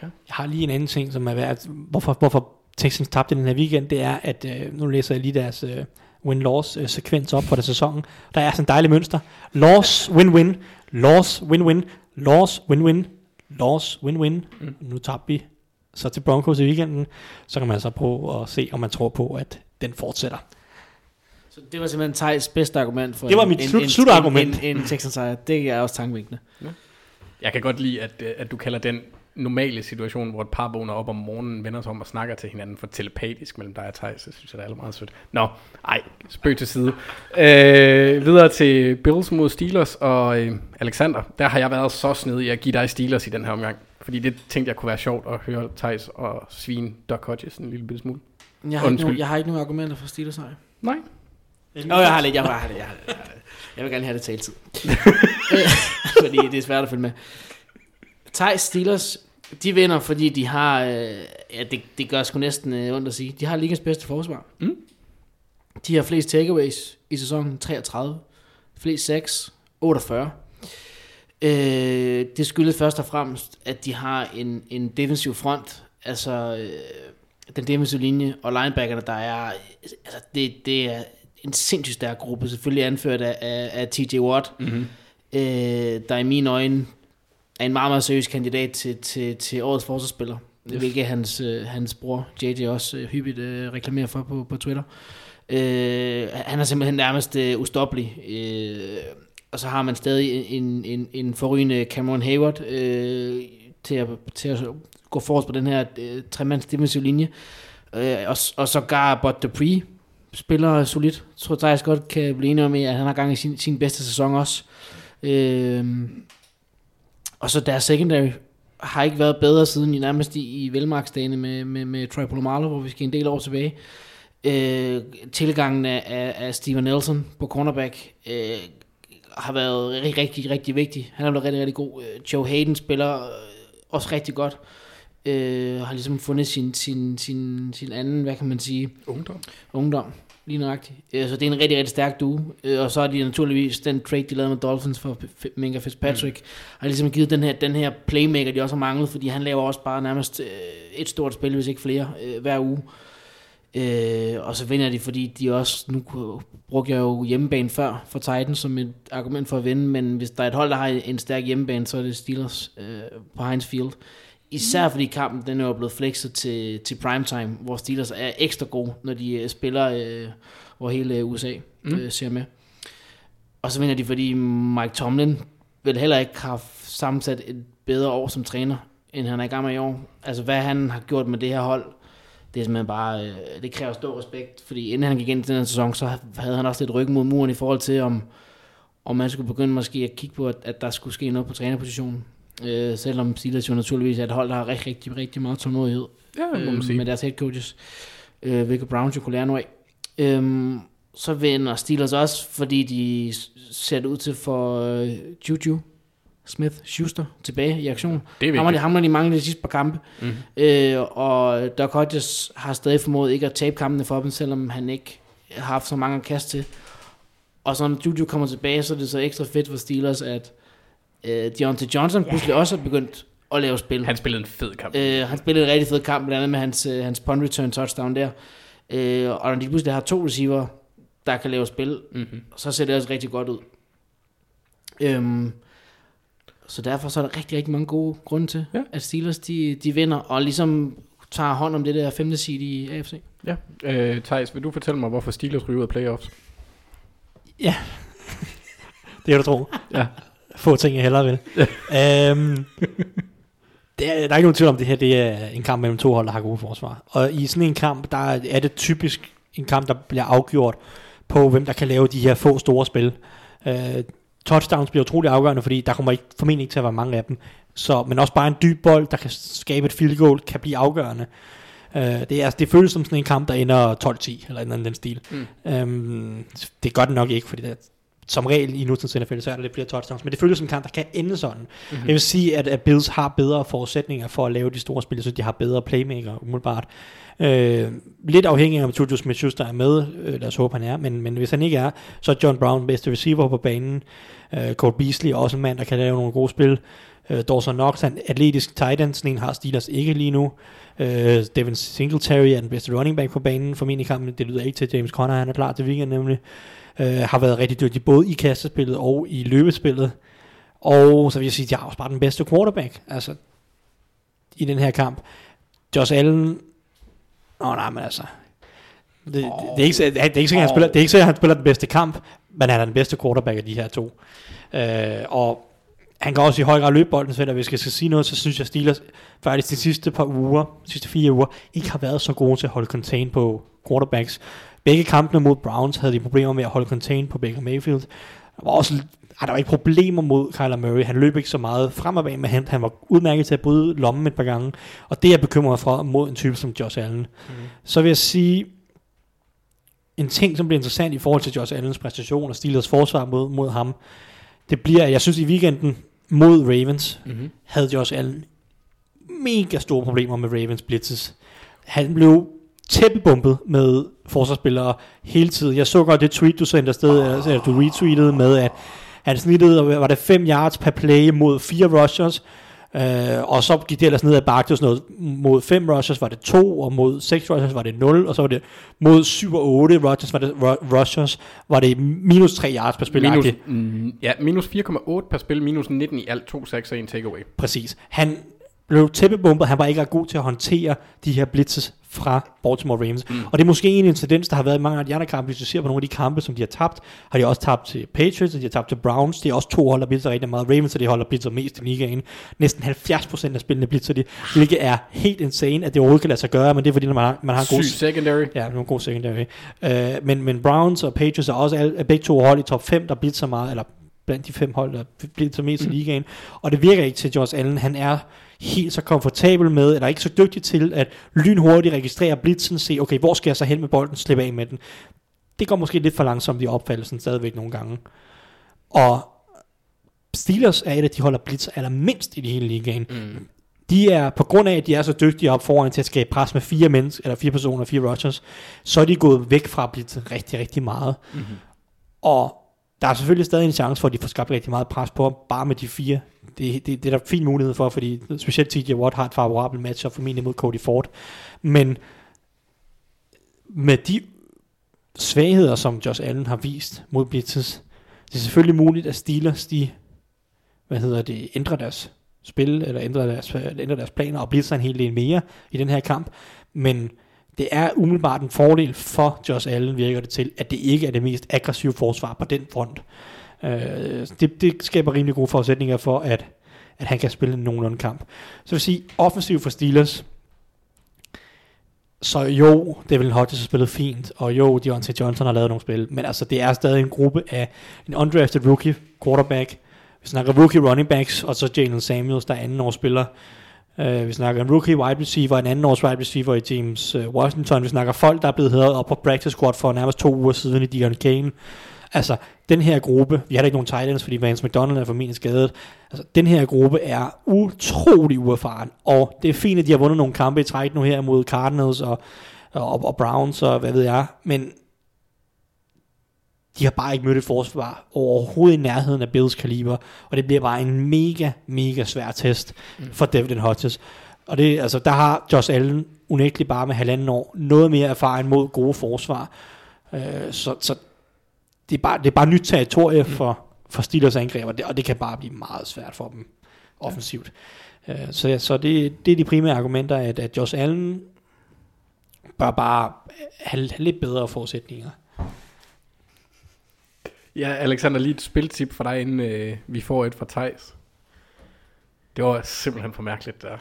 Jeg har lige en anden ting, som er værd. Hvorfor, hvorfor Texans tabte den her weekend, det er, at øh, nu læser jeg lige deres øh, win-loss øh, sekvens op for det sæsonen. Der er sådan et dejligt mønster. Loss, win-win, loss, win-win, loss, win-win, loss, win-win. Mm. Nu tabte vi så til Broncos i weekenden. Så kan man så prøve at se, om man tror på, at den fortsætter. Så det var simpelthen Thijs bedste argument for Det var en, mit en, slut- en, slutargument. En, en, en Texans sejr. Det er også tankevækkende. Jeg kan godt lide, at, øh, at du kalder den normale situation, hvor et par vågner op om morgenen, vender sig om og snakker til hinanden for telepatisk mellem dig og Thijs. Det synes jeg, det er meget sødt. Nå, ej, spøg til side. Øh, videre til Bills mod Steelers og øh, Alexander. Der har jeg været så snedig at give dig Steelers i den her omgang. Fordi det tænkte jeg kunne være sjovt at høre Thijs og svine Doc Hodges en lille bitte smule. Jeg har, ikke Undskyld. nogen, jeg har ikke nogen argumenter for Steelers sejr. Nej. Nå, jeg har lidt, jeg har lidt, jeg har lidt. Jeg, har lidt. jeg vil gerne have det taletid. Øh, fordi det er svært at følge med. Thijs Steelers, de vinder, fordi de har, øh, ja, det, det gør sgu næsten øh, ondt at sige, de har ligens bedste forsvar. Mm. De har flest takeaways i sæsonen, 33. Flest 6, 48. Øh, det skyldes først og fremmest, at de har en, en defensiv front, altså øh, den defensive linje og linebackerne, der er, altså det, det er en sindssygt stærk gruppe, selvfølgelig anført af, af, af TJ Watt, Mm-hmm. øh, der i mine øjne er en meget, meget seriøs kandidat til, til, til årets forsvarsspiller. Yes. Hvilket hans, øh, hans bror JJ også øh, hyppigt øh, reklamerer for på, på Twitter. Øh, han er simpelthen nærmest øh, ustoppelig. Øh, og så har man stadig en, en, en forrygende Cameron Hayward øh, til, at, til at gå forrest på den her øh, tremands defensiv linje. Øh, og, og så gar Bud Dupree spiller solidt. Jeg tror Thijs godt kan blive enig om, at han har gang i sin, sin bedste sæson også. Øh, og så deres secondary har ikke været bedre siden i nærmest i, i velmarksdagene med, med, med Troy Polamalu, hvor vi skal en del år tilbage. Øh, tilgangen af, af, af Steven Nelson på cornerback øh, har været rigtig, rigtig, rigtig vigtig. Han er blevet rigtig, rigtig god. Øh, Joe Hayden spiller øh, også rigtig godt. Øh, har ligesom fundet sin, sin, sin, sin anden, hvad kan man sige, Ungdom. ungdom. Lige nøjagtigt. Øh, Så det er en rigtig, rigtig stærk duo. Øh, Og så har de naturligvis den trade, de lavede med Dolphins for Minka Fitzpatrick, mm. har ligesom givet den her, den her playmaker, de også har manglet, fordi han laver også bare nærmest øh, et stort spil, hvis ikke flere, øh, hver uge. Øh, og så vinder de, fordi de også, nu brugte jeg jo hjemmebane før for Titans som et argument for at vinde, men hvis der er et hold, der har en stærk hjemmebane, så er det Steelers øh, på Heinz Field. Især fordi kampen den er jo blevet flexet til, til primetime, hvor Steelers er ekstra gode, når de øh, spiller, øh, hvor hele øh, USA mm. øh, ser med. Og så vinder de, fordi Mike Tomlin vel heller ikke har sammensat et bedre år som træner, end han er i gang med i år. Altså hvad han har gjort med det her hold, det er simpelthen bare, øh, det kræver stor respekt, fordi inden han gik ind i den her sæson, så havde han også lidt ryggen mod muren i forhold til, om, om man skulle begynde måske at kigge på, at, at der skulle ske noget på trænerpositionen. Øh, selvom Steelers jo naturligvis er et hold, der har rigtig, rigtig, rigtig meget tålmodighed Ja, øh, med deres head coaches, øh, hvilket Browns jo kunne lære noget af. Øhm, så vinder Steelers også, fordi de ser ud til for øh, Juju Smith-Schuster tilbage i aktion. Det er vigtigt. ham har de manglet de sidste par kampe. Mm. Øh, og Doc Hodges har stadig formået ikke at tabe kampene for dem, selvom han ikke har haft så mange at kaste til. Og så når Juju kommer tilbage, så er det så ekstra fedt for Steelers, at øh, Deontay Johnson pludselig også er begyndt at lave spil. Han spillede en fed kamp. Øh, han spillede en rigtig fed kamp, blandt andet med hans, øh, hans punt return touchdown der. Øh, og når de pludselig har to receiver, der kan lave spil, Mm-hmm. så ser det også rigtig godt ud. Øhm, så derfor så er der rigtig, rigtig mange gode grunde til, Ja. ja. at Steelers de, de vinder, og ligesom tager hånd om det der femte seed i AFC. Ja. Øh, Thijs, vil du fortælle mig, hvorfor Steelers ryger ud af playoffs? Ja. det er du tro. Ja. Få ting, jeg hellere vil. øhm, det er, der er ikke nogen tvivl om, det her det er en kamp mellem to hold, der har gode forsvar. Og i sådan en kamp, der er det typisk en kamp, der bliver afgjort på, hvem der kan lave de her få store spil. Øh, touchdowns bliver utrolig afgørende, fordi der kommer ikke, formentlig ikke til at være mange af dem. Så, men også bare en dyb bold, der kan skabe et field goal, kan blive afgørende. Øh, det, er, det føles som sådan en kamp, der ender 12-10, eller en anden den stil. Mm. Øhm, det gør det nok ikke, fordi det er, som regel i nutidens NFL, så er der lidt flere touchdowns, men det føles som en kamp, der kan ende sådan. Mm-hmm. Jeg vil sige, at, at Bills har bedre forudsætninger for at lave de store spil, så de har bedre playmaker umiddelbart. Øh, lidt afhængig af, om Juju Smith-Schuster er med, øh, lad os håbe, han er, men, men hvis han ikke er, så er John Brown bedste receiver på banen. Øh, Cole Beasley er også en mand, der kan lave nogle gode spil. Øh, Dawson Knox er en atletisk tight end, sådan en har Steelers ikke lige nu. Øh, Devin Singletary er den bedste running back på banen for min i kampen. Det lyder ikke til, James Conner han er klar til weekend nemlig. Øh, Øh, har været rigtig dygtig både i kastespillet og i løbespillet. Og så vil jeg sige, at jeg har også bare den bedste quarterback. Altså, i den her kamp. Josh Allen... Åh nej, men altså... Det, det, det, er ikke, så- det, er ikke sikkert, han spiller, det er ikke sikkert, han spiller den bedste kamp, men han er den bedste quarterback af de her to. Øh, og han kan også i høj grad løbe bolden, så hvis jeg skal sige noget, så synes jeg, at Steelers faktisk de sidste par uger, de sidste fire uger, ikke har været så gode til at holde contain på quarterbacks. Begge kampene mod Browns havde de problemer med at holde contain på Baker Mayfield. Der var også ah, der var ikke problemer mod Kyler Murray. Han løb ikke så meget frem og bag, men han, han var udmærket til at bryde lommen et par gange. Og det er jeg bekymret for mod en type som Josh Allen. Mm. Så vil jeg sige, en ting, som bliver interessant i forhold til Josh Allens præstation og Steelers forsvar mod, mod ham, det bliver, jeg synes i weekenden mod Ravens, Mm-hmm. havde Josh Allen mega store problemer med Ravens blitzes. Han blev tæppebumpet med forsvarsspillere hele tiden. Jeg så godt det tweet, du sendte afsted, oh. eller du retweetede med, at han snittede, var det 5 yards per play mod fire rushers, øh, og så gik det ellers ned ad bakke til sådan noget. Mod 5 rushers var det 2, og mod 6 rushers var det 0, og så var det mod 7 og 8 rushers var det, ru- rushers, var det minus 3 yards per spil. Minus, mm, ja, minus 4,8 per spil, minus 19 i alt, 2 6 og 1 takeaway. Præcis. Han blev tæppebumpet, han var ikke god til at håndtere de her blitzes fra Baltimore Ravens. Mm. Og det er måske en incidens, der har været i mange af de andre kampe. Hvis du ser på nogle af de kampe, som de har tabt, har de også tabt til Patriots, og de har tabt til Browns. Det er også to hold, der blitzer rigtig meget. Ravens, så de holder blitzer mest i ligaen. Næsten 70% af spillene blitzer de, hvilket er helt insane, at det overhovedet kan lade sig gøre, men det er fordi, når man har, man har en god secondary. Ja, nogle gode secondary. Uh, men, men Browns og Patriots er også alle, er begge to hold i top 5, der blitzer meget, eller blandt de fem hold, der blitzer mest mm. i ligaen. Og det virker ikke til Josh Allen. Han er helt så komfortabel med, eller ikke så dygtig til at lynhurtigt registrere blitzen, se, okay, hvor skal jeg så hen med bolden, slippe af med den. Det går måske lidt for langsomt i opfattelsen stadigvæk nogle gange. Og Steelers er et af de holder blitz allermindst i det hele ligaen. Mm. De er, på grund af, at de er så dygtige op foran til at skabe pres med fire mennesker, eller fire personer, fire rushers, så er de gået væk fra blitzen rigtig, rigtig meget. Mm-hmm. Og der er selvfølgelig stadig en chance for, at de får skabt rigtig meget pres på ham, bare med de fire. Det, det, det er der fin mulighed for, fordi specielt TJ Watt har et favorabelt match, og formentlig mod Cody Ford. Men med de svagheder, som Josh Allen har vist mod Blitzes, det er selvfølgelig muligt, at Steelers, de, hvad hedder det, ændrer deres spil, eller ændrer deres, ændrer deres planer, og blitzer en hel del mere i den her kamp. Men det er umiddelbart en fordel for Josh Allen, virker det til, at det ikke er det mest aggressive forsvar på den front. Øh, det, det skaber rimelig gode forudsætninger for, at, at han kan spille en nogenlunde kamp. Så vil sige, offensiv for Steelers, så jo, Devin Hodges har spillet fint, og jo, Deontay Johnson har lavet nogle spil, men altså, det er stadig en gruppe af en undrafted rookie quarterback, vi snakker rookie running backs, og så Jalen Samuels, der er anden års spiller, Uh, vi snakker en rookie wide receiver, en anden års wide receiver i James uh, Washington. Vi snakker folk, der er blevet hævet op på practice squad for nærmest to uger siden i Dion Kane. Altså, den her gruppe, vi har ikke nogen tight ends, fordi Vance McDonald er formentlig skadet. Altså, den her gruppe er utrolig uerfaren, og det er fint, at de har vundet nogle kampe i træk nu her mod Cardinals og, og, og Browns og hvad ved jeg, men de har bare ikke mødt et forsvar overhovedet i nærheden af Bills kaliber, og det bliver bare en mega, mega svær test mm. for Devin Hodges. Og det, altså, der har Josh Allen unægteligt bare med halvanden år noget mere erfaring mod gode forsvar. Øh, så, så det er bare, det er bare nyt territorie mm. for, for Steelers angreb, og det, og det kan bare blive meget svært for dem offensivt. Ja. Øh, så så det, det er de primære argumenter, at, at Josh Allen bør bare have, have lidt bedre forudsætninger. Ja, Alexander, lige et spiltip for dig, inden øh, vi får et fra Thijs. Det var simpelthen for mærkeligt der.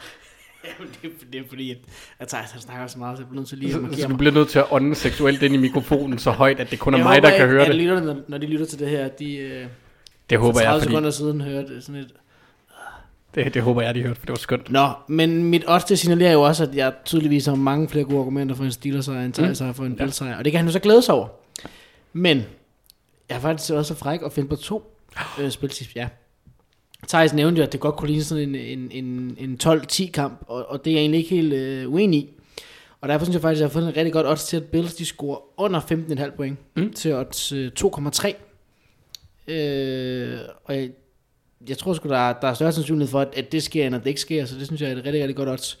Jamen, det, er, det er fordi, at, at Thijs han snakker så meget, så jeg bliver nødt til lige at markere Så du bliver nødt til at ånde seksuelt ind i mikrofonen så højt, at det kun er jeg mig, håber, der kan høre det. Lytter, når, når de lytter til det her, de øh, det håber jeg, fordi... sekunder siden hørte sådan et... Det, det håber jeg, de hørte, for det var skønt. Nå, men mit odds det signalerer jo også, at jeg tydeligvis har mange flere gode argumenter for en Steelers sejr, end Thijs mm. har for en ja. Bills sejr. Og det kan han jo så glæde sig over. Men jeg har faktisk også så fræk at finde på to øh, spiltips, ja. Thijs nævnte jo, at det godt kunne ligne sådan en, en, en, en 12-10 kamp, og, og det er jeg egentlig ikke helt øh, uenig i. Og derfor synes jeg faktisk, at jeg har fundet en rigtig godt odds til, at Bills de scorer under 15,5 point mm. til odds øh, 2,3. Øh, og jeg, jeg tror sgu, der er, der er større sandsynlighed for, at, at det sker, end at det ikke sker, så det synes jeg er et rigtig, rigtig godt odds.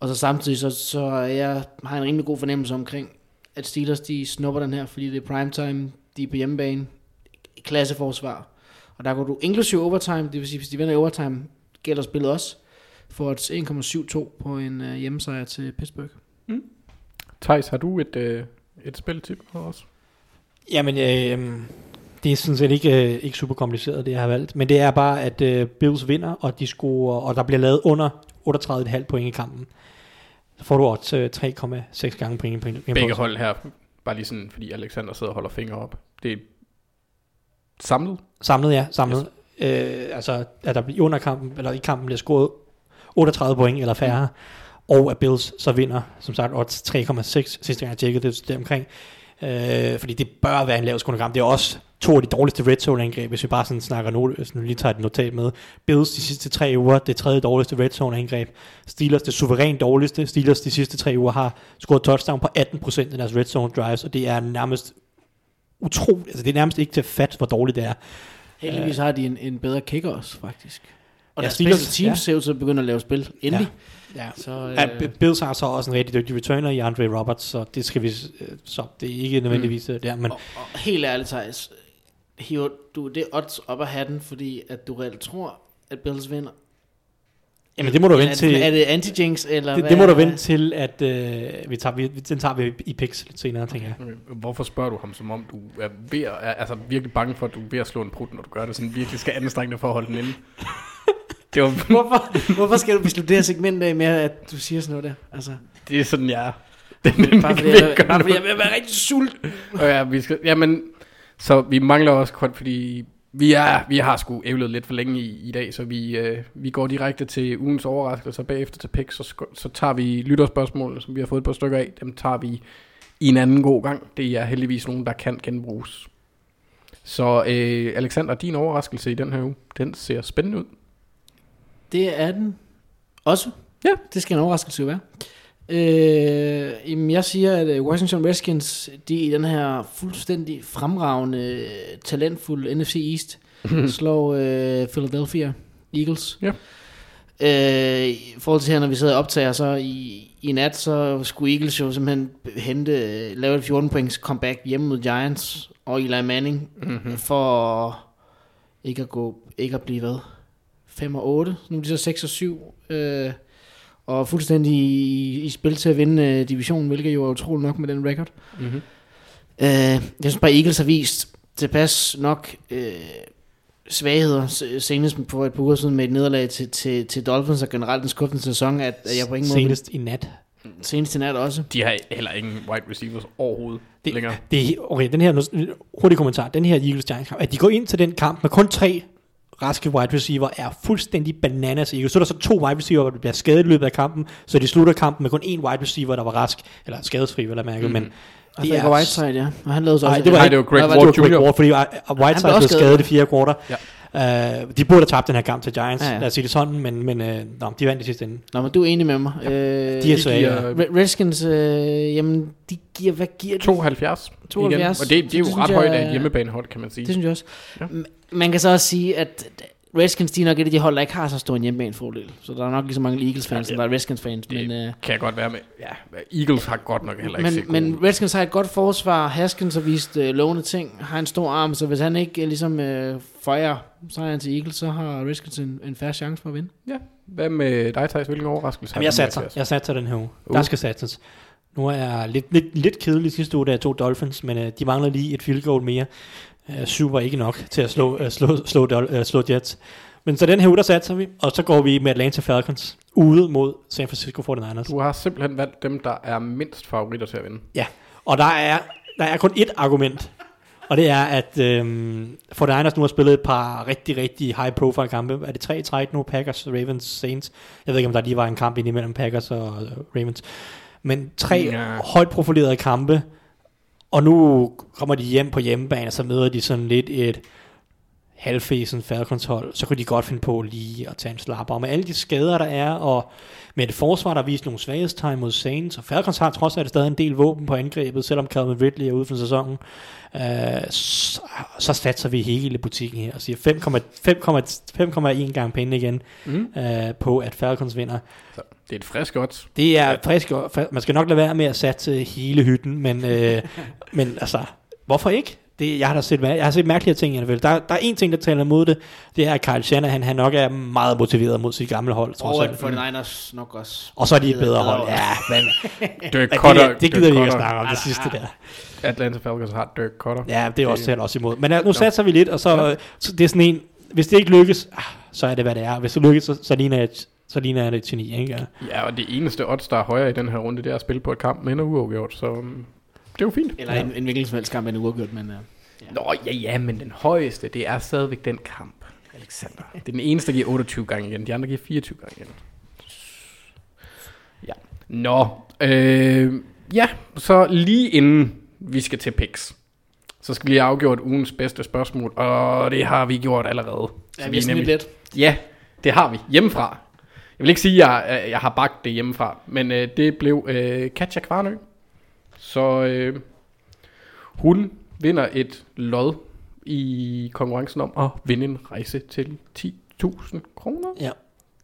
Og så samtidig, så, så jeg har en rimelig god fornemmelse omkring, at Steelers de snupper den her, fordi det er primetime, de er på hjemmebane, klasseforsvar. Og der går du inklusive overtime, det vil sige, hvis de vinder i overtime, gælder spillet også, for et 1,72 på en uh, hjemmesejr til Pittsburgh. Mm. Thijs, har du et, uh, et spiltip for os? Jamen, øh, det er sådan set ikke, øh, ikke super kompliceret, det jeg har valgt. Men det er bare, at øh, Bills vinder, og de scorer, og der bliver lavet under 38,5 point i kampen. Så får du også øh, 3,6 gange point. point, point Begge hold her Bare lige sådan, fordi Alexander sidder og holder fingre op. Det er samlet? Samlet, ja. Samlet. Yes. Øh, altså, at der bliver under kampen, eller i kampen bliver scoret 38 point eller færre, mm. og at Bills så vinder, som sagt, odds 3,6 sidste gang jeg tjekkede det, det omkring. Øh, fordi det bør være en lav kamp. Det er også to af de dårligste red zone angreb, hvis vi bare sådan snakker nu, hvis nu lige tager et notat med. Bills de sidste tre uger, det tredje dårligste red zone angreb. Steelers det suverænt dårligste. Steelers de sidste tre uger har scoret touchdown på 18% af deres red zone drives, og det er nærmest utroligt, altså det er nærmest ikke til fat, hvor dårligt det er. Heldigvis har de en, en bedre kicker også, faktisk. Og ja, deres Steelers, team ja. ser ud til at begynde at lave spil. Endelig. Ja. Ja. Så, øh, ja, Bills har så også en rigtig dygtig returner i Andre Roberts, så det skal vi, øh, så det er ikke nødvendigvis mm. der, men... Og, og helt ærligt, Thijs, hiver du det odds op af hatten, fordi at du reelt tror, at Bills vinder? Jamen det må du vente er det- til. Er det anti-jinx, eller Det, hvad? det må du vente til, at øh, vi tager, vi, den tager vi i pix lidt senere, tænker jeg. Okay. Hvorfor spørger du ham, som om du er, ved at, er altså virkelig bange for, at du er ved at slå en prut, når du gør det, sådan virkelig skal anstrenge dig for at holde den inde? Det, var, Hvorfor, hvorfor skal du beslutte det her segment af med, at du siger sådan noget der? Altså, det er sådan, jeg er. Det er bare fordi, jeg, bare fordi jeg vil være rigtig sulten. Og ja, vi skal, jamen, så vi mangler også kort, fordi vi, er, vi har sgu ævlet lidt for længe i, i dag, så vi, øh, vi går direkte til ugens overraskelser, bagefter til picks, så, så tager vi lytterspørgsmål, som vi har fået et par stykker af, dem tager vi i en anden god gang. Det er heldigvis nogen, der kan genbruges. Så øh, Alexander, din overraskelse i den her uge, den ser spændende ud. Det er den også. Ja. Det skal en overraskelse være. Øh, jamen jeg siger, at øh, Washington Redskins, de i den her fuldstændig fremragende, øh, talentfulde NFC East, slår øh, Philadelphia Eagles. Ja. Øh, I forhold til her, når vi sidder og optager, så i, i nat, så skulle Eagles jo simpelthen hente, øh, lave et 14 points comeback hjemme mod Giants og Eli Manning, mm-hmm. for ikke at gå, ikke at blive hvad? 5 og 8, nu er de så 6 og 7, øh, og fuldstændig i, i spil til at vinde øh, divisionen, hvilket jo er utroligt nok med den record. Mm-hmm. Øh, jeg synes bare, Eagles har vist tilpas nok øh, svagheder, senest på et par uger siden med et nederlag til, til, til Dolphins og generelt en skuffende sæson, at, at jeg på ingen måde... Senest i nat. Senest i nat også. De har heller ingen wide receivers overhovedet Det, længere. det, er- okay, den her hurtig kommentar. Den her Eagles Giants kamp, at de går ind til den kamp med kun tre raske wide receiver, er fuldstændig bananas Eagles. Så er der så to wide receiver, der bliver skadet i løbet af kampen, så de slutter kampen med kun én wide receiver, der var rask, eller skadesfri, vil jeg mærke, mm. men det er Whiteside, ja. Og han lavede så Nej, også... det var, Nej, det var Greg det var Ward Greg Jr. Ward, fordi uh, Whiteside også blev skadet. skadet i fire kvarter. Ja. Uh, de burde have tabt den her kamp til Giants, Ja, ja, lad os sige det sådan, men, men uh, nå, de vandt i sidste ende. Nå, men du er enig med mig. Ja. Øh, De er svage. giver- ja. Re- Redskins, øh, jamen, de giver, hvad giver de? 72. 72. Igen. Og det, det er jo ret højt af et hjemmebanehold, kan man sige. Det synes jeg også. Ja. Man kan så også sige, at Redskins, de er nok et af de hold, der ikke har så stor en hjemmebanefordel. Så der er nok lige så mange Eagles-fans, Ja, ja, der er Redskins-fans. det- Men, øh, kan jeg godt være med. Ja, Eagles har godt nok heller ikke set men, gode men Redskins har et godt forsvar. Haskins har vist øh, lovende ting. Har en stor arm, så hvis han ikke øh, ligesom øh, fejrer sejren til Eagles, så har Redskins en, en færre chance for at vinde. Ja. Hvad med dig, Thijs? Hvilken overraskelse? Jamen, jeg satser, jeg satser den her uge. Uh. Der skal satses. Nu er jeg lidt, lidt, lidt kedelig sidste uge, da jeg tog Dolphins, men uh, de mangler lige et field goal mere. Uh, syv var ikke nok til at slå, uh, slå, slå, Dol- uh, slå Jets. Men så den her uge, der satser vi, og så går vi med Atlanta Falcons ude mod San Francisco 49ers. Du har simpelthen valgt dem, der er mindst favoritter til at vinde. Ja, og der er, der er kun ét argument, og det er, at øhm, 49ers nu har spillet et par rigtig, rigtig high profile kampe. Er det tre i træk nu? Packers, Ravens, Saints. Jeg ved ikke, om der lige var en kamp ind imellem Packers og øh, Ravens. Men tre ja. højt profilerede kampe, og nu kommer de hjem på hjemmebane, og så møder de sådan lidt et halvfæsen Falcons hold, så kunne de godt finde på lige at tage en slapper. Og med alle de skader, der er, og med et forsvar, der vist nogle svaghedstegn mod Saints, og Falcons har trods alt stadig en del våben på angrebet, selvom Calvin Ridley er ude for sæsonen, øh, så, så satser vi hele butikken her og siger 5,1 5,1 gang penge igen Mm. øh, på, at Falcons vinder. Så det er et frisk odds. Det er frisk, man skal nok lade være med at satse hele hytten, men, øh, men altså, hvorfor ikke? Det, jeg, har da set, jeg har set mærkelige ting i NFL. Der, der er en ting, der taler imod det, det er, at Kyle Shanahan, han nok er meget motiveret mod sit gamle hold, trods Og at 49ers nok også. Og så er de et bedre hold. Ja, men Dirk Cutter. det, det gider vi ikke at snakke om, det sidste der. Atlanta Falcons har Dirk Cutter. Ja, det er også til også imod. Men ja, nu satser vi lidt, og så, øh, så det er sådan en, hvis det ikke lykkes, ah, så er det, hvad det er. Hvis det lykkes, så, så ligner jeg, så ligner det til 9, ikke? Ja. Ja, og det eneste odds, der er højere i den her runde, det er at spille på et kamp med en uafgjort, så um, det er jo fint. Eller en, en hvilken som helst kamp er en uafgjort, men... Uh, Nå, ja, ja, men den højeste, det er stadigvæk den kamp, Alexander. Det er den eneste, der giver 28 gange igen. De andre giver 24 gange igen. Ja. Nå, øh, ja, så lige inden vi skal til picks, så skal vi lige afgjort ugens bedste spørgsmål, og det har vi gjort allerede. ja, vi er sådan lidt let. Ja, det har vi. Hjemmefra. Jeg vil ikke sige, at jeg, jeg har bagt det hjemmefra, men øh, det blev øh, Katja Kvarnø. Så øh, hun vinder et lod i konkurrencen om at vinde en rejse til 10.000 kroner. ja.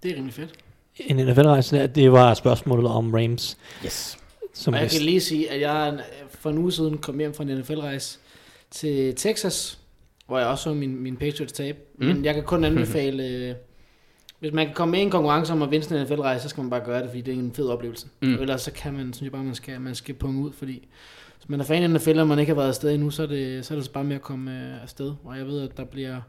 Det er rimelig fedt. En NFL-rejse, der, det var spørgsmålet om Rams. Yes. Som Og jeg vist- kan lige sige, at jeg for en uge siden kom hjem fra en NFL-rejse til Texas, hvor jeg også så min, min Patriots tab. Mm. Mm. Men jeg kan kun anbefale øh, Hvis man kan komme med i en konkurrence om at vinde sådan en NFL-rejse, så skal man bare gøre det, fordi det er en fed oplevelse. Mm. Ellers så kan man, synes jeg bare, man skal, man skal punge ud, fordi hvis man er fan af NFL, og man ikke har været afsted endnu, så er det, så er det så bare med at komme øh, afsted. Og jeg ved, at der bliver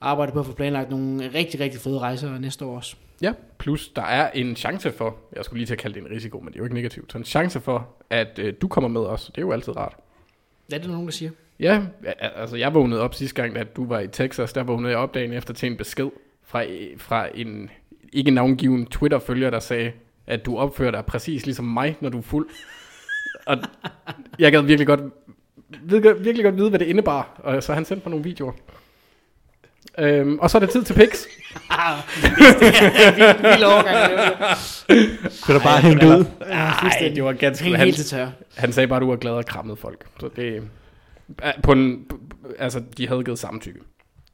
arbejdet på at få planlagt nogle rigtig, rigtig fede rejser næste år også. Ja, plus der er en chance for, jeg skulle lige til at kalde det en risiko, men det er jo ikke negativt, så en chance for, at øh, du kommer med også. Det er jo altid rart. Ja, det er nogen, der siger. Ja, altså jeg vågnede op sidste gang, at du var i Texas, der vågnede jeg op dagen efter til en besked fra, fra en ikke navngiven Twitter-følger, der sagde, at du opfører dig præcis ligesom mig, når du er fuld. Og jeg gad virkelig godt, virkelig, virkelig godt vide, hvad det indebar, og så han sendte mig nogle videoer. Øhm, og så er det tid til picks. Vild overgang. Kan du bare hænge ud? Nej, det var ganske... Hæng Han, helt til tør. han sagde bare, at du var glad og krammede folk. Så det... På en, altså, de havde givet samtykke.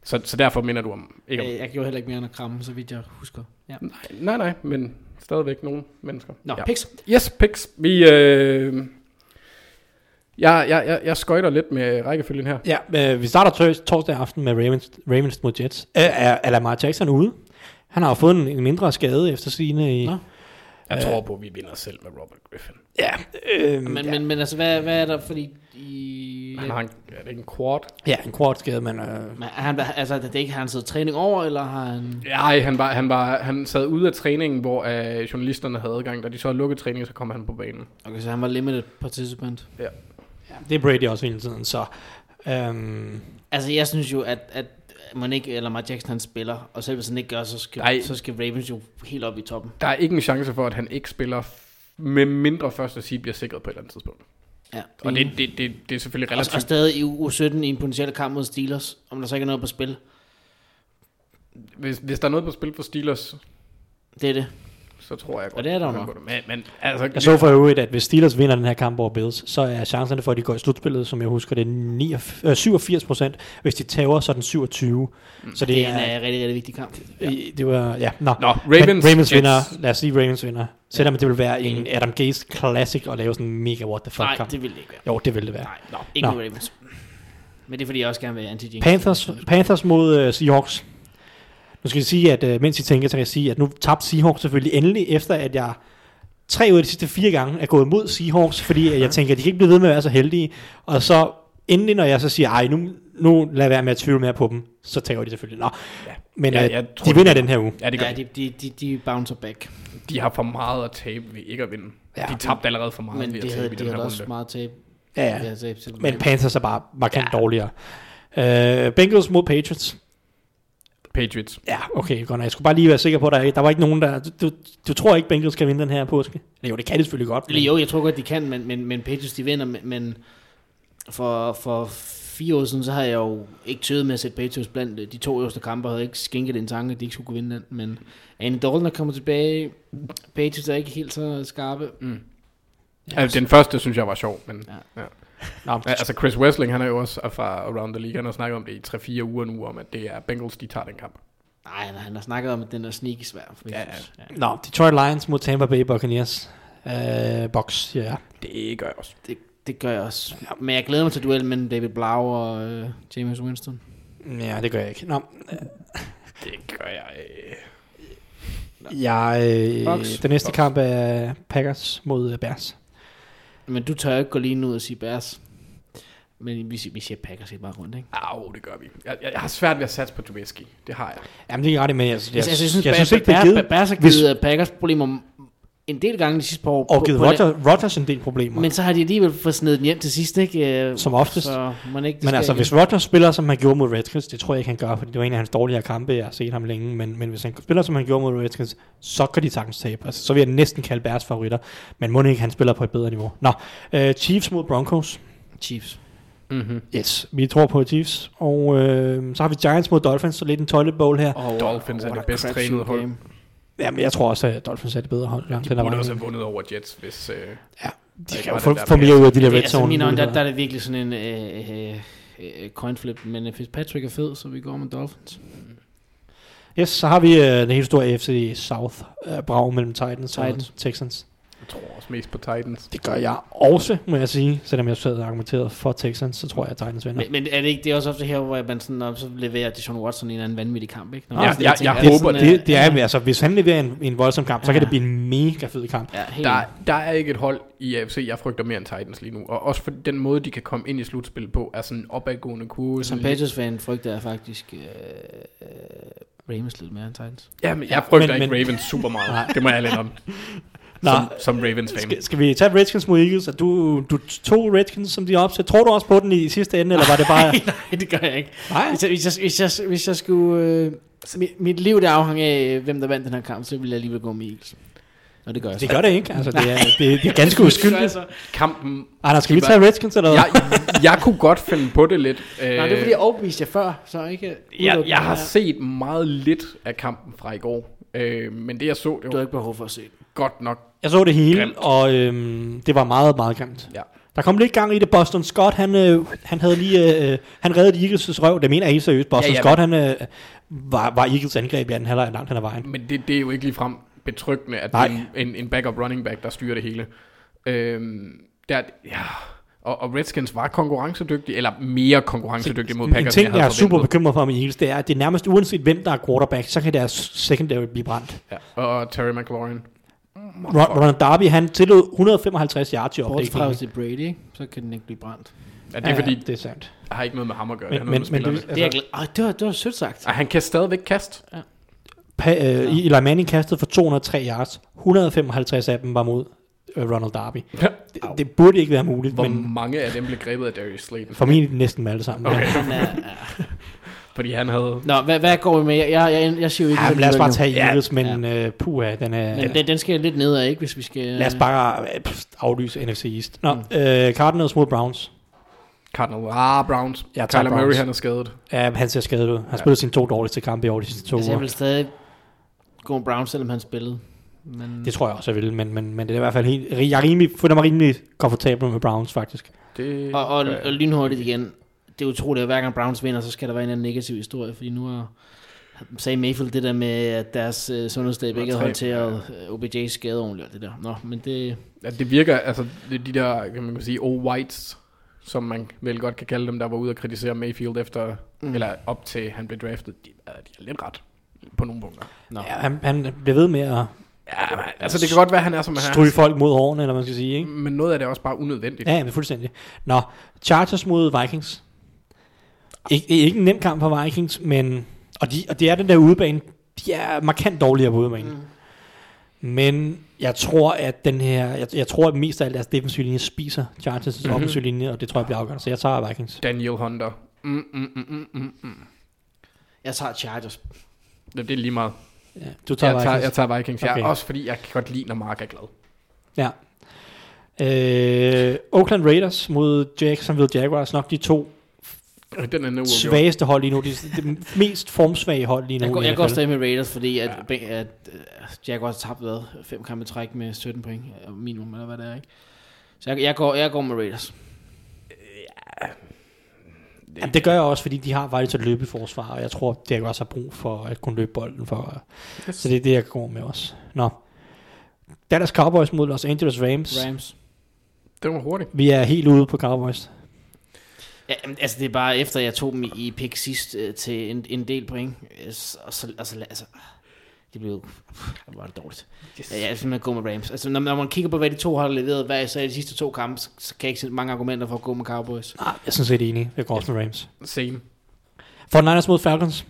Så, så derfor minder du om... Ikke om Øh, Jeg gjorde heller ikke mere end at kramme, så vidt jeg husker. Ja. nej, nej, nej, men stadigvæk nogle mennesker. Nå, ja. picks. Yes, picks. Vi... Øh, jeg, jeg, jeg, jeg skøjter lidt med rækkefølgen her. Ja, øh, vi starter tors- torsdag aften med Ravens, Ravens mod Jets. Øh, er, er Lamar Jackson ude? Han har jo fået en, en mindre skade efter sine i... Nå. Jeg tror på, at vi vinder selv med Robert Griffin. Ja, øh, Men, ja. men, men altså, hvad, hvad er der, fordi i... Han har en, er det ikke en quad? ja, en kvart skade, men... Øh, Men er han, altså, det er ikke, har han siddet træning over, eller har han... Nej, han, var, han, var, han sad ude af træningen, hvor uh, journalisterne havde adgang. Da de så lukket træningen, så kom han på banen. Okay, så han var limited participant. ja, det er Brady også hele tiden, så... Øhm, Altså, jeg synes jo, at, at man ikke, eller Mark Jackson, han spiller, og selv hvis han ikke gør, så skal, Nej. så skal Ravens jo helt op i toppen. Der er ikke en chance for, at han ikke spiller, med mindre første seed bliver sikret på et eller andet tidspunkt. Ja. Og det, det, det, det er selvfølgelig og, og relativt... stadig i u 17 i en potentiel kamp mod Steelers, om der så ikke er noget på spil. Hvis, hvis der er noget på spil for Steelers, Det er det. Så tror jeg godt. Og det er der jeg nok. på det. Men, men altså, jeg så for øvrigt, at hvis Steelers vinder den her kamp over Bills, så er chancerne for, at de går i slutspillet, som jeg husker, det er 89, øh, 87 procent. Hvis de tager, så er den 27. Så det, Det er en er... uh, rigtig, rigtig vigtig kamp. Ja. Det var, ja, nå. Nå, Men Ravens, Ravens Jets. vinder, lad os sige Ravens vinder. Selvom det vil være en Adam Gase classic at lave sådan en mega what the fuck Nej, kamp. det vil det ikke være. Jo, det vil det være. Nej, Nå, ikke Nå. med Ravens. Men det er fordi, jeg også gerne vil anti-jinx. Panthers, Panthers mod uh, Seahawks. Nu skal jeg sige, at uh, mens I tænker, så kan jeg sige, at nu tabte Seahawks selvfølgelig endelig, efter at jeg tre ud af de sidste fire gange er gået mod Seahawks, fordi uh, jeg tænker, at de kan ikke blive ved med at være så heldige. Og så endelig, når jeg så siger, ej, nu, nu lad være med at tvivle mere på dem, så tager de selvfølgelig. Nå. Ja. Men Ja, uh, jeg tror, de de vinder vinder. den her uge. Ja, det gør Ja, de. de, de, de, de bouncer back. De har for meget at tabe ved ikke at vinde. Ja. Ja. De tabte allerede for meget Men ved de at havde, tabe i de den havde her også runde. meget tab. Ja, De ja. havde tab til Men. Panthers er bare markant ja. dårligere. Uh, Bengals mod Patriots. Patriots. Ja, okay, godt. Jeg skulle bare lige være sikker på, at der, der var ikke nogen, der... Du, du, tror ikke, Bengals kan vinde den her påske? Jo, det kan de selvfølgelig godt. Eller jo, jeg tror godt, de kan, men, men, men Patriots, de vinder, men, men for, for fire år siden, så har jeg jo ikke tøvet med at sætte Patriots blandt de to øverste kampe, og havde ikke skænket en tanke, at de ikke skulle kunne vinde den, men Andy Dalton er kommet tilbage, Patriots er ikke helt så skarpe. Mm. Ja, altså, den første synes jeg var sjov, men Ja. ja. Nå, Ja, altså Chris Wessling, han er jo også fra Around the League, han har snakket om det i 3-4 uger nu, om at det er Bengals, de tager den kamp. Nej, han- har snakket om, at den er sneaky svær. Ja, ja. Nå, Detroit Lions mod Tampa Bay Buccaneers. Uh, box, ja. Det gør jeg også. Det, det gør jeg også. Men jeg glæder mig til duel mellem David Blau og øh, James Winston. Ja, det gør jeg ikke. Nå, Det gør jeg. Øh. jeg, øh, den næste Bucks. kamp er Packers mod øh, Bears. Men du tør ikke gå lige ud og sige Bears. Men vi, siger- vi siger Packers helt bare rundt, ikke? Au, det gør vi. Jeg, jeg, jeg har svært ved at satse på Trubisky. Det har jeg. Jamen, det er ret med. Jeg, jeg, jeg, Altså, jeg synes, jeg Bears, synes ikke, det er givet. Bears har Hvis- givet Packers problemer en del gange de sidste par år. Og på- givet på den- Rodgers, en del problemer. Men så har de alligevel fået snedet den hjem til sidst, ikke? Øh, Som oftest. Så man ikke, Men altså, hvis Rodgers spiller, som han gjorde mod Redskins, det tror jeg ikke, han gør, fordi det var en af hans dårligere kampe, jeg har set ham længe, men, men hvis han spiller, som han gjorde mod Redskins, så kan de sagtens tabe. Altså, så vil jeg næsten kalde Bears favoritter, men må ikke, han spiller på et bedre niveau. Nå, uh, Chiefs mod Broncos. Chiefs. Mm-hmm. Yes, vi tror på Chiefs. Og øh, så har vi Giants mod Dolphins, så lidt en toilet bowl her. Og, Dolphins er what det a bedst crapshoot trænede hold. game. Jamen, jeg tror også, at Dolphins er det bedre hold. langt De burde også have vundet over Jets, hvis... Øh, Ja, de skal jo få, få mere ud af de der Det, red altså, zone øjne, der, der er det virkelig sådan en øh, øh, øh, coin flip, men øh, Fitzpatrick er fed, så vi går med Dolphins. Yes, så har vi øh, den helt store AFC South uh, brag mellem Titans, Titans. og Texans. Jeg tror også mest på Titans. Det gør jeg også, må jeg sige. Selvom jeg sad og argumenterede for Texans, så tror jeg, at Titans vinder. Men, men er det ikke det er også ofte her, hvor man sådan, og så leverer Deshaun Watson en eller anden vanvittig kamp, ikke? Når Ja, man jeg- sådan jeg tænker, håber, sådan, det, det er, øh, altså, hvis han leverer en, en voldsom kamp, så kan Ja. det blive en mega fed kamp. Ja, Der, der er ikke et hold i AFC, jeg frygter mere end Titans lige nu. Og også for den måde, de kan komme ind i slutspillet på, er sådan en opadgående kurve. Som sådan Patriots-fan frygter jeg faktisk øh, øh, Ravens lidt mere end Titans. Jamen, jeg frygter Men- ikke men- Ravens super meget. det må jeg lidt om. Nå, Som, som Ravens fan. skal, skal vi tage Redskins mod Eagles? Er du, du tog Redskins som de opsæt. Tror du også på den i sidste ende, eller var det bare... Nej, det gør jeg ikke. Nej. Hvis jeg, hvis jeg, hvis jeg, hvis jeg skulle... Øh, mit, mit liv det afhang af, hvem der vandt den her kamp, så ville jeg alligevel gå med Eagles. Og det gør jeg Det så. gør det ikke. Altså, det, er, det, det er ganske uskyldigt. Altså, Kampen... Anders, skal vi tage Redskins, eller hvad? Jeg, jeg kunne godt finde på det lidt. nej, det er fordi, jeg overbeviste jer før, så ikke... jeg, jeg har set meget lidt af kampen fra i går. Øh, men det jeg så, det Du var har ikke behov for at se det. Godt nok. Jeg så det hele, Grimt. og øhm, det var meget, meget grimt. Ja. Der kom lidt gang i det. Boston Scott, han, øh, han havde lige, øh, han reddede Eagles' røv. Det mener jeg helt seriøst. Boston Ja, ja, Scott, han øh, var, var Eagles angreb i anden halvleg langt hen ad vejen. Men det, det er jo ikke ligefrem betryggende, at Nej. det er en, en, en backup running back, der styrer det hele. Øhm, der, ja, og, og Redskins var konkurrencedygtig, eller mere konkurrencedygtig mod En Packers, ting, end jeg er super bekymret for med Eagles, det er, at det er nærmest uanset hvem der er quarterback, så kan deres secondary blive brændt. Ja, og Terry McLaurin. Ron, Ronald Darby, han tillod 155 yards i Bortset fra, hvis det er Brady, så kan den ikke blive brændt. Ja, det er fordi, det er sandt. det har ikke noget med ham at gøre. det Men, noget men, med men det, Det er jeg altså. Ej, det var, det var sødt sagt. Ej, han kan stadigvæk kaste. pa, øh, Eli Manning kastede for 203 yards. 155 af dem var mod øh, Ronald Darby. Det, det burde ikke være muligt, Hvor men mange af dem blev grebet af Darius Slayton? formentlig næsten dem alle sammen. Okay. Ja. Uh, Fordi han havde... Nå, hvad, hvad går vi med? Jeg, jeg, jeg, jeg siger jo ikke... Ja, lad os bare tage Ja, Eagles, men øh, puha, den er... Men den, den skal lidt nedad, ikke? Hvis vi skal... Lad os bare pff, aflyse NFC East. Nå, øh, Cardinals mod Browns. Cardinal. Ah, Browns. Jeg tager Kyler Murray, Browns. han er skadet. Ja, han ser skadet ud. Han spillede sine to dårligste kampe i år de sidste to Altså, jeg vil stadig gå med Brown, selvom han spillede. Men Det tror jeg også, jeg vil, men, men, men det er i hvert fald helt... Jeg rimelig, føler mig rimelig komfortabel med Browns, faktisk. Det, og, og, og lynhurtigt igen. Det er utroligt, at hver gang Browns vinder, så skal der være en anden negativ historie, fordi nu har sagde Mayfield det der med, at deres øh, sundhedsstab ikke har tre, håndteret øh, OBJ's skade ordentligt og det der. Nå, men det... Ja, det virker, altså det de der, kan man kan sige, old whites, som man vel godt kan kalde dem, der var ude og kritisere Mayfield efter, mm. eller op til han blev draftet, de, de er lidt ret på nogle punkter. Nå. Ja, han, han bliver ved med at Ja, men, altså det kan godt være, han er som han stryge folk mod hårene, eller man skal sige, ikke? men noget af det er også bare unødvendigt. Ja, men fuldstændig. Nå, Chargers mod Vikings. Ik- det er ikke en nem kamp for Vikings, men... Og, de, og det er den der udebane. De er markant dårligere på udebane. Mm. Men jeg tror, at den her... Jeg, jeg tror, at mest af alt deres defensive linje spiser Chargers' mm-hmm. offensive linje, og det tror jeg bliver afgørende. Så jeg tager Vikings. Daniel Hunter. Mm, mm, mm, mm, mm, mm. Jeg tager Chargers. Det, det er lige meget. Ja, du tager Jeg Vikings. tager, jeg tager Vikings. Okay. Jeg, også fordi jeg kan godt lide, når Mark er glad. Ja. Øh, Oakland Raiders mod Jacksonville Jaguars. Nok de to Den er nu uafgjort. svageste hold lige nu. De, de mest formsvage hold lige nu. Jeg går, jeg går stadig med Raiders, fordi at, ja. at, at Jaguars har tabt hvad, fem kampe træk med 17 point øh, minimum, eller hvad det er, ikke? Så jeg, jeg, går, jeg går med Raiders. Ja, det gør jeg også, fordi de har faktisk et løbe i forsvar, og jeg tror, det også har brug for at kunne løbe bolden for. Yes. Så det er det, jeg går med også. Nå. Dallas Cowboys mod Los Angeles Rams. Rams. Det var hurtigt. Vi er helt ude på Cowboys. Ja, altså det er bare efter jeg tog dem i- pick sidst øh, til en, en del point, øh, så, og så altså, altså det blev det var det dårligt. Yes. Ja, jeg er simpelthen gå med Rams. Altså når, når man kigger på hvad de to har leveret hver især i de sidste to kampe, så, så kan jeg ikke se mange argumenter for at gå med Cowboys. Nej, jeg er sådan set enig. Jeg går også med Rams. Same. For Niners mod Falcons.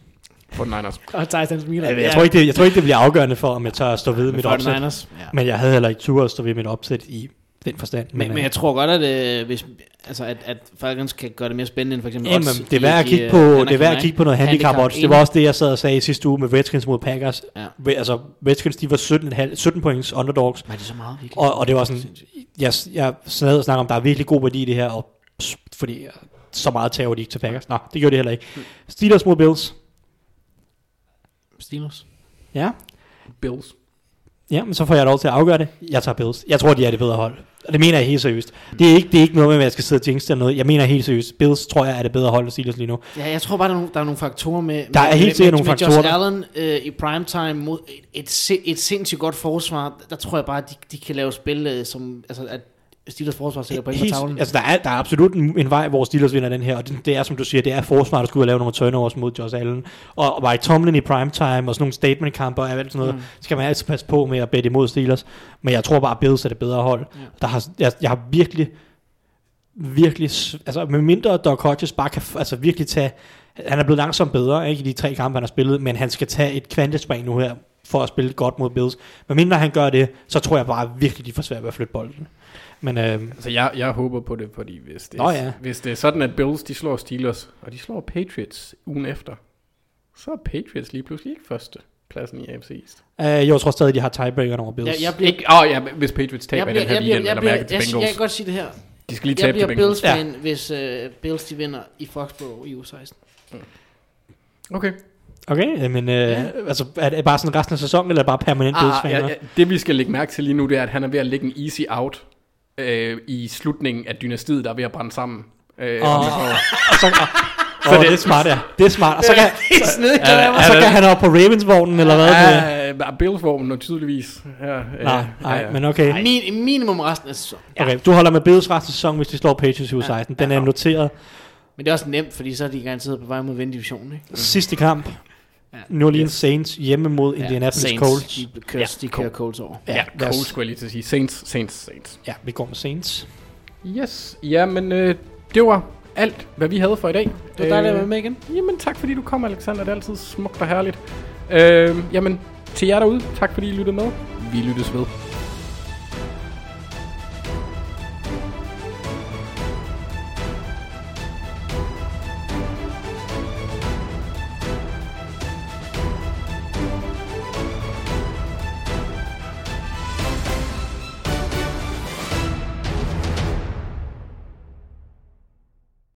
For Niners. Og Titans Milan. Jeg, jeg, tror ikke, det, jeg tror ikke, det bliver afgørende for, om jeg tør at stå ved mit opsæt. Niners. Ja. Men jeg havde heller ikke tur at stå ved mit opsæt i den forstand. Men, men jeg tror godt, at, øh, hvis, altså, at, at Falcons kan gøre det mere spændende end for eksempel Jamen, odds det er værd at kigge øh, på, det er værd at kigge på noget handicap odds. Det var også det, jeg sad og sagde i sidste uge med Redskins mod Packers. Ja. Altså, Redskins, de var 17, 17 points underdogs. Var det så meget virkelig? Og, og det var sådan, jeg, jeg sad og snakkede om, der er virkelig god værdi i det her, og, fordi øh, så meget tager de ikke til Packers. Nå, det gjorde de heller ikke. Steelers mod Bills. Steelers. Ja, Bills. Ja, men så får jeg lov til at afgøre det. Jeg tager Bills. Jeg tror, de er det bedre hold. Og det mener jeg helt seriøst. Det er ikke, det er ikke noget med, at jeg skal sidde og jinx eller noget. Jeg mener helt seriøst. Bills tror jeg er det bedre hold af Steelers lige nu. Ja, jeg tror bare, der er nogle, der er nogle faktorer med... Der er med, helt sikkert nogle med faktorer, Josh Allen øh, i primetime mod et, et, et sindssygt godt forsvar. Der tror jeg bare, at de, de kan lave spil, øh, som... Altså, at Steelers forsvar point på Helt, tavlen. altså, der er, der er absolut en, en vej, hvor Steelers vinder den her, og det, det er, som du siger, det er forsvar, der skulle ud og lave nogle turnovers mod Josh Allen. Og, og Mike Tomlin i primetime, og sådan nogle statement-kamper, og alt sådan noget, mm. skal man altid passe på med at bette imod Steelers. Men jeg tror bare, at Bills er det bedre hold. Ja. Der har, jeg, jeg har virkelig, virkelig, altså med mindre Doc Hodges bare kan altså virkelig tage, han er blevet langsomt bedre ikke, i de tre kampe, han har spillet, men han skal tage et kvantespring nu her, for at spille godt mod Bills. Men mindre han gør det, så tror jeg bare virkelig, de får svært ved at flytte bolden. Men øh, Altså, jeg, jeg håber på det, fordi hvis det, Nå ja. hvis det er sådan, at Bills, de slår Steelers, og de slår Patriots ugen efter, så er Patriots lige pludselig ikke første pladsen i AFC East. øh, jeg tror stadig, de har tiebreakeren over Bills. jeg, jeg bliver, Ikke, oh, ja, hvis Patriots taber jeg jeg bliver, den jeg her bliver, weekend, jeg eller bliver, mærke til jeg, jeg, Bengals. kan godt sige det her. De skal lige Jeg tabe til bliver Bengals. Bills-fan, hvis uh, Bills de vinder i Foxborough i u 16. Okay. Okay, men øh, Ja. altså, er det bare sådan resten af sæsonen, eller er bare permanent Ah, ja, ja, det vi skal lægge mærke til lige nu, det er, at han er ved at lægge en easy out øh, i slutningen af dynastiet, der er ved at brænde sammen. Øh, om et år. Og så, så det, det er smart, ja. Det er smart. Og så kan, Det er snedigt, Ja, og så kan han op på Ravens-vognen, eller hvad? Ja, Ja, Bills-vognen og tydeligvis. Ja, nej, nej, men okay. Min, minimum resten af sæsonen. okay. Du holder med Bills resten af sæsonen, hvis de slår Patriots i uge 16. Den er noteret. Men det er også nemt, fordi så er de garanteret på vej mod vinde divisionen. Ikke? Sidste kamp. Ja. New Orleans Saints hjemme mod Indianapolis Saints, Colts. De kører, ja, de kører Colts over. Ja, Ja, Coles skulle jeg lige til at sige. Saints, Saints, Saints. Ja, vi går med Saints. Yes, ja, men øh, det var alt, hvad vi havde for i dag. Det var dejligt at være med igen. Jamen, tak fordi du kom, Alexander. Det er altid smukt og herligt. Øh, jamen, til jer derude, tak fordi I lyttede med. Vi lyttes ved.